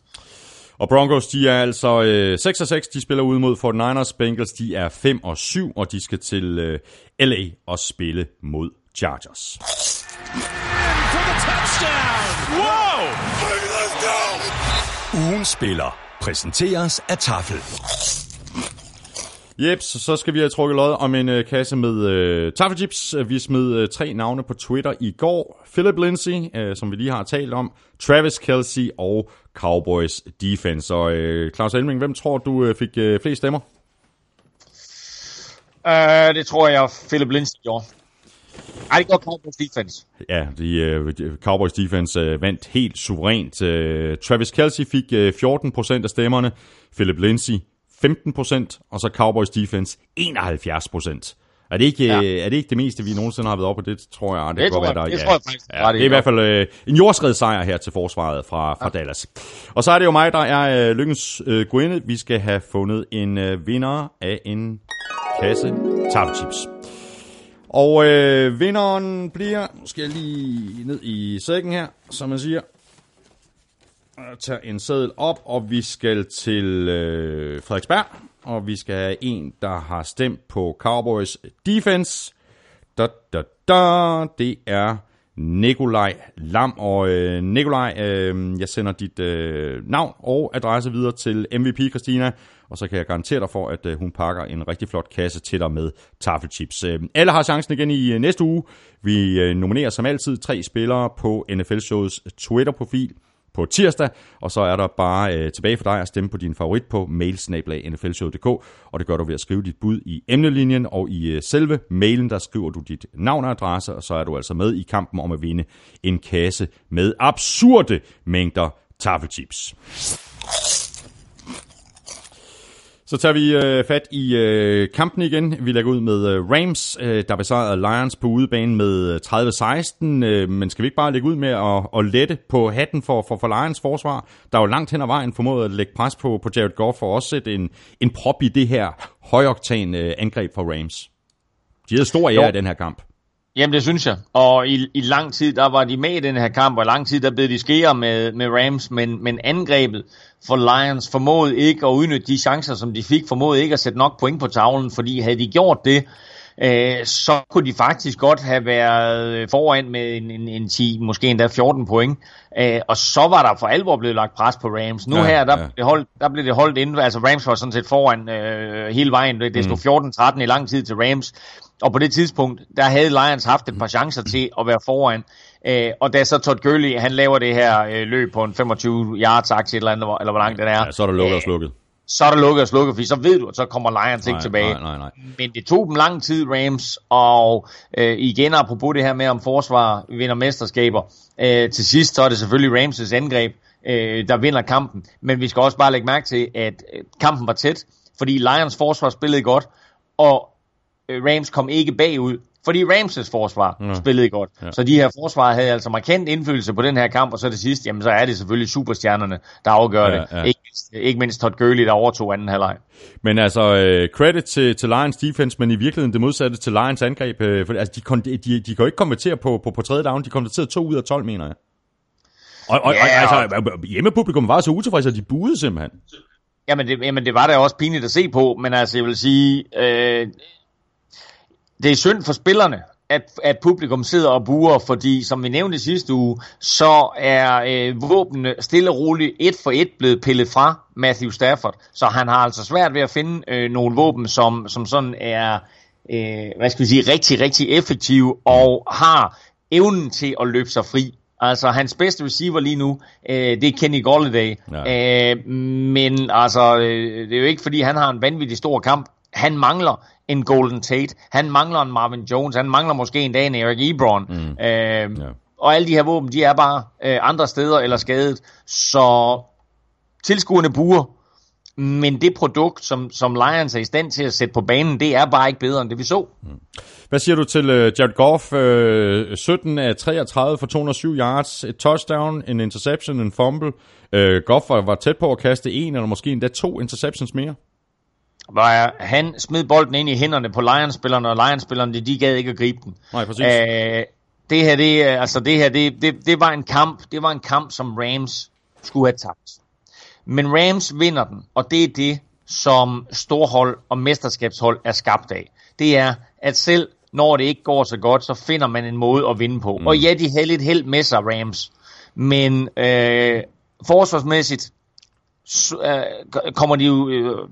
Og Broncos, de er altså øh, 6 6. De spiller ud mod 49ers. Bengals, de er 5 og 7, og de skal til øh, LA og spille mod Chargers. Ugens spiller præsenteres af Tafel. Jeps, så skal vi have trukket lod om en øh, kasse med øh, taffelchips. Vi smed øh, tre navne på Twitter i går. Philip Lindsay, øh, som vi lige har talt om. Travis Kelsey og Cowboys Defense. Og øh, Claus Elming, hvem tror du øh, fik øh, flest stemmer? Uh, det tror jeg, Philip Lindsay gjorde. Ej, det går Cowboys defense. Ja, de, de- Cowboys Defense øh, vandt helt suverænt. Øh, Travis Kelsey fik øh, 14% af stemmerne. Philip Lindsay 15%, og så Cowboys Defense 71%. Er det, ikke, ja. Er det ikke det meste, vi nogensinde har været oppe på? Det tror jeg, det, Det tror jeg- være, der, det ja. tror jeg faktisk, ja, det det er i godt. hvert fald øh, en jordskred sejr her til forsvaret fra, fra ja. Dallas. Og så er det jo mig, der er øh, lykkens øh, guinde. Vi skal have fundet en øh, vinder af en kasse taffelchips. Og øh, vinderen bliver, nu skal jeg lige ned i sækken her, som man siger. Jeg tager en seddel op, og vi skal til øh, Frederiksberg. Og vi skal have en, der har stemt på Cowboys defense. Da, da, da. Det er Nikolaj Lam. Og øh, Nikolaj, øh, jeg sender dit øh, navn og adresse videre til MVP Christina, og så kan jeg garantere dig for, at øh, hun pakker en rigtig flot kasse til dig med taffelchips. Øh, alle har chancen igen i øh, næste uge. Vi nominerer som altid tre spillere på NFL-showets Twitter-profil på tirsdag, og så er der bare øh, tilbage for dig at stemme på din favorit på mailsnablag.nflshow.dk, og det gør du ved at skrive dit bud i emnelinjen, og i øh, selve mailen, der skriver du dit navn og adresse, og så er du altså med i kampen om at vinde en kasse med absurde mængder taffelchips. Så tager vi øh, fat i øh, kampen igen. Vi lægger ud med øh, Rams, øh, der besejrede Lions på udebane med 30-16. Øh, men skal vi ikke bare lægge ud med at, at lette på hatten for, for, for Lions forsvar, der er jo langt hen ad vejen formået at lægge pres på, på Jared Goff for også sætte en, en prop i det her højoktan øh, angreb for Rams. De havde stor ære i den her kamp. Jamen, det synes jeg. Og i, i lang tid, der var de med i den her kamp, og i lang tid, der blev de skære med, med Rams, men, men angrebet for Lions formåede ikke at udnytte de chancer, som de fik, formåede ikke at sætte nok point på tavlen, fordi havde de gjort det, øh, så kunne de faktisk godt have været foran med en, en, en 10, måske endda 14 point. Øh, og så var der for alvor blevet lagt pres på Rams. Nu ja, her, der, ja. blev det holdt, der blev det holdt inden, altså Rams var sådan set foran øh, hele vejen. Det stod mm. 14-13 i lang tid til Rams. Og på det tidspunkt, der havde Lions haft et par chancer til at være foran. Øh, og da så Todd Gurley, han laver det her øh, løb på en 25 yards aktie eller, andet, eller hvor langt den er. Ja, så er der lukket og slukket. Så er der lukket og slukket, for så ved du, at så kommer Lions nej, ikke tilbage. Nej, nej, nej. Men det tog dem lang tid, Rams, og øh, igen apropos det her med, om forsvar vinder mesterskaber. Øh, til sidst så er det selvfølgelig Rams' angreb, øh, der vinder kampen. Men vi skal også bare lægge mærke til, at øh, kampen var tæt, fordi Lions forsvar spillede godt, og øh, Rams kom ikke bagud, fordi Ramses forsvar ja. spillede godt. Ja. Så de her forsvar havde altså markant indflydelse på den her kamp, og så det sidste, jamen så er det selvfølgelig superstjernerne, der afgør ja, det. Ja. Ikke, ikke mindst Todd Gurley, der overtog anden halvleg. Men altså, uh, credit til, til Lions defense, men i virkeligheden det modsatte til Lions angreb. Uh, for, altså, de, kon, de, de, de kan jo ikke konvertere på, på, på tredje down, de konverterede to ud af 12, mener jeg. Og, og, ja, og altså, hjemmepublikum var så utilfredse, at de buede simpelthen. Jamen det, jamen det var da også pinligt at se på, men altså jeg vil sige, øh, det er synd for spillerne, at, at publikum sidder og buer, fordi som vi nævnte sidste uge, så er øh, våbnene stille og roligt et for et blevet pillet fra Matthew Stafford. Så han har altså svært ved at finde øh, nogle våben, som, som sådan er øh, hvad skal vi sige, rigtig, rigtig effektive og har evnen til at løbe sig fri. Altså, hans bedste receiver lige nu, øh, det er Kenny Golladay. Ja. Øh, men altså, øh, det er jo ikke, fordi han har en vanvittig stor kamp. Han mangler en Golden Tate. Han mangler en Marvin Jones. Han mangler måske en dag en Eric Ebron. Mm. Øh, ja. Og alle de her våben, de er bare øh, andre steder eller skadet. Så tilskuerne buer. Men det produkt, som, som Lions er i stand til at sætte på banen, det er bare ikke bedre end det, vi så. Mm. Hvad siger du til uh, Jared Goff? Uh, 17 af 33 for 207 yards, et touchdown, en interception, en fumble. Uh, Goff var, var tæt på at kaste en eller måske endda to interceptions mere var han smed bolden ind i hænderne på Lions-spillerne, og Lions-spillerne, de, gad ikke at gribe den. Nej, præcis. Æh, det her, det, altså det her, det, det, det, var en kamp, det var en kamp, som Rams skulle have tabt. Men Rams vinder den, og det er det, som storhold og mesterskabshold er skabt af. Det er, at selv når det ikke går så godt, så finder man en måde at vinde på. Mm. Og ja, de havde lidt held med sig, Rams. Men øh, forsvarsmæssigt så, øh, kommer de jo... Øh,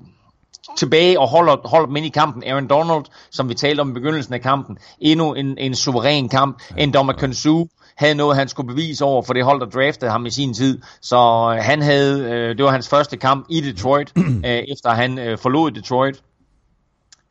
tilbage og holder, holder dem ind i kampen. Aaron Donald, som vi talte om i begyndelsen af kampen, endnu en, en suveræn kamp. En Dommer Konsu havde noget, han skulle bevise over for det hold, der draftede ham i sin tid. Så øh, han havde, øh, det var hans første kamp i Detroit, [clears throat] øh, efter han øh, forlod Detroit.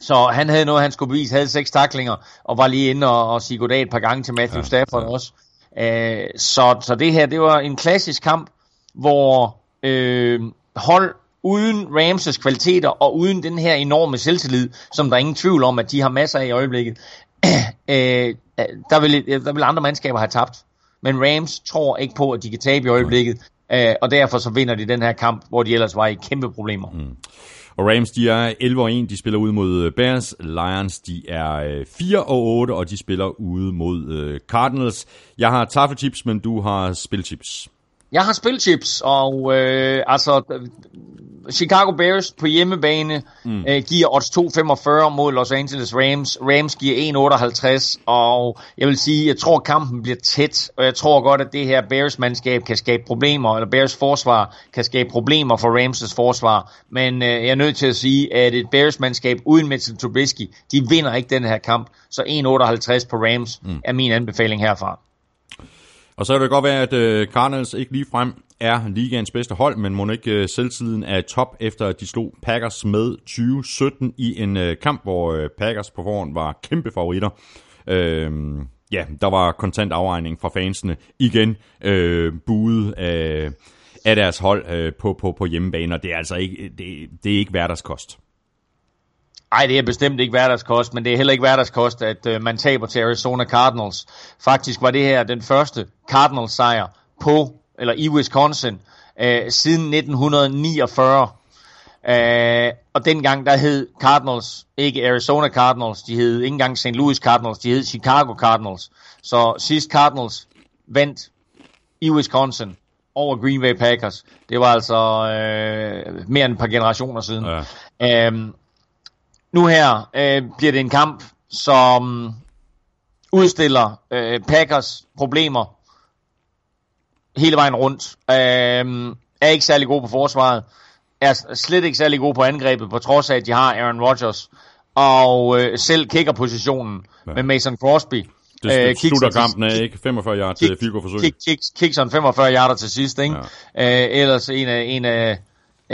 Så han havde noget, han skulle bevise, havde seks taklinger, og var lige inde og, og sige goddag et par gange til Matthew ja, Stafford ja. også. Øh, så, så det her, det var en klassisk kamp, hvor øh, hold uden Ramses kvaliteter og uden den her enorme selvtillid, som der er ingen tvivl om, at de har masser af i øjeblikket, [clears throat] øh, der, vil, der vil andre mandskaber have tabt. Men Rams tror ikke på, at de kan tabe i øjeblikket, øh, og derfor så vinder de den her kamp, hvor de ellers var i kæmpe problemer. Mm. Og Rams, de er 11-1, de spiller ud mod Bears. Lions, de er 4-8, og de spiller ude mod Cardinals. Jeg har taffelchips, men du har spilchips. Jeg har spilchips, og øh, altså Chicago Bears på hjemmebane mm. øh, giver odds 2,45 mod Los Angeles Rams. Rams giver 1,58, og jeg vil sige, jeg tror kampen bliver tæt, og jeg tror godt, at det her Bears-mandskab kan skabe problemer, eller Bears forsvar kan skabe problemer for Rams' forsvar. Men øh, jeg er nødt til at sige, at et Bears-mandskab uden Mitchell Trubisky, de vinder ikke den her kamp. Så 1,58 på Rams mm. er min anbefaling herfra. Og så kan det godt være, at øh, Cardinals ikke lige frem er ligaens bedste hold, men må ikke øh, selvtiden er top, efter at de slog Packers med 2017 i en øh, kamp, hvor øh, Packers på forhånd var kæmpe favoritter. Øh, ja, der var kontant afregning fra fansene igen øh, budet af, af deres hold øh, på, på, på hjemmebane, og det er altså ikke, det, det er ikke hverdagskost. Nej, det er bestemt ikke hverdagskost, men det er heller ikke hverdagskost, at øh, man taber til Arizona Cardinals. Faktisk var det her den første Cardinals sejr på, eller i Wisconsin, øh, siden 1949. Øh, og dengang der hed Cardinals ikke Arizona Cardinals, de hed ikke engang St. Louis Cardinals, de hed Chicago Cardinals. Så sidst Cardinals vandt i Wisconsin over Green Bay Packers, det var altså øh, mere end et par generationer siden. Ja. Øhm, nu her øh, bliver det en kamp, som udstiller øh, Packers problemer hele vejen rundt. Øh, er ikke særlig god på forsvaret. Er slet ikke særlig god på angrebet, på trods af, at de har Aaron Rodgers. Og øh, selv kickerpositionen ja. med Mason Crosby. Det øh, slutter kampen af, ikke? 45 yards til field forsøg. Kick, kick, kick, 45 yards til sidst, ikke? Ja. Øh, ellers en af, en af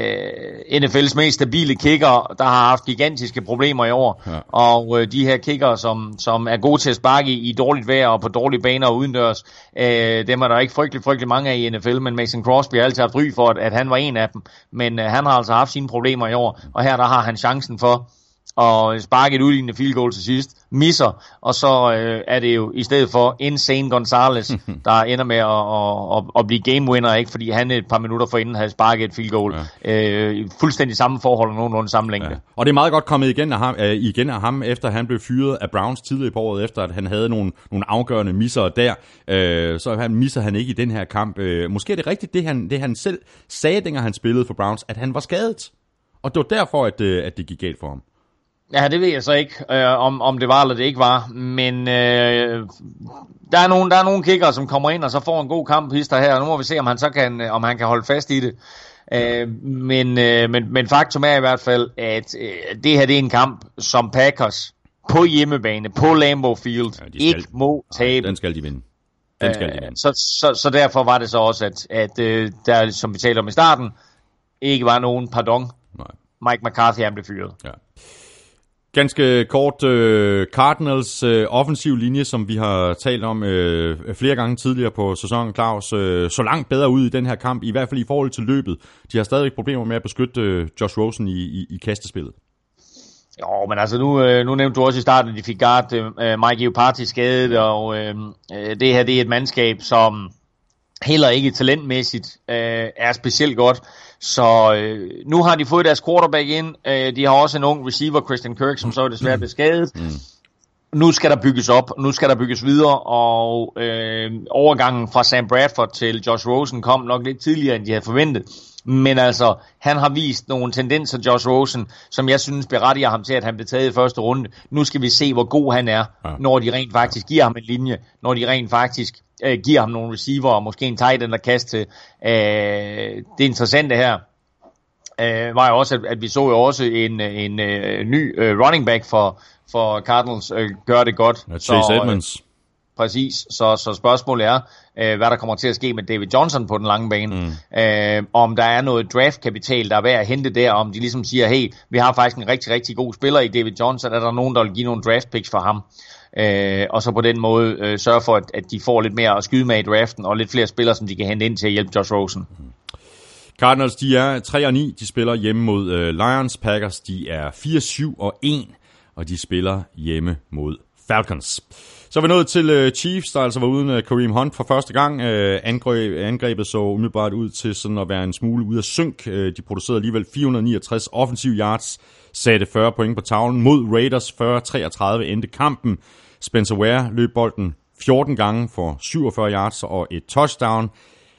øh, NFL's mest stabile kicker, der har haft gigantiske problemer i år. Ja. Og øh, de her kicker, som, som er gode til at sparke i, i dårligt vejr og på dårlige baner og udendørs, øh, dem er der ikke frygtelig, frygtelig mange af i NFL, men Mason Crosby har altid haft ry for, at, at han var en af dem. Men øh, han har altså haft sine problemer i år, og her der har han chancen for og sparke et udlignende field goal til sidst, misser, og så øh, er det jo i stedet for Insane Gonzalez, [laughs] der ender med at, at, at blive game winner, ikke? fordi han et par minutter forinden havde sparket et field goal. Ja. Øh, fuldstændig samme forhold og nogenlunde samme længde. Ja. Og det er meget godt kommet igen af, ham, øh, igen af ham, efter han blev fyret af Browns tidligere på året, efter at han havde nogle, nogle afgørende misser der. Øh, så han misser han ikke i den her kamp. Øh, måske er det rigtigt, det han, det han selv sagde, dengang han spillede for Browns, at han var skadet. Og det var derfor, at, øh, at det gik galt for ham. Ja, det ved jeg så ikke, øh, om, om det var eller det ikke var. Men øh, der, er nogle, der er nogle kicker, som kommer ind og så får en god kamp hister her. Nu må vi se, om han så kan, øh, om han kan holde fast i det. Øh, men, øh, men, men faktum er i hvert fald, at øh, det her det er en kamp, som Packers på hjemmebane, på Lambeau Field, ja, skal, ikke må tabe. Den skal de vinde. Den skal de vinde. Øh, så, så, så derfor var det så også, at, at øh, der, som vi talte om i starten, ikke var nogen pardon. Nej. Mike McCarthy han blev fyret. Ja. Ganske kort, øh, Cardinals øh, offensiv linje, som vi har talt om øh, flere gange tidligere på sæsonen, Claus, øh, så langt bedre ud i den her kamp, i hvert fald i forhold til løbet. De har stadig problemer med at beskytte øh, Josh Rosen i, i, i kastespillet. Jo, men altså nu, øh, nu nævnte du også i starten, at de fik guard øh, øh Mike Eupati skadet, og øh, øh, det her det er et mandskab, som heller ikke talentmæssigt øh, er specielt godt. Så øh, nu har de fået deres quarterback ind. Øh, de har også en ung receiver, Christian Kirk, som så er desværre blevet skadet. Mm. Nu skal der bygges op, nu skal der bygges videre, og øh, overgangen fra Sam Bradford til Josh Rosen kom nok lidt tidligere, end de havde forventet. Men altså, han har vist nogle tendenser, Josh Rosen, som jeg synes berettiger ham til, at han blev taget i første runde. Nu skal vi se, hvor god han er, ja. når de rent faktisk giver ham en linje, når de rent faktisk øh, giver ham nogle receiver, og måske en tight end at kaste til. Øh, det interessante her, øh, var jo også, at, at vi så jo også en, en, en øh, ny øh, running back for, for Cardinals øh, gør det godt. Ja, Chase så, Edmonds. Øh, præcis, så, så spørgsmålet er, øh, hvad der kommer til at ske med David Johnson på den lange bane. Mm. Øh, om der er noget draftkapital, der er værd at hente der, om de ligesom siger, hey, vi har faktisk en rigtig, rigtig god spiller i David Johnson, er der nogen, der vil give nogle draft picks for ham? Øh, og så på den måde øh, sørge for, at, at de får lidt mere at skyde med i draften, og lidt flere spillere, som de kan hente ind til at hjælpe Josh Rosen. Cardinals, de er 3 og 9, de spiller hjemme mod øh, Lions. Packers, de er 4, 7 og 1, og de spiller hjemme mod Falcons. Så er vi nået til øh, Chiefs, der altså var uden øh, Kareem Hunt for første gang. Uh, angreb, angrebet så umiddelbart ud til sådan at være en smule ude af synk. De producerede alligevel 469 offensive yards, satte 40 point på tavlen mod Raiders 40-33 endte kampen. Spencer Ware løb bolden 14 gange for 47 yards og et touchdown.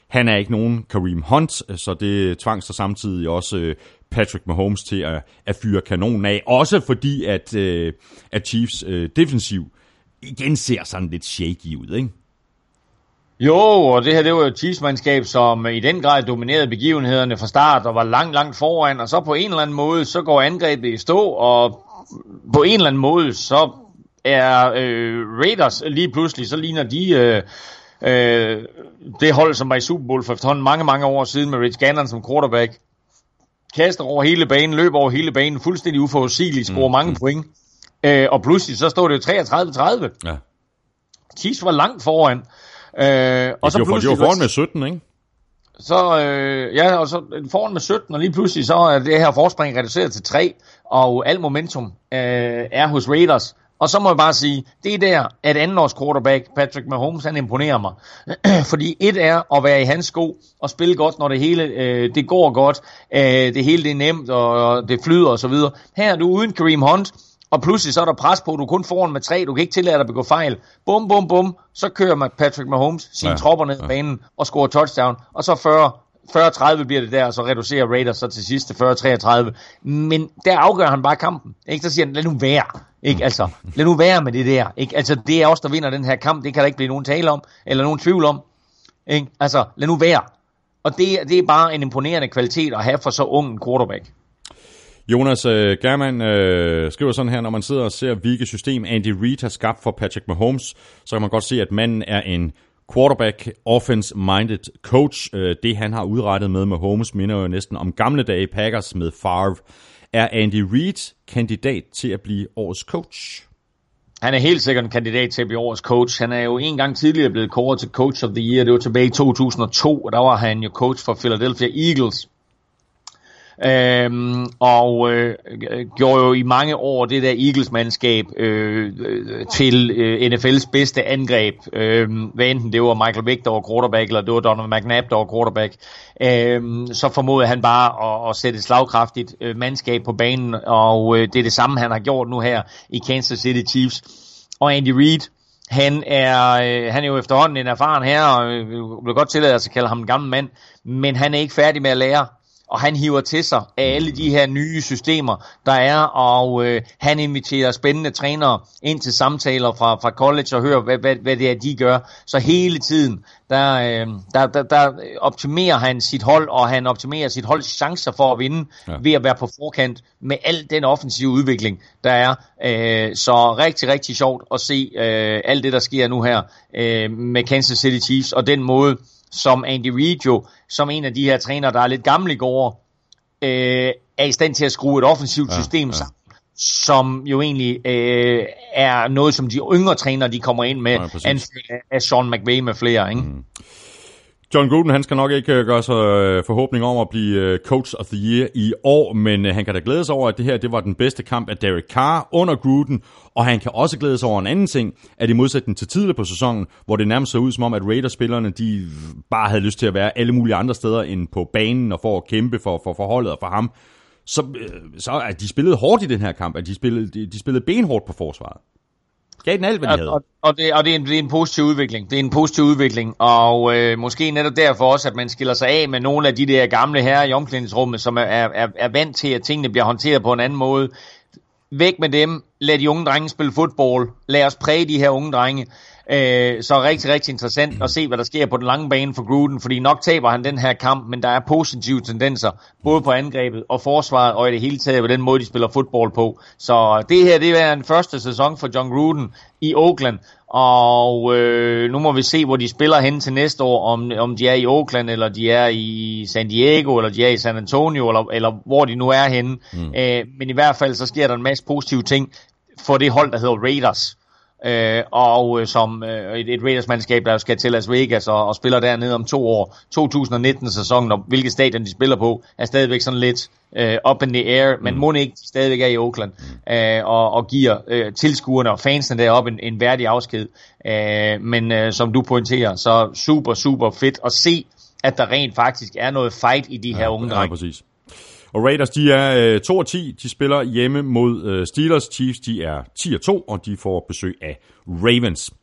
Han er ikke nogen Kareem Hunt, så det tvang sig samtidig også Patrick Mahomes til at, at fyre kanonen af. Også fordi, at, at Chiefs defensiv igen ser sådan lidt shaky ud, ikke? Jo, og det her det var jo et Chiefs-mandskab, som i den grad dominerede begivenhederne fra start og var langt, langt foran, og så på en eller anden måde, så går angrebet i stå, og på en eller anden måde, så er øh, Raiders lige pludselig, så ligner de øh, øh, det hold, som var i Super Bowl for efterhånden mange, mange år siden med Rich Gannon som quarterback. Kaster over hele banen, løber over hele banen, fuldstændig uforudsigeligt, scorer mm, mange mm. point. Øh, og pludselig så står det jo 33-30. Ja. Chiefs var langt foran. Øh, og så de pludselig... De var foran med 17, ikke? Så, øh, ja, og så foran med 17, og lige pludselig så er det her forspring reduceret til 3, og alt momentum øh, er hos Raiders. Og så må jeg bare sige, det er der, at andenårs quarterback Patrick Mahomes, han imponerer mig. [clears throat] Fordi et er at være i hans sko og spille godt, når det hele øh, det går godt, øh, det hele det er nemt, og det flyder osv. Her er du uden Kareem Hunt, og pludselig så er der pres på, du kun foran med tre, du kan ikke tillade dig at begå fejl. Bum, bum, bum, så kører Patrick Mahomes sine ja, tropper ned ja. banen og scorer touchdown, og så 40 40-30 bliver det der, og så reducerer Raiders så til sidste 40-33. Men der afgør han bare kampen. Ikke? Så siger han, lad nu være. Ikke? Altså, lad nu være med det der. Ikke? Altså, det er os, der vinder den her kamp. Det kan der ikke blive nogen tale om, eller nogen tvivl om. Ikke? Altså, lad nu være. Og det, det er bare en imponerende kvalitet at have for så ung en quarterback. Jonas øh, German øh, skriver sådan her, når man sidder og ser, hvilket system Andy Reid har skabt for Patrick Mahomes, så kan man godt se, at manden er en quarterback, offense-minded coach. Øh, det han har udrettet med Mahomes minder jo næsten om gamle dage Packers med Favre. Er Andy Reid kandidat til at blive årets coach? Han er helt sikkert en kandidat til at blive årets coach. Han er jo en gang tidligere blevet kåret til Coach of the Year. Det var tilbage i 2002, og der var han jo coach for Philadelphia Eagles. Øhm, og øh, gjorde jo i mange år det der Eagles-mandskab øh, øh til øh, NFL's bedste angreb. Øh, hvad enten det var Michael Vick, der var quarterback, eller det var Donovan McNabb, der var quarterback. Øh, så formodede han bare at, at sætte et slagkraftigt øh, mandskab på banen, og øh, det er det samme, han har gjort nu her i Kansas City Chiefs. Og Andy Reid, han er, øh, han er jo efterhånden en erfaren herre, og øh, vil godt tillade sig at kalde ham en gammel mand, men han er ikke færdig med at lære og han hiver til sig af alle de her nye systemer, der er, og øh, han inviterer spændende trænere ind til samtaler fra, fra college og hører, hvad, hvad, hvad det er, de gør. Så hele tiden, der, øh, der, der, der optimerer han sit hold, og han optimerer sit holds chancer for at vinde, ja. ved at være på forkant med al den offensive udvikling, der er. Øh, så rigtig, rigtig sjovt at se øh, alt det, der sker nu her øh, med Kansas City Chiefs, og den måde, som Andy Reid jo, som en af de her trænere, der er lidt gamle i går, øh, er i stand til at skrue et offensivt ja, system ja. sammen, som jo egentlig øh, er noget, som de yngre trænere, de kommer ind med, ja, af Sean McVay med flere. Ikke? Mm. John Gruden, han skal nok ikke øh, gøre sig øh, forhåbning om at blive øh, Coach of the Year i år, men han kan da glæde sig over, at det her det var den bedste kamp af Derek Carr under Gruden, og han kan også glæde sig over en anden ting, at i modsætning til tidligere på sæsonen, hvor det nærmest så ud som om, at Raiders-spillerne de bare havde lyst til at være alle mulige andre steder end på banen og for at kæmpe for, for forholdet og for ham, så, så at de spillede hårdt i den her kamp, at de spillede, de, de spillede benhårdt på forsvaret. Gav den alt, hvad de havde. Og, og, det, og det, er en, det er en positiv udvikling. Det er en positiv udvikling. Og øh, måske netop derfor også, at man skiller sig af med nogle af de der gamle herrer i omklædningsrummet, som er, er, er vant til, at tingene bliver håndteret på en anden måde. Væk med dem. Lad de unge drenge spille fodbold. Lad os præge de her unge drenge. Øh, så rigtig, rigtig interessant at se, hvad der sker på den lange bane for Gruden, fordi nok taber han den her kamp, men der er positive tendenser, både på angrebet og forsvaret, og i det hele taget på den måde, de spiller fodbold på. Så det her, det er en første sæson for John Gruden i Oakland, og øh, nu må vi se, hvor de spiller hen til næste år, om, om de er i Oakland, eller de er i San Diego, eller de er i San Antonio, eller, eller hvor de nu er henne. Mm. Øh, men i hvert fald, så sker der en masse positive ting for det hold, der hedder Raiders øh, og øh, som øh, et, et Raiders-mandskab, der skal til Las Vegas og, og spiller dernede om to år. 2019-sæsonen, og hvilket stadion de spiller på, er stadigvæk sådan lidt øh, up in the air, men mm. må ikke de stadigvæk er i Oakland, mm. øh, og, og giver øh, tilskuerne og fansene deroppe en, en værdig afsked. Øh, men øh, som du pointerer, så super, super fedt at se, at der rent faktisk er noget fight i de ja, her unge drenge. Ja, præcis. Og Raiders, de er øh, 2 og 10. De spiller hjemme mod øh, Steelers. Chiefs, de er 10 og 2, og de får besøg af Ravens.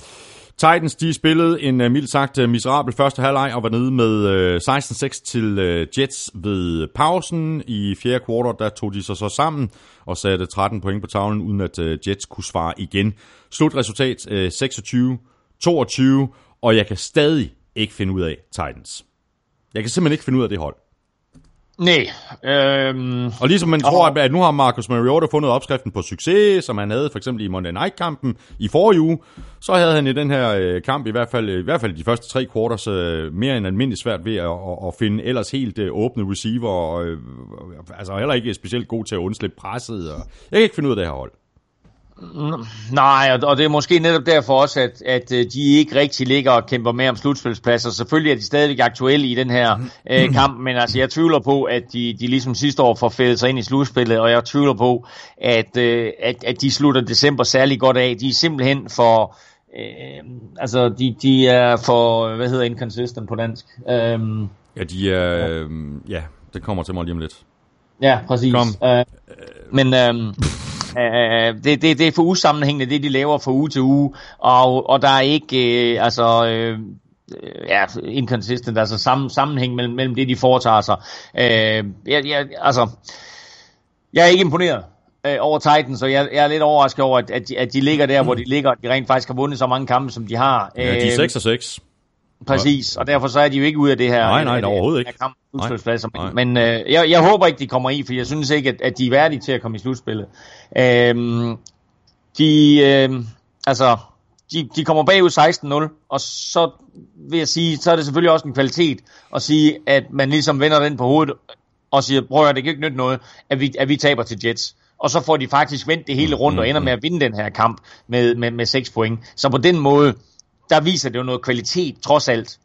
Titans, de spillede en uh, mildt sagt uh, miserabel første halvleg og var nede med øh, uh, 16-6 til uh, Jets ved pausen. I fjerde kvartal, der tog de sig så sammen og satte 13 point på tavlen, uden at uh, Jets kunne svare igen. Slutresultat uh, 26-22, og jeg kan stadig ikke finde ud af Titans. Jeg kan simpelthen ikke finde ud af det hold. Nej. Øhm, og ligesom man tror, at, at nu har Marcus Mariota fundet opskriften på succes, som han havde for eksempel i Monday Night-kampen i forrige uge, så havde han i den her øh, kamp, i hvert fald i hvert fald de første tre quarters, øh, mere end almindeligt svært ved at, at, at finde ellers helt øh, åbne receiver, og øh, altså heller ikke specielt god til at undslippe presset. Og jeg kan ikke finde ud af det her hold. Nej, og det er måske netop derfor også, at, at øh, de ikke rigtig ligger og kæmper med om slutspilspladser. Selvfølgelig er de stadigvæk aktuelle i den her øh, kamp, men altså jeg tvivler på, at de, de ligesom sidste år får fældet sig ind i slutspillet, og jeg tvivler på, at, øh, at, at de slutter december særlig godt af. De er simpelthen for... Øh, altså, de, de er for, hvad hedder inconsistent på dansk? Øh, ja, de er, øh, ja, det kommer til mig lige om lidt. Ja, præcis. Kom. Øh, men øh, Øh, det, det, det er for usammenhængende, det de laver fra uge til uge, og, og der er ikke, øh, altså... Øh, ja, inconsistent, altså sammen, sammenhæng mellem, mellem det, de foretager sig. Øh, jeg, jeg, altså, jeg er ikke imponeret øh, over Titans, og jeg, jeg er lidt overrasket over, at, at, de, at de ligger der, hvor de ligger, at de rent faktisk har vundet så mange kampe, som de har. Ja, de er 6 og 6. Præcis, og derfor så er de jo ikke ude af det her. Nej, nej, overhovedet ikke. Kamp, nej, Men, men øh, jeg, jeg håber ikke, de kommer i, for jeg synes ikke, at, at de er værdige til at komme i slutspillet. Øhm, de, øh, altså, de, de kommer bagud 16-0, og så vil jeg sige, så er det selvfølgelig også en kvalitet at sige, at man ligesom vender den på hovedet og siger, prøv at det kan ikke nytte noget, at vi, at vi taber til Jets. Og så får de faktisk vendt det hele rundt og ender med at vinde den her kamp med, med, med 6 point. Så på den måde, der viser det jo noget kvalitet, trods alt.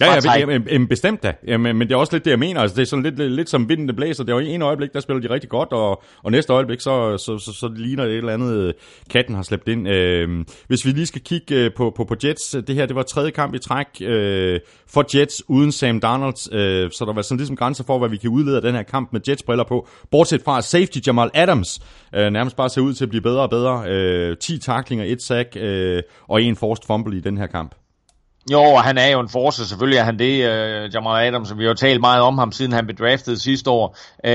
Ja, ja, jamen, jamen, bestemt da. Jamen, men det er også lidt det, jeg mener. Altså, det er sådan lidt, lidt, lidt som vindende blæser. Det er jo i en øjeblik, der spiller de rigtig godt, og, og næste øjeblik, så, så, så, så ligner det et eller andet, øh, katten har slæbt ind. Øh, hvis vi lige skal kigge øh, på, på, på Jets, det her, det var tredje kamp i træk øh, for Jets uden Sam Darnold, øh, så der var sådan ligesom grænser for, hvad vi kan udlede af den her kamp med Jets-briller på. Bortset fra safety Jamal Adams øh, nærmest bare ser ud til at blive bedre og bedre. Øh, 10 taklinger, et sack øh, og en forced fumble i den her kamp. Jo, og han er jo en force, selvfølgelig er han det, uh, Jamal Adams, vi har jo talt meget om ham, siden han blev draftet sidste år. Uh,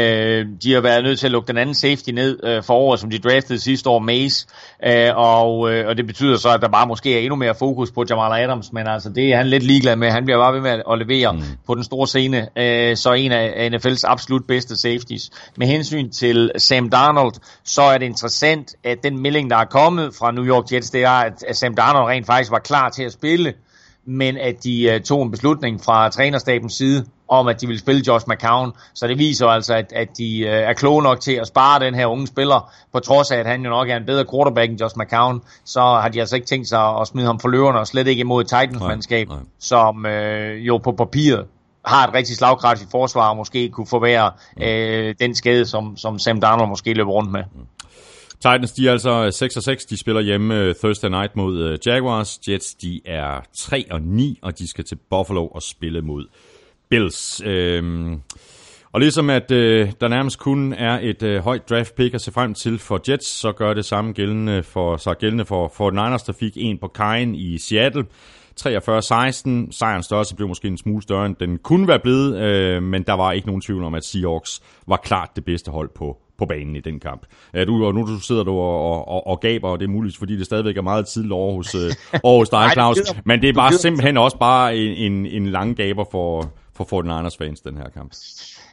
de har været nødt til at lukke den anden safety ned uh, for året, som de draftede sidste år, Mace, uh, og, uh, og det betyder så, at der bare måske er endnu mere fokus på Jamal Adams, men altså det er han lidt ligeglad med, han bliver bare ved med at levere mm. på den store scene, uh, så en af NFL's absolut bedste safeties. Med hensyn til Sam Darnold, så er det interessant, at den melding, der er kommet fra New York Jets, det er, at Sam Darnold rent faktisk var klar til at spille, men at de uh, tog en beslutning fra trænerstabens side om, at de ville spille Josh McCown. Så det viser altså, at, at de uh, er kloge nok til at spare den her unge spiller, på trods af, at han jo nok er en bedre quarterback end Josh McCown, så har de altså ikke tænkt sig at smide ham for løverne, og slet ikke imod Titans-mandskab, som uh, jo på papiret har et rigtig slagkraftigt forsvar, og måske kunne forvære uh, den skade, som, som Sam Darnold måske løber rundt med. Mm. Titans, de er altså øh, 6 og 6. De spiller hjemme øh, Thursday night mod øh, Jaguars. Jets, de er 3 og 9, og de skal til Buffalo og spille mod Bills. Øhm, og ligesom at øh, der nærmest kun er et øh, højt draft pick at se frem til for Jets, så gør det samme gældende for, så gældende for, for Niners, der fik en på kajen i Seattle. 43-16. Sejrens størrelse blev måske en smule større, end den kunne være blevet, øh, men der var ikke nogen tvivl om, at Seahawks var klart det bedste hold på, på banen i den kamp. Ja, du, og nu du sidder du og, og, og gaber, og det er muligt, fordi det stadigvæk er meget tidligt over hos, øh, [laughs] over hos dig, Claus. Men det er bare simpelthen også bare en, en, en lang gaber for, for 49ers fans, den her kamp.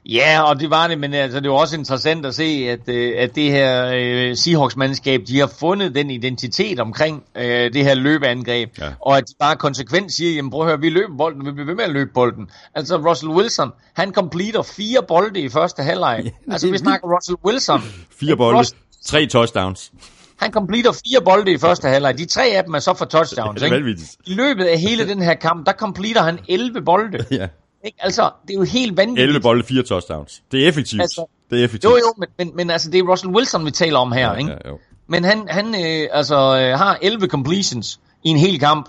Ja, og det var det, men altså, det var også interessant at se, at, øh, at det her uh, Seahawks-mandskab, de har fundet den identitet omkring uh, det her løbeangreb, ja. og at de bare konsekvent siger, jamen prøv at høre, vi løber bolden, vi bliver ved med at løbe bolden. Altså Russell Wilson, han completer fire bolde i første halvleg. Ja, altså vi snakker Russell Wilson. Fire bolde, Russell, tre touchdowns. Han completer fire bolde i første halvleg. De tre af dem er så for touchdowns. Det er ikke? I løbet af hele den her kamp, der completer han 11 bolde. [laughs] Ja. Ikke? Altså, det er jo helt vanvittigt. 11 bolde, 4 touchdowns. Det er effektivt. Altså, det er effektivt. Jo, jo, men, men, men altså, det er Russell Wilson, vi taler om her, ja, ikke? Ja, jo. Men han, han øh, altså, øh, har 11 completions i en hel kamp.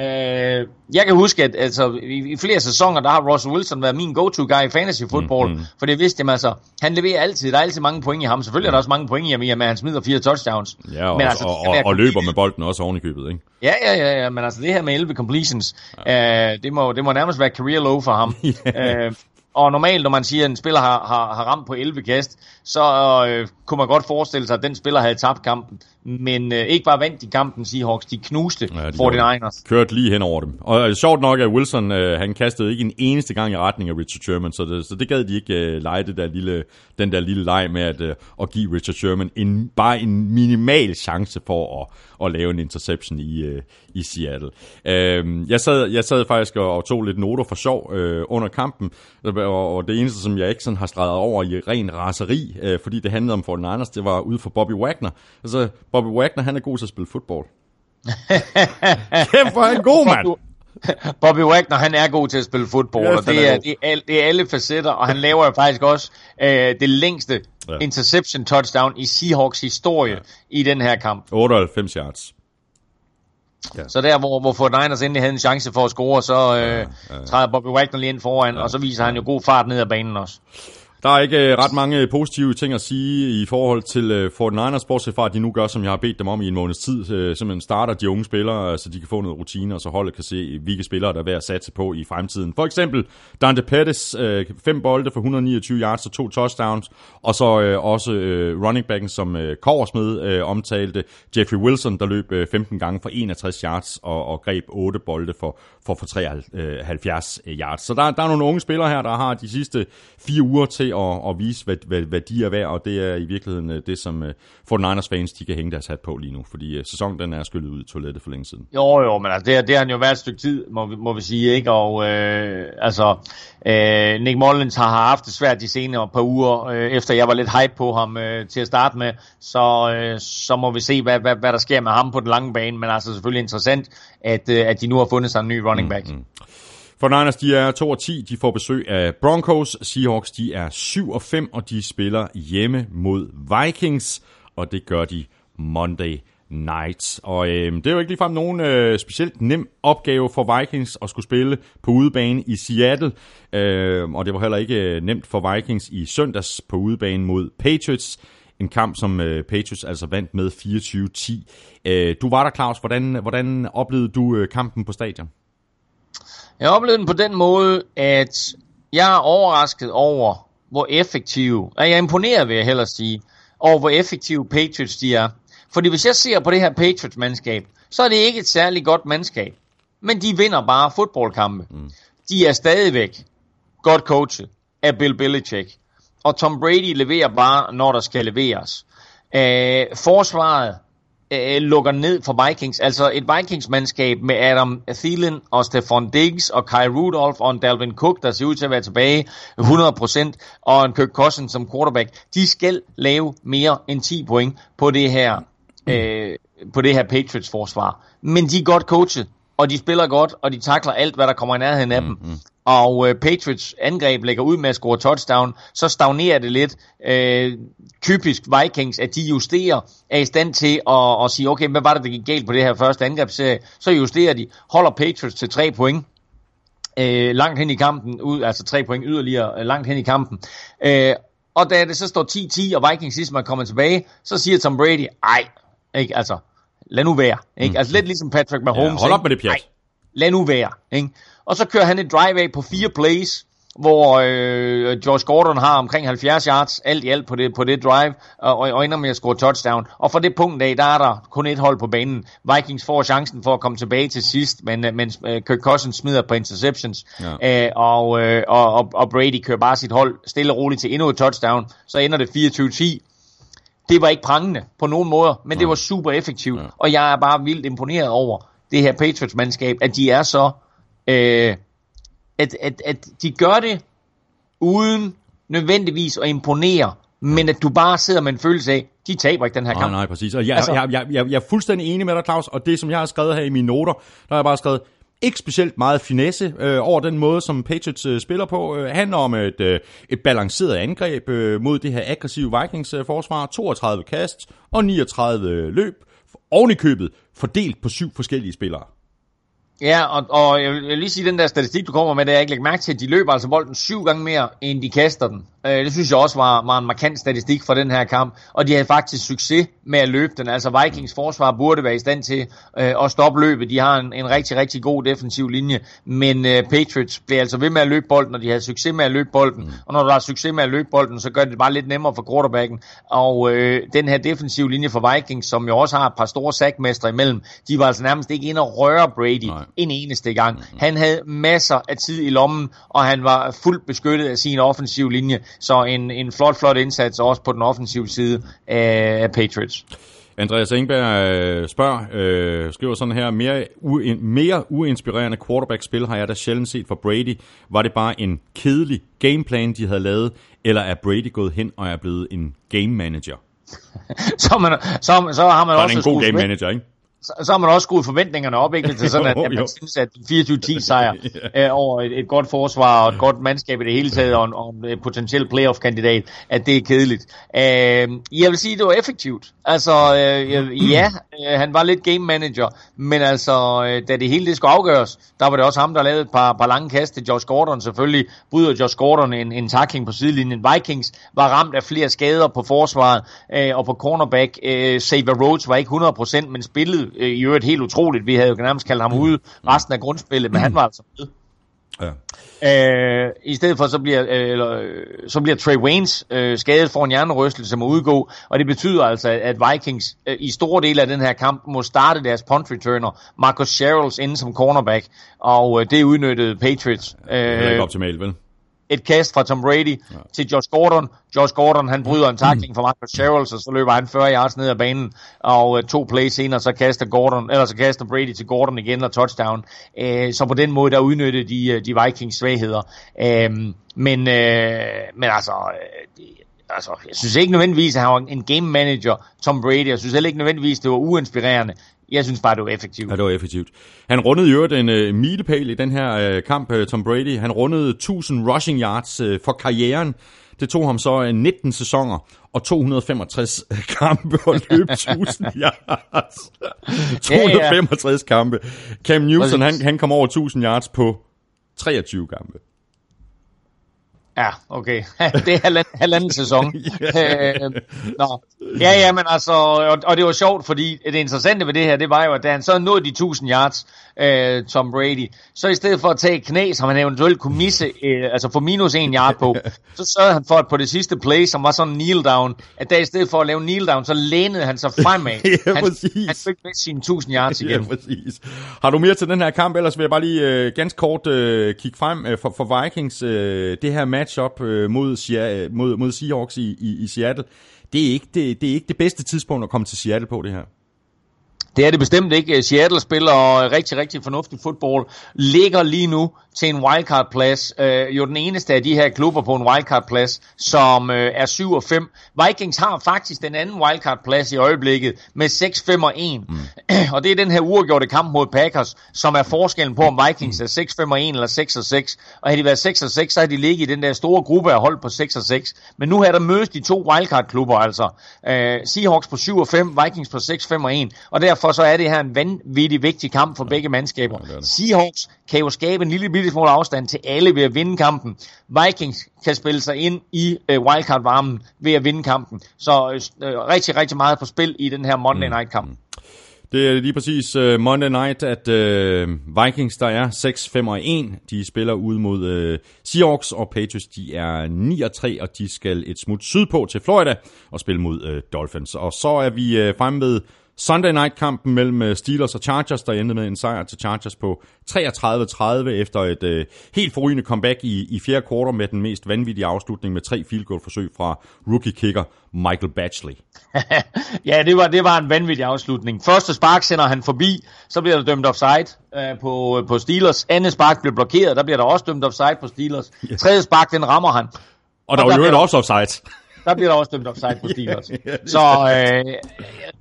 Øh, jeg kan huske, at altså, i, i flere sæsoner, der har Russell Wilson været min go-to-guy i fantasy football, mm, mm. for det vidste jeg, altså, han leverer altid, der er altid mange point i ham. Selvfølgelig er der også mange point i ham, i at han smider fire touchdowns. Ja, og, men altså, og, og, og løber med bolden også oven i købet, ikke? Ja, ja, ja, ja, men altså det her med 11 completions, ja. øh, det, må, det må nærmest være career low for ham. [laughs] yeah. øh, og normalt, når man siger, at en spiller har, har, har ramt på 11 kast, så øh, kunne man godt forestille sig, at den spiller havde tabt kampen. Men øh, ikke bare vandt de kampen, Seahawks, de knuste ja, de 49ers. Kørt lige hen over dem. Og øh, sjovt nok, at Wilson, øh, han kastede ikke en eneste gang i retning af Richard Sherman, så det, så det gad de ikke øh, lege det der lille, den der lille leg med at, øh, at give Richard Sherman en, bare en minimal chance for at, at lave en interception i, øh, i Seattle. Øh, jeg, sad, jeg sad faktisk og, og tog lidt noter for sjov øh, under kampen, og, og det eneste, som jeg ikke sådan har streget over i ren raseri, øh, fordi det handlede om 49ers, det var ude for Bobby Wagner. Altså, Bobby Wagner, han er god til at spille fodbold. [laughs] Kæft, hvor er han god, mand! Bobby Wagner, han er god til at spille fodbold, yes, og det er, det, er, det er alle facetter, og han laver jo faktisk også øh, det længste ja. interception touchdown i Seahawks historie ja. i den her kamp. 98 yards. Ja. Så der, hvor, hvor Fort Niners endelig havde en chance for at score, så øh, ja, ja, ja. træder Bobby Wagner lige ind foran, ja. og så viser han jo god fart ned ad banen også. Der er ikke øh, ret mange øh, positive ting at sige i forhold til øh, 49ers, bortset fra, at de nu gør, som jeg har bedt dem om i en måneds tid. Simpelthen starter de unge spillere, så de kan få noget rutine, og så holdet kan se, hvilke spillere, der er værd at satse på i fremtiden. For eksempel Dante Pettis, fem bolde for 129 yards og to touchdowns, og så også running backen, som Koversmed omtalte, Jeffrey Wilson, der løb 15 gange for 61 yards og, og greb 8 bolde for, for, for 73 yards. Så der, der er nogle unge spillere her, der har de sidste fire uger til at, at vise, hvad, hvad, hvad de er værd, og det er i virkeligheden øh, det, som uh, 49ers fans de kan hænge deres hat på lige nu, fordi uh, sæsonen den er skyllet ud i toilettet for længe siden. Jo, jo, men altså, det, det har han jo været et stykke tid, må vi, må vi sige, ikke? Og øh, altså, øh, Nick Mullins har haft det svært de senere par uger, øh, efter jeg var lidt hype på ham øh, til at starte med, så, øh, så må vi se, hvad, hvad, hvad der sker med ham på den lange bane, men altså selvfølgelig interessant, at, øh, at de nu har fundet sig en ny running back. Mm-hmm. For Niners, de er 2 og 10, de får besøg af Broncos. Seahawks, de er 7 og 5, og de spiller hjemme mod Vikings, og det gør de Monday night. Og øh, det er jo ikke ligefrem nogen øh, specielt nem opgave for Vikings at skulle spille på udebane i Seattle. Øh, og det var heller ikke øh, nemt for Vikings i søndags på udebane mod Patriots. En kamp, som øh, Patriots altså vandt med 24-10. Øh, du var der, Claus. Hvordan, hvordan oplevede du øh, kampen på stadion? Jeg oplevede den på den måde, at jeg er overrasket over, hvor effektiv, og jeg er imponeret, vil jeg hellere sige, over hvor effektive Patriots de er. Fordi hvis jeg ser på det her Patriots-mandskab, så er det ikke et særligt godt mandskab. Men de vinder bare fodboldkampe. Mm. De er stadigvæk godt coachet af Bill Belichick. Og Tom Brady leverer bare, når der skal leveres. Øh, forsvaret øh, lukker ned for Vikings. Altså et Vikings-mandskab med Adam Thielen og Stefan Diggs og Kai Rudolph og en Dalvin Cook, der ser ud til at være tilbage 100%, og en Kirk Cousins som quarterback. De skal lave mere end 10 point på det her, øh, på det her Patriots-forsvar. Men de er godt coachet, og de spiller godt, og de takler alt, hvad der kommer i nærheden af mm, dem. Mm-hmm. Og øh, Patriots angreb lægger ud med at score touchdown, så stagnerer det lidt. Øh, typisk Vikings, at de justerer, er i stand til at, at sige, okay, hvad var det, der gik galt på det her første angrebsserie? Så justerer de, holder Patriots til tre point øh, langt hen i kampen, ud, altså tre point yderligere øh, langt hen i kampen. Øh, og da det så står 10-10, og Vikings sidst man kommer tilbage, så siger Tom Brady, ej, ikke, altså, lad nu være. Ikke? Mm. Altså lidt ligesom Patrick Mahomes. Ja, hold op med det, pjat. lad nu være. Ikke? Og så kører han et drive af på fire plays, hvor øh, George Gordon har omkring 70 yards alt i alt på det, på det drive, og, og ender med at score touchdown. Og fra det punkt af, der er der kun et hold på banen. Vikings får chancen for at komme tilbage til sidst, men, øh, men uh, Kirk Cousins smider på interceptions, ja. uh, og, uh, og, og Brady kører bare sit hold stille og roligt til endnu et touchdown. Så ender det 24-10. Det var ikke prangende på nogen måder, men ja. det var super effektivt, ja. og jeg er bare vildt imponeret over det her Patriots-mandskab, at de er så øh, at, at, at de gør det uden nødvendigvis at imponere, men at du bare sidder med en følelse af, de taber ikke den her kamp. Nej, nej, præcis. Og jeg, altså, jeg, jeg, jeg, jeg er fuldstændig enig med dig, Claus, og det, som jeg har skrevet her i mine noter, der har jeg bare skrevet, ikke specielt meget finesse øh, over den måde, som Patriots øh, spiller på. Øh, handler om et, øh, et balanceret angreb øh, mod det her aggressive Vikings-forsvar. Øh, 32 kast og 39 løb. Oven i købet fordelt på syv forskellige spillere. Ja, og, og jeg, vil, lige sige, den der statistik, du kommer med, det er jeg ikke lægge mærke til, at de løber altså bolden syv gange mere, end de kaster den. Øh, det synes jeg også var, var en markant statistik for den her kamp, og de havde faktisk succes med at løbe den. Altså Vikings forsvar burde være i stand til øh, at stoppe løbet. De har en, en rigtig, rigtig god defensiv linje, men øh, Patriots blev altså ved med at løbe bolden, og de havde succes med at løbe bolden. Mm. Og når du har succes med at løbe bolden, så gør det bare lidt nemmere for quarterbacken. Og øh, den her defensive linje for Vikings, som jo også har et par store sackmestre imellem, de var altså nærmest ikke inde og røre Brady Nej. en eneste gang. Mm. Han havde masser af tid i lommen, og han var fuldt beskyttet af sin offensiv linje. Så en, en flot, flot indsats også på den offensive side af Patriots. Andreas Engberg øh, spørger, øh, skriver sådan her, mere, u, mere uinspirerende quarterback-spil har jeg da sjældent set for Brady. Var det bare en kedelig gameplan, de havde lavet, eller er Brady gået hen og er blevet en game manager? [laughs] så, man, så, så har man Var også... en god game manager, ikke? Så, så har man også skruet forventningerne op, ikke? Til sådan, [laughs] at, at man synes, at 24-10 sejr yeah. øh, over et, et godt forsvar og et godt mandskab i det hele taget, og en, og en potentiel playoff-kandidat, at det er kedeligt. Øh, jeg vil sige, at det var effektivt. Altså, øh, [clears throat] ja, øh, han var lidt game manager, men altså, øh, da det hele det skulle afgøres, der var det også ham, der lavede et par, par lange kast til Josh Gordon. Selvfølgelig bryder Josh Gordon en, en tackling på sidelinjen. Vikings var ramt af flere skader på forsvaret øh, og på cornerback. Øh, Xavier Rhodes var ikke 100%, men spillede øh, i øvrigt helt utroligt. Vi havde jo nærmest kaldt ham ude resten af grundspillet, men han var altså med. Ja. Øh, I stedet for så bliver, øh, eller, så bliver Trey Waynes øh, skadet for en hjernerystelse må udgå, og det betyder altså, at Vikings øh, i store dele af den her kamp må starte deres punt returner, Marcus Sherrills inde som cornerback, og øh, det udnyttede Patriots. Øh, det er ikke optimalt, vel? Et kast fra Tom Brady ja. til Josh Gordon. Josh Gordon, han bryder en takling fra Marcus Sherrills, og så løber han 40 yards ned ad banen, og uh, to plays senere, så kaster, Gordon, eller så kaster Brady til Gordon igen og touchdown. Uh, så på den måde, der udnyttede de, de Vikings svagheder. Uh, men, uh, men altså, uh, altså, jeg synes ikke nødvendigvis, at han var en game manager, Tom Brady. Jeg synes heller ikke nødvendigvis, det var uinspirerende. Jeg synes bare, det var effektivt. Ja, det var effektivt. Han rundede i øvrigt en uh, milepæl i den her uh, kamp, uh, Tom Brady. Han rundede 1000 rushing yards uh, for karrieren. Det tog ham så uh, 19 sæsoner og 265 kampe og løb 1000 yards. 265 ja, ja. kampe. Cam Newton, han, han kom over 1000 yards på 23 kampe. Ja, okay. [laughs] det er halvanden, halvanden sæson. [laughs] øh, nå. Ja, ja, men altså, og, og det var sjovt, fordi det interessante ved det her, det var jo, at da han så nåede de 1000 yards, øh, Tom Brady, så i stedet for at tage knæ, som han eventuelt kunne misse, øh, altså få minus en yard på, [laughs] så sørgede han for, at på det sidste play, som var sådan en kneel down, at der i stedet for at lave kneel down, så lænede han sig fremad. ja, han, præcis. han fik med sine 1000 yards igen. Ja, præcis. Har du mere til den her kamp? Ellers vil jeg bare lige øh, ganske kort øh, kigge frem øh, for, for Vikings. Øh, det her matchup øh, mod, øh, mod, mod Seahawks i, i, i Seattle, det er, ikke det, det er ikke det bedste tidspunkt at komme til Seattle på det her. Det er det bestemt ikke. Seattle spiller rigtig, rigtig fornuftig fodbold. Ligger lige nu til en wildcard-plads. Øh, jo den eneste af de her klubber på en wildcard-plads, som øh, er 7 og 5. Vikings har faktisk den anden wildcard-plads i øjeblikket med 6, 5 og 1. Mm. [clears throat] og det er den her uafgjorte kamp mod Packers, som er forskellen på, om Vikings er 6, 5 og 1 eller 6 og 6. Og havde de været 6 og 6, så havde de ligget i den der store gruppe af hold på 6 og 6. Men nu har der mødes de to wildcard-klubber, altså. Øh, Seahawks på 7 og 5, Vikings på 6, 5 og 1. Og derfor så er det her en vanvittig vigtig kamp for begge mandskaber. Seahawks kan jo skabe en lille bitte smule afstand til alle ved at vinde kampen. Vikings kan spille sig ind i øh, wildcard-varmen ved at vinde kampen. Så øh, rigtig, rigtig meget på spil i den her Monday mm. Night-kamp. Det er lige præcis uh, Monday Night, at uh, Vikings, der er 6, 5 og 1, de spiller ud mod uh, Seahawks, og Patriots, de er 9 og 3, og de skal et smut sydpå til Florida og spille mod uh, Dolphins. Og så er vi uh, fremme ved Sunday Night-kampen mellem Steelers og Chargers, der endte med en sejr til Chargers på 33-30 efter et øh, helt forrygende comeback i, i fjerde kvartal med den mest vanvittige afslutning med tre field goal forsøg fra rookie-kicker Michael Batchley. [laughs] ja, det var, det var en vanvittig afslutning. Første spark sender han forbi, så bliver der dømt offside øh, på, på Steelers. Andet spark bliver blokeret, der bliver der også dømt offside på Steelers. Yes. Tredje spark, den rammer han. Og, og der var jo også offside der bliver der også dømt offside på Steelers. [laughs] Så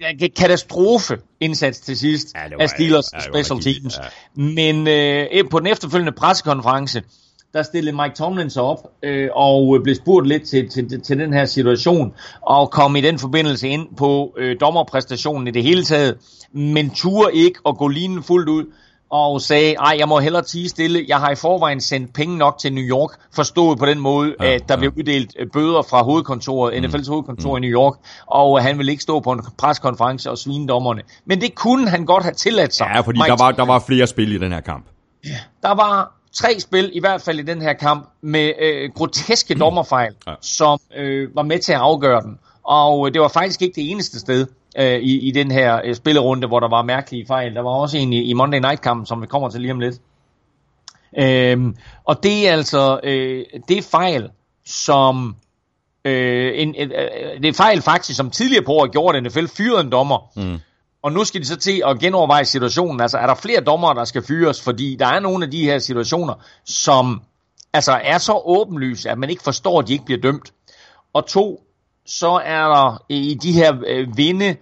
øh, katastrofe indsats til sidst ja, var, af Steelers ja, special teams. Ja. Men øh, på den efterfølgende pressekonference, der stillede Mike Tomlin sig op øh, og blev spurgt lidt til, til, til den her situation, og kom i den forbindelse ind på øh, dommerpræstationen i det hele taget, men turde ikke at gå linjen fuldt ud, og sagde, ej, jeg må hellere tige stille. Jeg har i forvejen sendt penge nok til New York, forstået på den måde, ja, at der ja. blev uddelt øh, bøder fra hovedkontoret, mm. NFL's hovedkontor mm. i New York, og han ville ikke stå på en preskonference og svine dommerne. Men det kunne han godt have tilladt sig. Ja, fordi der var, der var flere spil i den her kamp. Der var tre spil, i hvert fald i den her kamp, med øh, groteske dommerfejl, ja. som øh, var med til at afgøre den. Og øh, det var faktisk ikke det eneste sted øh, i, i den her øh, spillerunde, hvor der var mærkelige fejl. Der var også en i, i Monday Night-kampen, som vi kommer til lige om lidt. Øhm, og det er altså øh, det er fejl, som øh, en, øh, det er fejl faktisk, som tidligere på året gjorde NFL fyrede en dommer. Mm. Og nu skal de så til at genoverveje situationen. Altså, er der flere dommere, der skal fyres? Fordi der er nogle af de her situationer, som altså, er så åbenlyse, at man ikke forstår, at de ikke bliver dømt. Og to, så er der i de her øh, vinde,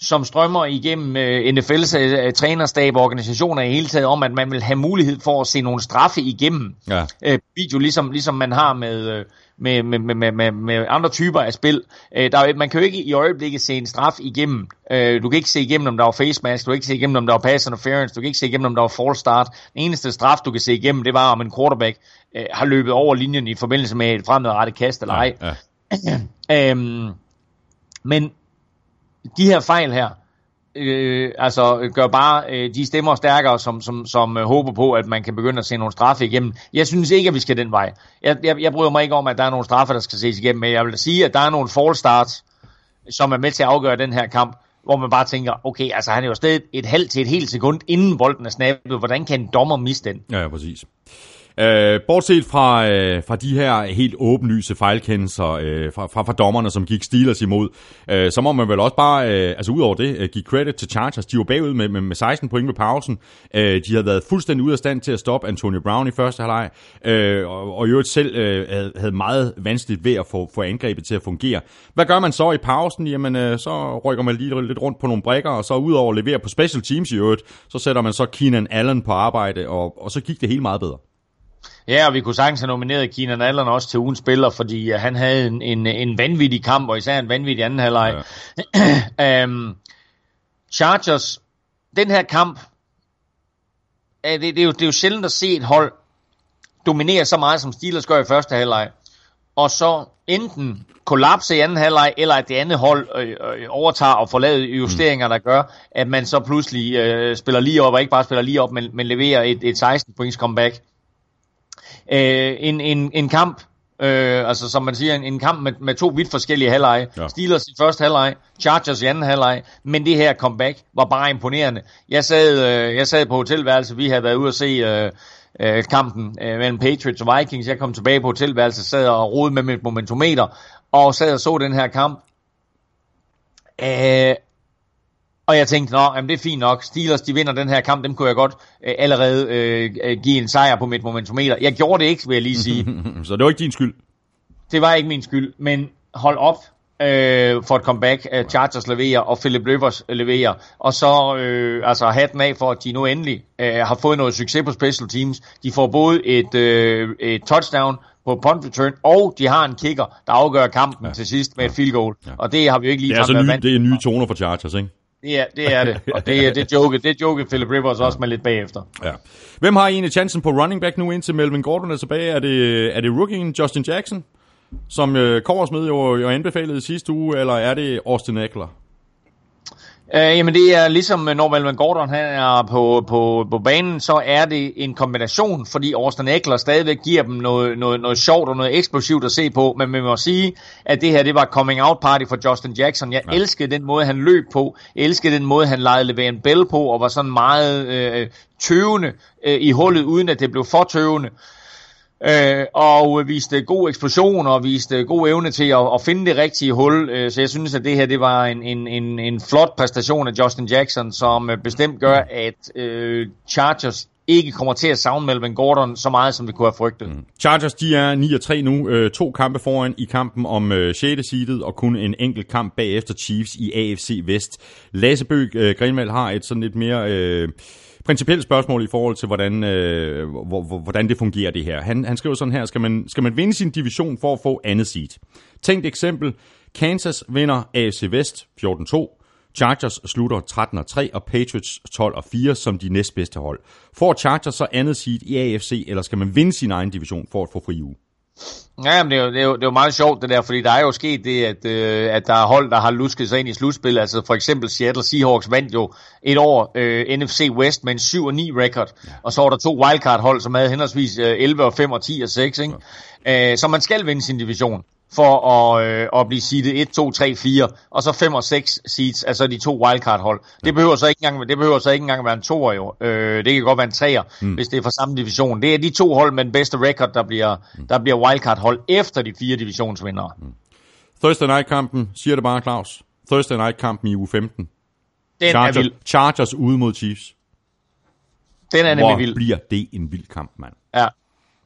som strømmer igennem øh, NFL's øh, trænerstab og organisationer i hele taget, om at man vil have mulighed for at se nogle straffe igennem ja. øh, video, ligesom, ligesom man har med, øh, med, med, med, med, med andre typer af spil. Øh, der, man kan jo ikke i øjeblikket se en straf igennem. Øh, du kan ikke se igennem, om der var face mask, du kan ikke se igennem, om der var pass interference, du kan ikke se igennem, om der var false start. Den eneste straf, du kan se igennem, det var, om en quarterback øh, har løbet over linjen i forbindelse med et fremadrettet kast eller ej. Ja, ja. [clears throat] øhm, men de her fejl her, øh, altså gør bare øh, de stemmer stærkere, som, som, som øh, håber på, at man kan begynde at se nogle straffe igennem. Jeg synes ikke, at vi skal den vej. Jeg, jeg, jeg bryder mig ikke om, at der er nogle straffe, der skal ses igennem, men jeg vil sige, at der er nogle fall starts, som er med til at afgøre den her kamp, hvor man bare tænker, okay, altså han er jo stadig et halvt til et helt sekund, inden bolden er snappet. Hvordan kan en dommer miste den? Ja, ja præcis. Øh, bortset fra, øh, fra de her helt åbenlyse fejlkendelser øh, fra, fra, fra dommerne, som gik Steelers imod, øh, så må man vel også bare, øh, altså ud over det, øh, give credit til Chargers. De var bagud med, med, med 16 point ved pausen. Øh, de havde været fuldstændig ud af stand til at stoppe Antonio Brown i første halvleg, øh, og, og i øvrigt selv øh, havde, havde meget vanskeligt ved at få, få angrebet til at fungere. Hvad gør man så i pausen? Jamen, øh, så rykker man lige lidt rundt på nogle brækker, og så ud over at levere på special teams i øvrigt, så sætter man så Keenan Allen på arbejde, og, og så gik det helt meget bedre. Ja, og vi kunne sagtens have nomineret Keenan Allen også til ugens spiller, fordi uh, han havde en, en, en vanvittig kamp, og især en vanvittig anden halvleg. Ja. um, [clears throat] Chargers, den her kamp, det, det, er jo, det er jo sjældent at se et hold dominere så meget, som Steelers gør i første halvleg, og så enten kollapse i anden halvleg, eller at det andet hold øh, øh, overtager og får lavet justeringer, der gør, at man så pludselig øh, spiller lige op, og ikke bare spiller lige op, men, men leverer et, et 16-points comeback. Øh, en, en, en kamp, øh, altså som man siger, en, en kamp med, med to vidt forskellige halvleje. Ja. Steelers i første halvleg, Chargers i anden halvleg, men det her comeback var bare imponerende. Jeg sad, øh, jeg sad på hotelværelse, vi havde været ude at se øh, øh, kampen øh, mellem Patriots og Vikings. Jeg kom tilbage på hotelværelset, sad og rode med mit momentometer, og sad og så den her kamp. Øh, og jeg tænkte, nå, jamen det er fint nok. Steelers, de vinder den her kamp, dem kunne jeg godt øh, allerede øh, øh, give en sejr på mit momentometer. Jeg gjorde det ikke, vil jeg lige sige. [laughs] Så det var ikke din skyld? Det var ikke min skyld, men hold op øh, for et comeback. Uh, Chargers leverer, og Philip Rivers leverer. Og så øh, altså hatten af for, at de nu endelig øh, har fået noget succes på special teams. De får både et, øh, et touchdown på punt return, og de har en kicker, der afgør kampen ja. til sidst med et field goal. Ja. Og det har vi jo ikke lige det er altså nye, Det er nye toner for Chargers, ikke? Det er det, er det. og det, er, det joke, det joke Philip Rivers også med lidt bagefter. Ja. Hvem har egentlig chancen på running back nu indtil Melvin Gordon er tilbage? Er det, er det rookien Justin Jackson, som øh, Korsmed jo, jo anbefalede sidste uge, eller er det Austin Eckler? Uh, jamen det er ligesom når Melvin Gordon han er på, på, på banen, så er det en kombination, fordi Austin Eckler stadigvæk giver dem noget, noget, noget sjovt og noget eksplosivt at se på, men man må sige, at det her det var coming out party for Justin Jackson. Jeg ja. elskede den måde, han løb på, elskede den måde, han legede Levan Bell på, og var sådan meget øh, tøvende øh, i hullet, uden at det blev for tøvende øh, Øh, og viste god eksplosion og viste god evne til at, at finde det rigtige hul. Øh, så jeg synes, at det her det var en, en, en, en flot præstation af Justin Jackson, som øh, bestemt gør, at øh, Chargers ikke kommer til at savne Melvin Gordon så meget, som vi kunne have frygtet. Mm. Chargers, de er 9-3 nu. Øh, to kampe foran i kampen om øh, 6. seedet, og kun en enkelt kamp bagefter Chiefs i AFC Vest. Lasse Bøg øh, Grenvald har et sådan lidt mere... Øh, principielt spørgsmål i forhold til, hvordan, øh, hvordan det fungerer det her. Han, han skriver sådan her, skal man, skal man vinde sin division for at få andet seed? Tænkt eksempel, Kansas vinder AFC Vest 14-2, Chargers slutter 13-3 og Patriots 12-4 som de næstbedste hold. Får Chargers så andet seed i AFC, eller skal man vinde sin egen division for at få fri uge? Ja, men det er, jo, det, er jo, det er jo meget sjovt det der, fordi der er jo sket det, at, øh, at der er hold, der har lusket sig ind i slutspil. Altså for eksempel Seattle Seahawks vandt jo et år øh, NFC West med en 7 og 9 record, ja. og så var der to wildcard hold, som havde henholdsvis øh, 11 og 5 og 10 og 6. Ikke? Ja. Øh, så man skal vinde sin division for at, øh, at blive seedet 1, 2, 3, 4, og så 5 og 6 seeds, altså de to wildcard hold. Det behøver så ikke engang, det behøver så ikke engang være en toer jo. Øh, det kan godt være en treer, mm. hvis det er fra samme division. Det er de to hold med den bedste record, der bliver, mm. der bliver wildcard hold efter de fire divisionsvindere. Mm. Thursday Night-kampen, siger det bare Claus. Thursday Night-kampen i uge 15. Den Chargers, er vild. Chargers ude mod Chiefs. Den er Hvor nemlig vild. bliver det en vild kamp, mand. Ja.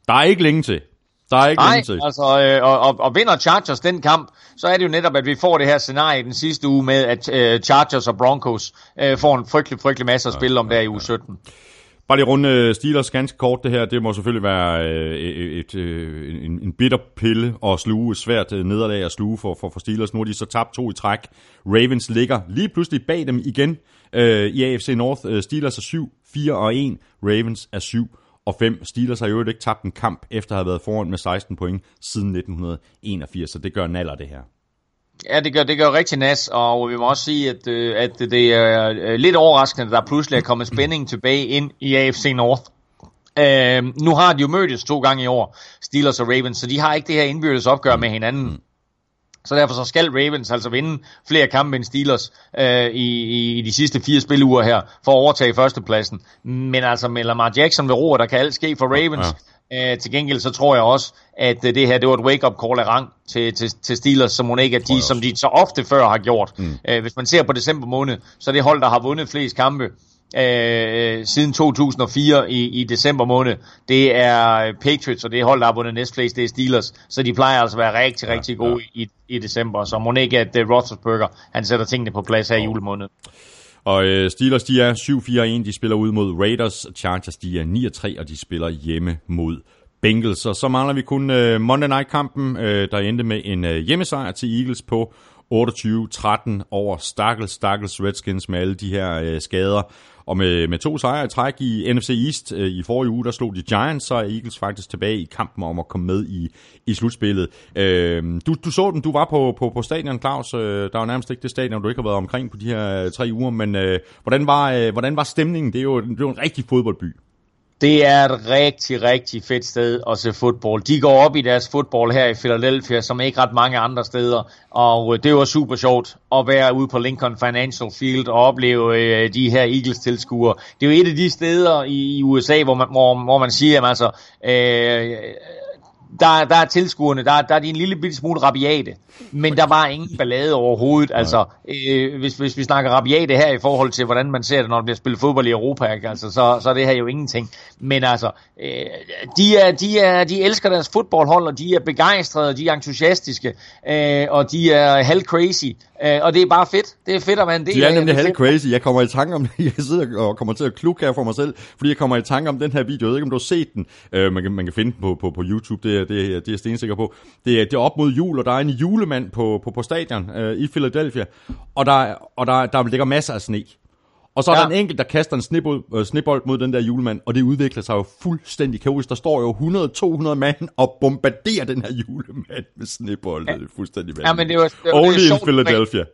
Der er ikke længe til. Der er ikke Nej, altså, øh, og, og, og vinder Chargers den kamp, så er det jo netop, at vi får det her scenarie den sidste uge med, at øh, Chargers og Broncos øh, får en frygtelig, frygtelig masse at spille om der i uge 17. Bare lige runde Steelers ganske kort det her. Det må selvfølgelig være øh, et, et, øh, en, en bitter pille at sluge, et svært øh, nederlag at sluge for, for, for Steelers. Nu har de så tabt to i træk. Ravens ligger lige pludselig bag dem igen øh, i AFC North. Øh, Steelers er 7, 4 og 1. Ravens er 7 og 5. Steelers har jo ikke tabt en kamp efter at have været foran med 16 point siden 1981, så det gør naller det her. Ja, det gør, det gør rigtig nas, og vi må også sige, at, øh, at det er øh, lidt overraskende, at der pludselig er kommet spænding tilbage ind i AFC North. Øh, nu har de jo mødtes to gange i år, Steelers og Ravens, så de har ikke det her indbyrdes opgør med hinanden. Så derfor så skal Ravens altså vinde flere kampe end Steelers øh, i, i, i de sidste fire spiluger her, for at overtage førstepladsen. Men altså med Lamar Jackson ved roer, der kan alt ske for Ravens. Ja. Øh, til gengæld så tror jeg også, at øh, det her det var et wake-up call af rang til, til, til Steelers, som hun ikke er de, som de så ofte før har gjort. Mm. Øh, hvis man ser på december måned, så er det hold, der har vundet flest kampe øh, siden 2004 i, i december måned, det er Patriots, og det hold, der har vundet næstflest, det er Steelers. Så de plejer altså at være rigtig, rigtig gode ja. i, i december. Så må ikke, at uh, Roethlisberger, han sætter tingene på plads her i julemåned. Og øh, Steelers, de er 7-4-1, de spiller ud mod Raiders. Chargers, de er 9-3, og de spiller hjemme mod Bengals. Og så mangler vi kun øh, Monday Night-kampen, øh, der endte med en øh, hjemmesejr til Eagles på 28-13 over Stakkels, Stakkels Redskins med alle de her øh, skader. Og med, med to sejre i træk i NFC East øh, i forrige uge, der slog de Giants, så er Eagles faktisk tilbage i kampen om at komme med i, i slutspillet. Øh, du, du så den, du var på, på, på stadion, Claus. Øh, der var nærmest ikke det stadion, du ikke har været omkring på de her tre uger, men øh, hvordan, var, øh, hvordan var stemningen? Det er, jo, det er jo en rigtig fodboldby. Det er et rigtig, rigtig fedt sted at se fodbold. De går op i deres fodbold her i Philadelphia, som ikke ret mange andre steder. Og øh, det var super sjovt at være ude på Lincoln Financial Field og opleve øh, de her Eagles-tilskuere. Det er jo et af de steder i, i USA, hvor man, hvor, hvor man siger, at altså, øh, der, der er tilskuerne, der, der er de en lille bitte smule rabiate, men der var ingen ballade overhovedet. Altså, øh, hvis, hvis vi snakker rabiate her i forhold til, hvordan man ser det, når der bliver spillet fodbold i Europa, ikke? Altså, så, så er det her jo ingenting. Men altså, øh, de, er, de, er, de elsker deres fodboldhold, og de er begejstrede, de er entusiastiske, øh, og de er halv crazy. Øh, og det er bare fedt. Det er fedt at være en del De er nemlig helt crazy. Jeg kommer i tanke om [laughs] Jeg sidder og kommer til at klukke her for mig selv, fordi jeg kommer i tanke om den her video. Jeg ved ikke, om du har set den. Øh, man, kan, man kan finde den på, på, på YouTube. Det det, er, det er jeg stensikker på. Det er, det er op mod jul, og der er en julemand på, på, på stadion øh, i Philadelphia. Og, der, og der, der ligger masser af sne. Og så er Ja. der en enkelt, der kaster en snebold, øh, snebold mod den der julemand, og det udvikler sig jo fuldstændig kaotisk. Der står jo 100-200 mand og bombarderer den her julemand med snebold. Det er fuldstændig Ja, men det er jo- det er- det er Only in sjovt, Philadelphia.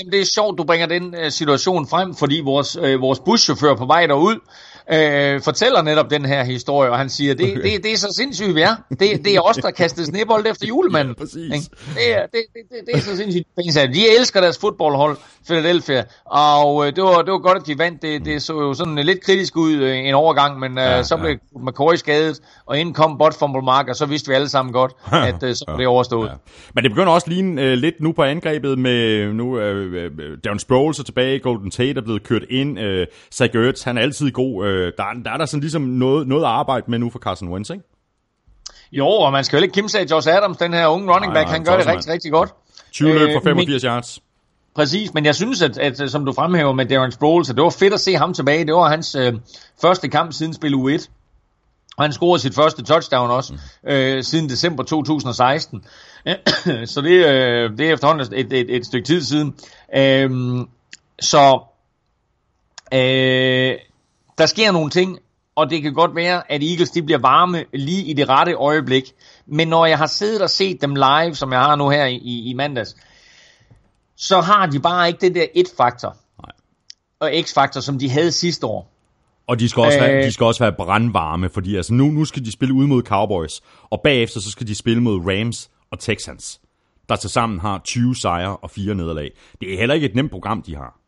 Jamen, det er sjovt, du bringer den øh, situation frem, fordi vores, øh, vores buschauffør på vej derud øh, fortæller netop den her historie, og han siger, det, Okay. det, det er så sindssygt, vi er. Det, det er os, der kastede snebold efter julemanden. Ja, præcis. Det, er, det, det, det, det er så sindssygt. De elsker deres fodboldhold, Philadelphia, og øh, det, var, det var godt, at de vandt. Det, det så jo sådan lidt kritisk ud øh, en overgang, men øh, Ja, så ja. blev McCoy skadet, og inden kom Bot Fumble Mark, og så vidste vi alle sammen godt, [laughs] at øh, så var det overstået. Ja. Men det begynder også at ligne øh, lidt nu på angrebet med nu øh, øh, Darren Sproles er tilbage, Golden Tate er blevet kørt ind, øh, Zach Ertz, han er altid god. Øh, der, der er der sådan ligesom noget, noget at arbejde med nu for Carson Wentz, ikke? Jo, og man skal jo ikke kimse af Josh Adams, den her unge running Nej, back, nej, han gør det rigtig, mand. rigtig godt. 20 løb for Øh, 85 yards. Præcis, men jeg synes, at, at som du fremhæver med Darren Sproles, at det var fedt at se ham tilbage. Det var hans øh, første kamp siden spil U1. Og han scorede sit første touchdown også, mm. øh, siden december 2016. [clears throat] så det, øh, det er efterhånden et, et, et stykke tid siden. Øhm, så øh, der sker nogle ting, og det kan godt være, at Eagles de bliver varme lige i det rette øjeblik. Men når jeg har siddet og set dem live, som jeg har nu her i, i mandags, så har de bare ikke det der et-faktor og x-faktor, som de havde sidste år. Og de skal, også øh, være, de skal også være brandvarme, fordi altså nu, nu skal de spille ud mod Cowboys, og bagefter så skal de spille mod Rams og Texans, der til sammen har 20 sejre og 4 nederlag. Det er heller ikke et nemt program, de har.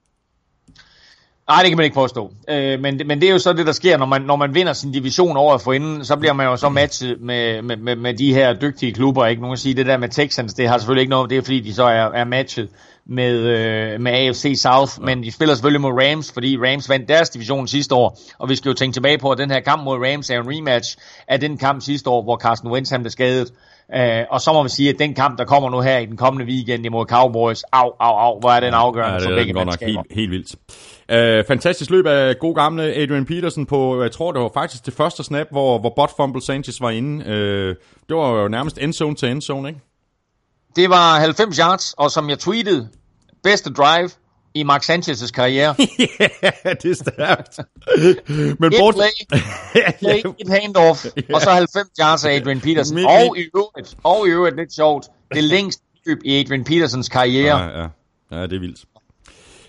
Nej, det kan man ikke påstå. Øh, men, men det er jo så det, der sker, når man, når man vinder sin division over for inden, så bliver man jo så matchet med, med, med, med de her dygtige klubber. Ikke nogen sige, det der med Texans, det har selvfølgelig ikke noget, det er fordi, de så er, er matchet med, øh, med AFC South, ja. men de spiller selvfølgelig mod Rams, fordi Rams vandt deres division sidste år, og vi skal jo tænke tilbage på, at den her kamp mod Rams er en rematch af den kamp sidste år, hvor Carson Wentz blev skadet. Uh, og så må man sige, at den kamp, der kommer nu her i den kommende weekend imod Cowboys, au, au, au, hvor er den afgørende ja, det for begge godt nok helt, helt vildt. Uh, fantastisk løb af god gamle Adrian Peterson på, jeg tror det var faktisk det første snap, hvor, hvor Bot Fumble Sanchez var inde. Uh, det var jo nærmest endzone til endzone, ikke? Det var 90 yards, og som jeg tweetede, bedste drive i Mark Sanchez' karriere. [laughs] ja, det er stærkt. Men et bort... play, [laughs] play et handoff, yeah. og så 90 yards af Adrian [laughs] Peterson. Min, og i øvrigt, og i øvrigt lidt sjovt, det længste løb i Adrian Petersons karriere. Ja, ja. ja det er vildt.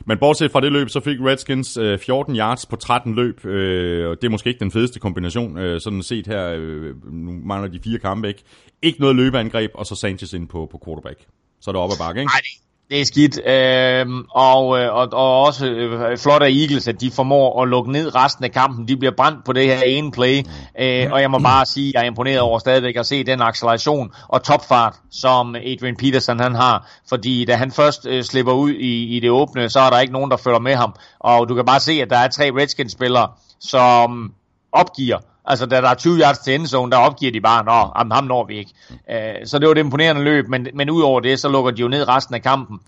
Men bortset fra det løb, så fik Redskins øh, 14 yards på 13 løb, øh, og det er måske ikke den fedeste kombination, øh, sådan set her, øh, nu mangler de fire kampe ikke. Ikke noget løbeangreb, og så Sanchez ind på, på quarterback. Så er det op ad bakke, ikke? Nej, det er skidt, øhm, øh, og, og, og også øh, flot af Eagles, at de formår at lukke ned resten af kampen. De bliver brændt på det her ene play, øh, og jeg må bare sige, at jeg er imponeret over stadigvæk at se den acceleration og topfart, som Adrian Peterson han har. Fordi da han først øh, slipper ud i, i det åbne, så er der ikke nogen, der følger med ham. Og du kan bare se, at der er tre Redskins-spillere, som opgiver Altså, da der er 20 yards til endzone, der opgiver de bare, nå, ham, ham når vi ikke. Øh, så det var et imponerende løb, men, men udover det, så lukker de jo ned resten af kampen.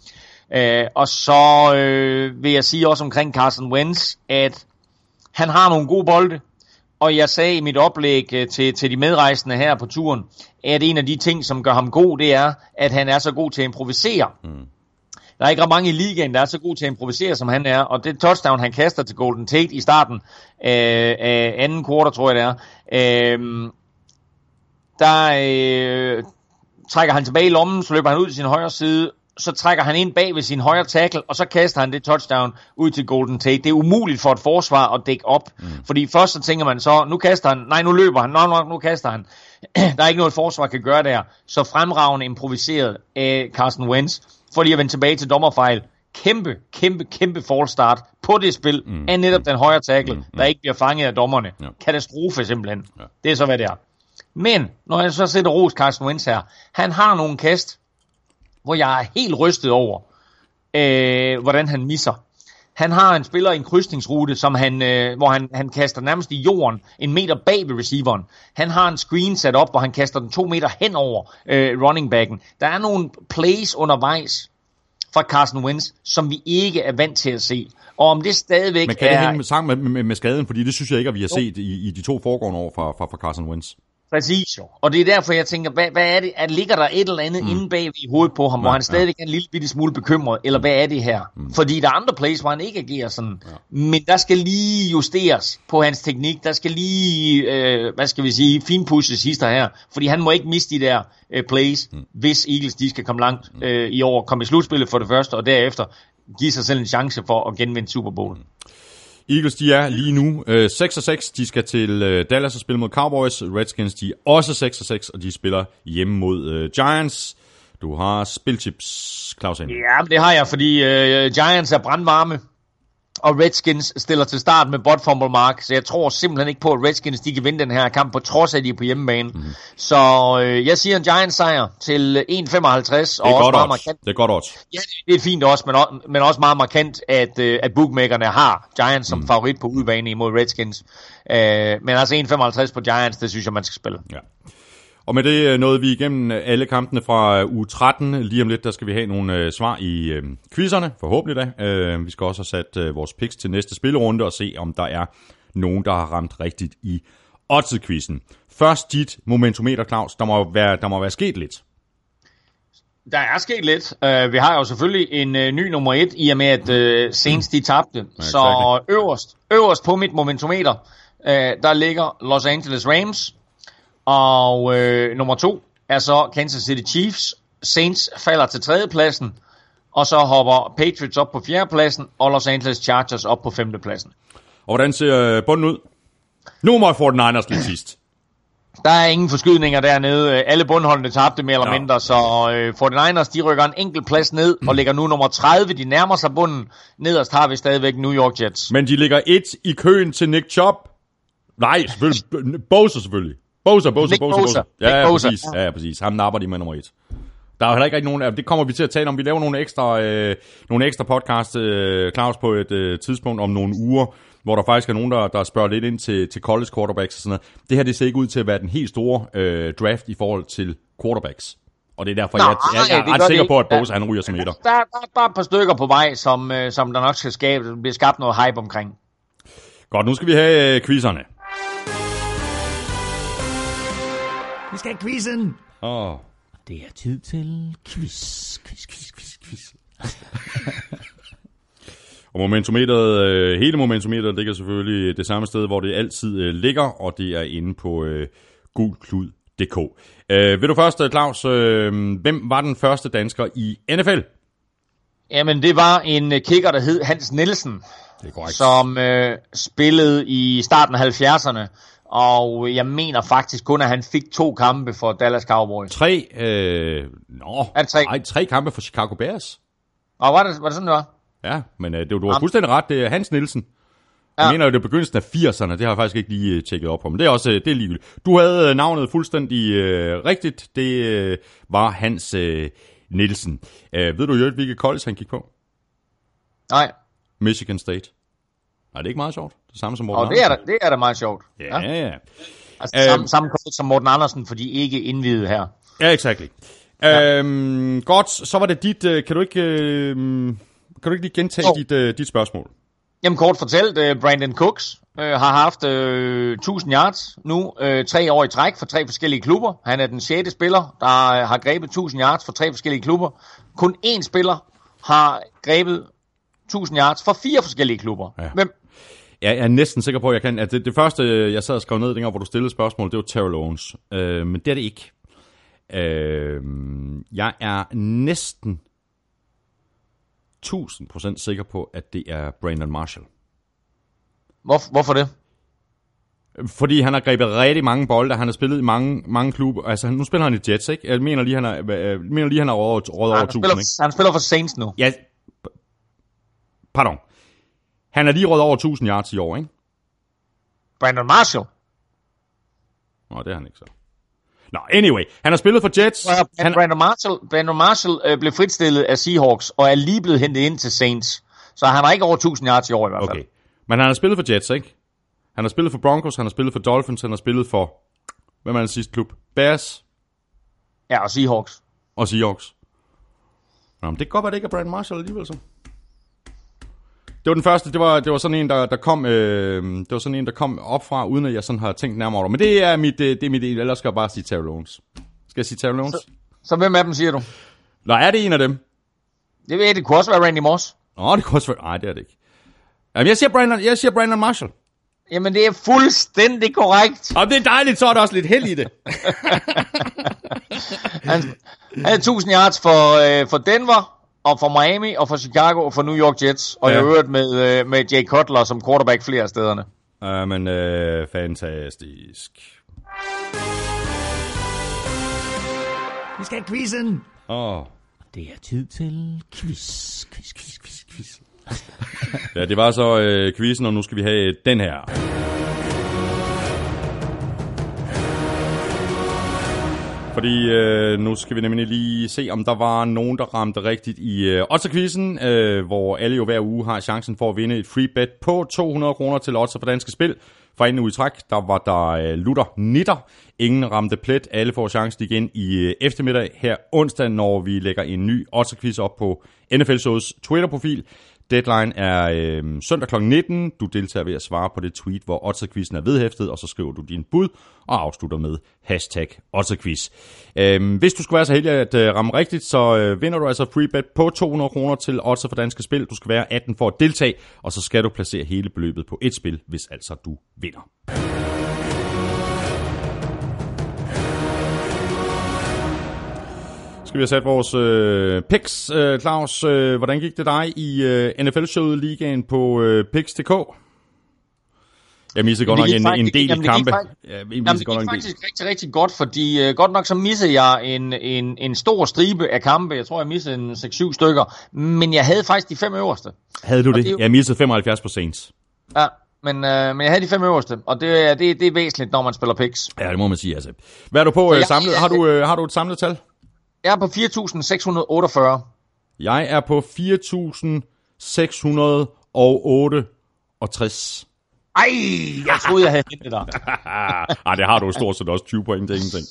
Øh, og så øh, vil jeg sige også omkring Carson Wentz, at han har nogle gode bolde, og jeg sagde i mit oplæg øh, til, til de medrejsende her på turen, at en af de ting, som gør ham god, det er, at han er så god til at improvisere. Mm. Der er ikke ret mange i ligaen, der er så god til at improvisere, som han er. Og det touchdown, han kaster til Golden Tate i starten af, af anden kvartal, tror jeg det er, øh, der øh, trækker han tilbage i lommen, så løber han ud til sin højre side, så trækker han ind bag ved sin højre tackle, og så kaster han det touchdown ud til Golden Tate. Det er umuligt for et forsvar at dække op, mm. fordi først så tænker man så, nu kaster han, nej nu løber han, nå, nå nu kaster han. [clears throat] der er ikke noget forsvar kan gøre der. Så fremragende improviseret af Carson Wentz for lige at vende tilbage til dommerfejl, kæmpe, kæmpe, kæmpe start på det spil mm. af netop den højre tackle, mm. der ikke bliver fanget af dommerne. Ja. Katastrofe simpelthen. Ja. Det er så, hvad det er. Men, når jeg så sætter Ros Carsten Wentz her, han har nogle kast, hvor jeg er helt rystet over, øh, hvordan han misser. Han har en spiller i en krydsningsrute, som han, øh, hvor han, han kaster nærmest i jorden en meter bag ved receiveren. Han har en screen sat op, hvor han kaster den to meter hen over øh, running backen. Der er nogle plays undervejs fra Carson Wentz, som vi ikke er vant til at se. Og om det stadigvæk Men kan det hænge sammen med, med, med skaden? Fordi det synes jeg ikke, at vi har set i, i de to foregående år fra, fra, fra Carson Wentz. Præcis jo. Og det er derfor, jeg tænker, hvad, hvad er det? At ligger der et eller andet mm. inde bag i hovedet på ham, ja, hvor han stadigvæk ja. er en lille bitte smule bekymret? Eller hvad er det her? Mm. Fordi der er andre plays, hvor han ikke agerer sådan. Ja. Men der skal lige justeres på hans teknik. Der skal lige, øh, hvad skal vi sige, finpushes sidste her. Fordi han må ikke miste de der øh, plays, mm. hvis Eagles de skal komme langt mm. øh, i år. Komme i slutspillet for det første, og derefter give sig selv en chance for at genvinde Super Bowl. Mm. Eagles, de er lige nu øh, 6 6. De skal til øh, Dallas og spille mod Cowboys. Redskins, de er også 6 6, og de spiller hjemme mod øh, Giants. Du har spilchips, Claus Ja, det har jeg, fordi øh, Giants er brandvarme og Redskins stiller til start med bot fumble mark, så jeg tror simpelthen ikke på, at Redskins de kan vinde den her kamp, på trods af, at de er på hjemmebane. Mm. Så øh, jeg siger en Giants sejr til 1,55. Det er og godt også markant. Det er godt også. Ja, det er fint også, men, men også meget markant, at, øh, at bookmakerne har Giants som mm. favorit på udbane imod Redskins. Øh, men altså 1,55 på Giants, det synes jeg, man skal spille. Ja. Og med det øh, nåede vi igennem øh, alle kampene fra øh, uge 13. Lige om lidt, der skal vi have nogle svar i øh, quizerne, forhåbentlig da. Øh, vi skal også have sat øh, vores picks til næste spillerunde og se, om der er nogen, der har ramt rigtigt i oddset-quizzen. Først dit momentometer, Claus. Der må være, der må være sket lidt. Der er sket lidt. Uh, vi har jo selvfølgelig en uh, ny nummer et, i og med at uh, Saints de tabte. Ja, Så øverst, øverst på mit momentometer, uh, der ligger Los Angeles Rams. Og uh, nummer to er så Kansas City Chiefs. Saints falder til tredjepladsen. Og så hopper Patriots op på fjerdepladsen, og Los Angeles Chargers op på femtepladsen. Og hvordan ser øh, bunden ud? Nu må 49ers lidt sidst. Der er ingen forskydninger dernede. Alle bundholdene tabte mere eller Ja. mindre, så øh, 49ers de rykker en enkelt plads ned og ligger nu nummer 30. De nærmer sig bunden. Nederst har vi stadigvæk New York Jets. Men de ligger et i køen til Nick Chubb. Nej, selvfølgelig. Bosa selvfølgelig. Bosa, Bosa, Nick Bosa, Bosa. Ja, ja, Bosa. præcis. Ja, ja, præcis. Ham napper de med nummer et. Der er heller ikke rigtig nogen, af- det kommer vi til at tale om. Vi laver nogle ekstra, øh, nogle ekstra podcast, øh, Claus, på et øh, tidspunkt om nogle uger, hvor der faktisk er nogen, der, der spørger lidt ind til, til college quarterbacks og sådan noget. Det her, det ser ikke ud til at være den helt store øh, draft i forhold til quarterbacks. Og det er derfor, Nej, jeg, jeg, jeg er ret sikker på, at. Bosa han ryger som etter. Der, der, der er et par stykker på vej, som, øh, som der nok skal skabe, bliver skabt noget hype omkring. Godt, nu skal vi have øh. Vi skal have quizzen. Åh, Det er tid til quiz, quiz, quiz, quiz, quiz. [laughs] Og momentometeret, øh, hele momentometeret ligger selvfølgelig det samme sted, hvor det altid øh, ligger, og det er inde på øh, gulklud.dk. Øh, vil du først, øh, Claus, øh, hvem var den første dansker i NFL? Jamen, det var en kicker, der hed Hans Nielsen, Det er korrekt. som øh, spillede i starten af 70'erne. Og jeg mener faktisk kun, at han fik to kampe for Dallas Cowboys. Tre, øh, nå, Er det tre? Nej, tre kampe for Chicago Bears. Og var det, var det sådan, det var? Ja, men øh, det, du har fuldstændig ret, det er Hans Nielsen. Jeg Ja. mener jo, det er begyndelsen af 80'erne, det har jeg faktisk ikke lige øh, tjekket op på, men det er også øh, det er ligegyldigt. Du havde navnet fuldstændig øh, rigtigt, det øh, var Hans øh, Nielsen. Øh, ved du jo, hvilket college han gik på? Nej, Michigan State. Nej, det er ikke meget sjovt. Det samme som Morten og det er, da, det er da meget sjovt. Ja, ja, ja. Altså, Øhm. samme, samme coach som Morten Andersen, for de er ikke indvidet her. Ja, exactly. Ja. Øhm, godt, så var det dit... Øh, kan du ikke... Øh, kan du ikke lige gentage dit, øh, dit spørgsmål? Jamen kort fortalt, øh, Brandon Cooks øh, har haft øh, 1000 yards nu, øh, tre år i træk for tre forskellige klubber. Han er den sjette spiller, der øh, har grebet 1000 yards for tre forskellige klubber. Kun én spiller har grebet 1000 yards for fire forskellige klubber. Ja. Hvem? Jeg er næsten sikker på, at jeg kan. At det, det første, jeg sad og skrev ned, dengang, hvor du stillede spørgsmål, det var Terrell Owens. Øh, men det er det ikke. Øh, jeg er næsten 1000% sikker på, at det er Brandon Marshall. Hvor, hvorfor det? Fordi han har grebet rigtig mange bolde, han har spillet i mange, mange klubber. Altså, nu spiller han i Jets, ikke? Jeg mener lige, han har, jeg mener lige, han har rådet over Han 1000, spiller, ikke? han spiller for Saints nu. Ja, pardon. Han har lige rådet over 1000 yards i år, ikke? Brandon Marshall. Nå, det er han ikke så. Nå, anyway. Han har spillet for Jets. Han, Han, Brandon Marshall, Brandon Marshall øh, blev fritstillet af Seahawks og er lige blevet hentet ind til Saints. Så han har ikke over 1000 yards i år i hvert fald. okay. Men han har spillet for Jets, ikke? Han har spillet for Broncos, han har spillet for Dolphins, han har spillet for... Hvem er den sidste klub? Bears Ja, og Seahawks. og Seahawks. Nå, men det kan godt være, det ikke er Brandon Marshall alligevel, så. Det var den første, det var, det var sådan en, der, der kom, øh, det var sådan en, der kom op fra, uden at jeg sådan har tænkt nærmere over det. Men det er mit, øh, det er mit, ellers skal jeg bare sige Terrell Owens. Skal jeg sige Terrell Owens? Så hvem af dem siger du? Nå, er det en af dem? Det ved jeg, det kunne også være Randy Moss. Nå, det kunne også være... Nej, det er det ikke. Jamen, jeg siger Brandon, jeg siger Brandon Marshall. Jamen, det er fuldstændig korrekt. Og det er dejligt, så er der også lidt held i det. [laughs] Han havde 1000 yards for, øh, for Denver, og for Miami, og for Chicago, og for New York Jets. Og Ja. jeg har øvrigt med, øh, med Jay Cutler som quarterback flere af stederne. Uh, men øh, fantastisk. Vi skal have quizzen. Åh. Oh. Det er tid til quiz, quiz, quiz, quiz, quiz. Ja, det var så øh, quizzen, og nu skal vi have den her. Fordi øh, nu skal vi nemlig lige se, om der var nogen, der ramte rigtigt i øh, Otterquizzen, øh, hvor alle jo hver uge har chancen for at vinde et free bet på 200 kroner til Otter for Danske Spil. For anden uge i træk, der var der øh, lutter nitter. Ingen ramte plet. Alle får chancen igen i øh, eftermiddag her onsdag, når vi lægger en ny Otterquiz op på NFL Shows Twitter-profil. Deadline er øh, søndag kl. 19. Du deltager ved at svare på det tweet, hvor Otterquizzen er vedhæftet, og så skriver du din bud og afslutter med hashtag Otterquiz. Øh, hvis du skulle være så heldig at øh, ramme rigtigt, så øh, vinder du altså free bet på 200 kroner til Otter for Danske Spil. Du skal være 18 for at deltage, og så skal du placere hele beløbet på et spil, hvis altså du vinder. Skal vi have sat vores øh, picks, øh, Claus? Øh, hvordan gik det dig i øh, NFL-showet ligaen på øh, picks.dk? Jeg missede godt nok en, en del jamen, kampe. Faktisk, Ja, jeg jamen, det nok gik en del. faktisk rigtig, rigtig godt, fordi uh, godt nok så missede jeg en, en, en stor stribe af kampe. Jeg tror, jeg missede en 6-7 stykker. Men jeg havde faktisk de fem øverste. Havde du Og det? det Jeg missede 75 på Saints. Ja, men, uh, men jeg havde de fem øverste, og det, er- det, det er væsentligt, når man spiller picks. Ja, det må man sige. Altså. Hvad er du på øh, samlet? Har du, øh, har du et samlet tal? Jeg er på 4.648. Jeg er på 4.668. Ej, jeg troede, jeg havde hentet dig. [laughs] Ej, det har du stort set også 20 point, er ingenting.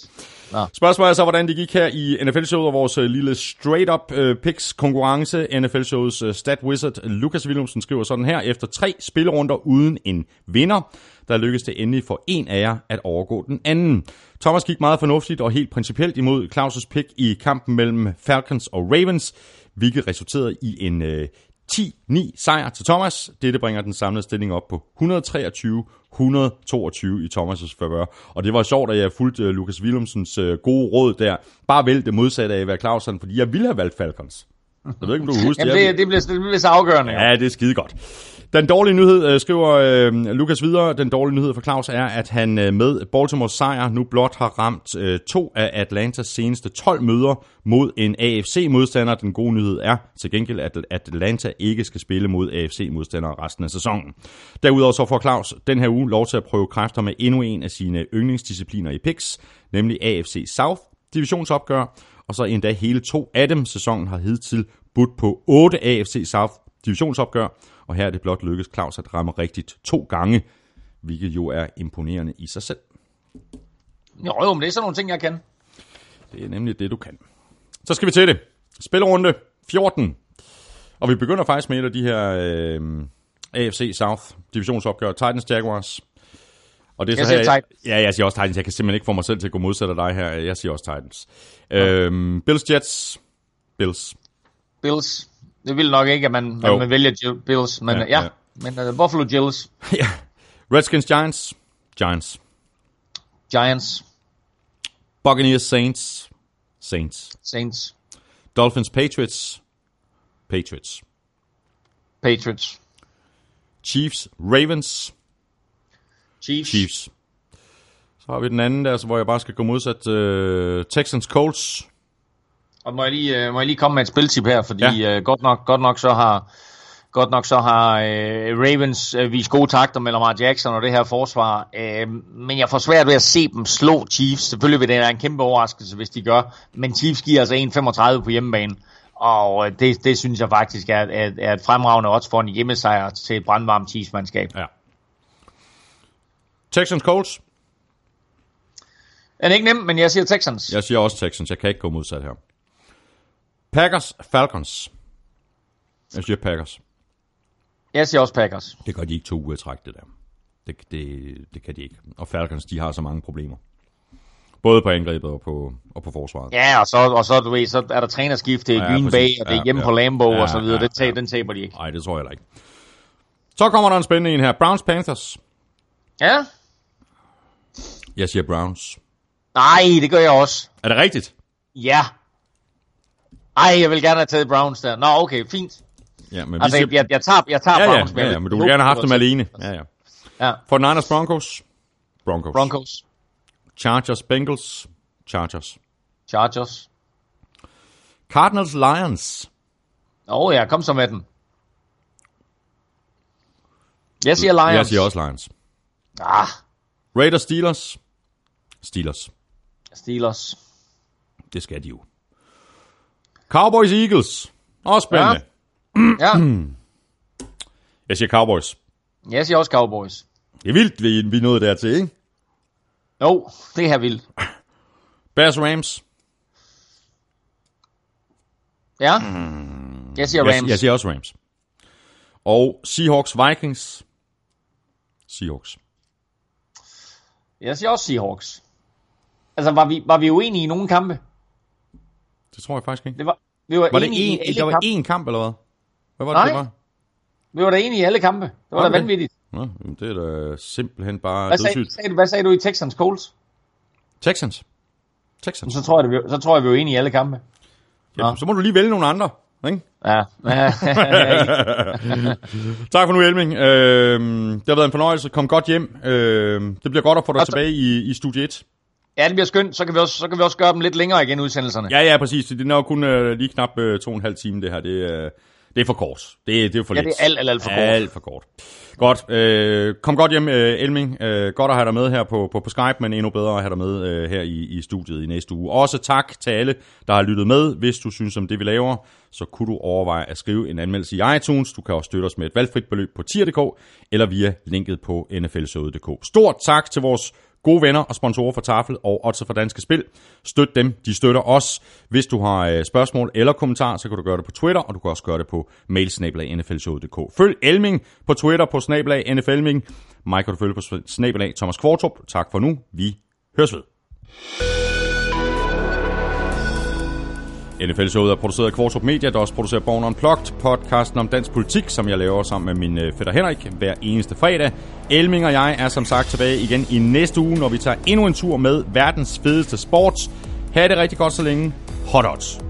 Nå. Spørgsmålet er så, hvordan det gik her i NFL-showet og vores øh, lille straight-up øh, picks konkurrence. NFL-showets øh, stat wizard Lukas Willumsen skriver sådan her. Efter tre spillerunder uden en vinder, der lykkedes det endelig for en af jer at overgå den anden. Thomas gik meget fornuftigt og helt principielt imod Claus' pick i kampen mellem Falcons og Ravens, hvilket resulterede i en øh, 10-9 sejr til Thomas. Dette bringer den samlede stilling op på 123-122 i Thomas' favør. Og det var sjovt, at jeg fulgte uh, Lukas Willumsens uh, gode råd der. Bare vælg det modsatte af, hvad Claus han, fordi jeg ville have valgt Falcons. Jeg ved ikke, om du kan huske Jamen, Jeg det, det, bliver, det bliver så afgørende. Ja, det er skide godt. Den dårlige nyhed, øh, skriver øh, Lukas videre, den dårlige nyhed for Claus er, at han øh, med Baltimores sejr nu blot har ramt øh, to af Atlantas seneste 12 møder mod en AFC-modstander. Den gode nyhed er til gengæld, at Atlanta ikke skal spille mod AFC-modstandere resten af sæsonen. Derudover så får Claus den her uge lov til at prøve kræfter med endnu en af sine yndlingsdiscipliner i picks, nemlig AFC South divisionsopgør, og så endda hele to af dem. Sæsonen har hidtil budt på 8 AFC South divisionsopgør, og her er det blot lykkedes Claus at ramme rigtigt to gange, hvilket jo er imponerende i sig selv. Jo, jo, men det er sådan nogle ting, jeg kan. Det er nemlig det, du kan. Så skal vi til det. Spillerunde 14. Og vi begynder faktisk med et af de her øh, AFC South divisionsopgør. Titans Jaguars. Og det er Jeg så siger her, Titans. Ja, jeg siger også Titans. Jeg kan simpelthen ikke få mig selv til at gå modsat af dig her. Jeg siger også Titans. Øhm, Bills Jets. Bills. Bills. Det vil nok ikke, at man, at man vælger Jill- Bills, men Ja, ja, ja. ja. men uh, Buffalo Jills, [laughs] ja. Redskins Giants. Giants. Giants, Buccaneers Saints. Saints. Saints, Dolphins Patriots. Patriots. Patriots, Chiefs Ravens. Chiefs, Chiefs. Så har vi den anden der, så hvor jeg bare skal gå modsat uh, Texans Colts. Og må jeg lige, uh, må jeg lige komme med et spiltip her, fordi Ja. uh, godt, nok, godt nok så har Godt nok så har øh, Ravens øh, vist gode takter med Lamar Jackson og det her forsvar, øh, men jeg får svært ved at se dem slå Chiefs. Selvfølgelig vil det være en kæmpe overraskelse, hvis de gør, men Chiefs giver altså 1,35 på hjemmebane, og øh, det, det synes jeg faktisk er, er, er et fremragende odds for en hjemmesejr til et brandvarmt Chiefs-mandskab. Ja. Texans Colts. Den er ikke nem, men jeg siger Texans. Jeg siger også Texans. Jeg kan ikke gå modsat her. Packers Falcons. Jeg siger Packers. Jeg siger også Packers. Det gør de ikke to uger i træk, det der. Det, det, det kan de ikke. Og Falcons, de har så mange problemer. Både på angrebet og på, og på forsvaret. Ja, og så, og så, du ved, så er der trænerskift til Ja, Green. Bay, og det er hjemme ja. på Lambeau Ja, og så videre. ja, det tager, ja. Den taber de ikke. Nej, det tror jeg ikke. Så kommer der en spændende en her. Browns Panthers. Ja? Jeg siger Browns. Nej, det gør jeg også. Er det rigtigt? Ja. Ej, jeg vil gerne have taget Browns der. Nå, okay, fint. Ja, men Altså, vi siger... jeg, jeg tager, jeg tager ja, ja, Browns, ja, ja, jeg men du vil- vil gerne have haft dem alene. Ja, ja. Ja, For Niners Broncos. Broncos. Broncos, Chargers Bengals. Chargers. Chargers. Cardinals Lions. Åh oh, ja, kom så med den. Jeg siger Lions. Jeg siger også Lions. Ah, Raiders Steelers. Steelers. Steelers. Det skal de jo. Cowboys Eagles. Også spændende. Ja. Ja, [clears throat] Jeg siger Cowboys. jeg siger også Cowboys. Det er vildt, vi, vi nåede dertil, ikke? Jo, det er vildt. Bears Rams. Ja, jeg siger Jeg, Rams. jeg siger også Rams. Og Seahawks Vikings. Seahawks. Jeg siger også Seahawks. Altså, var vi, var vi uenige i nogle kampe? Det tror jeg faktisk ikke. Det var, vi var, Var det i en, alle der var én kamp, eller hvad? Hvad var det, Nej. det var? Vi var da enige i alle kampe. Det var Var da vanvittigt. Nå, det er da simpelthen bare Hvad sagde, sagde, du, hvad sagde du i Texans Colts? Texans. Texans. Så tror jeg, det, vi- så tror jeg, vi var enige i alle kampe. Ja, så må du lige vælge nogle andre. Ikke? Ja. [laughs] Tak for nu, Elming. Øh, det har været en fornøjelse. Kom godt hjem. Øh, det bliver godt at få dig tilbage i, i studie 1. ja, det bliver skønt. Så kan, vi også, så kan vi også gøre dem lidt længere igen, udsendelserne. Ja, ja, præcis. Det er nok kun øh, lige knap øh, to og en halv time, det her. Det, øh, det er for kort. Det, er- det er for Ja, lidt. det er alt, alt, alt for kort. Alt for kort. Godt. Øh, kom godt hjem, øh, Elming. Øh, godt at have dig med her på, på, på Skype, men endnu bedre at have dig med øh, her i, i studiet i næste uge. Også tak til alle, der har lyttet med. Hvis du synes om det, vi laver, så kunne du overveje at skrive en anmeldelse i iTunes. Du kan også støtte os med et valgfrit beløb på tier.dk eller via linket på nflshowet.dk. Stort tak til vores gode venner og sponsorer for Tafel og Odds for Danske Spil. Støt dem, de støtter os. Hvis du har øh, spørgsmål eller kommentarer, så kan du gøre det på Twitter, og du kan også gøre det på mailsnabelag.nflshowet.dk. Følg Elming på Twitter på snabelag NFLming. Mig kan du følge på snabelag Thomas Kvartrup. Tak for nu. Vi høres ved. NFL-showet er produceret af Kvartrup Media, der også producerer Born Unplugged, podcasten om dansk politik, som jeg laver sammen med min øh, fætter Henrik hver eneste fredag. Elming og jeg er som sagt tilbage igen i næste uge, når vi tager endnu en tur med verdens fedeste sports. Ha' det rigtig godt så længe. Hot odds.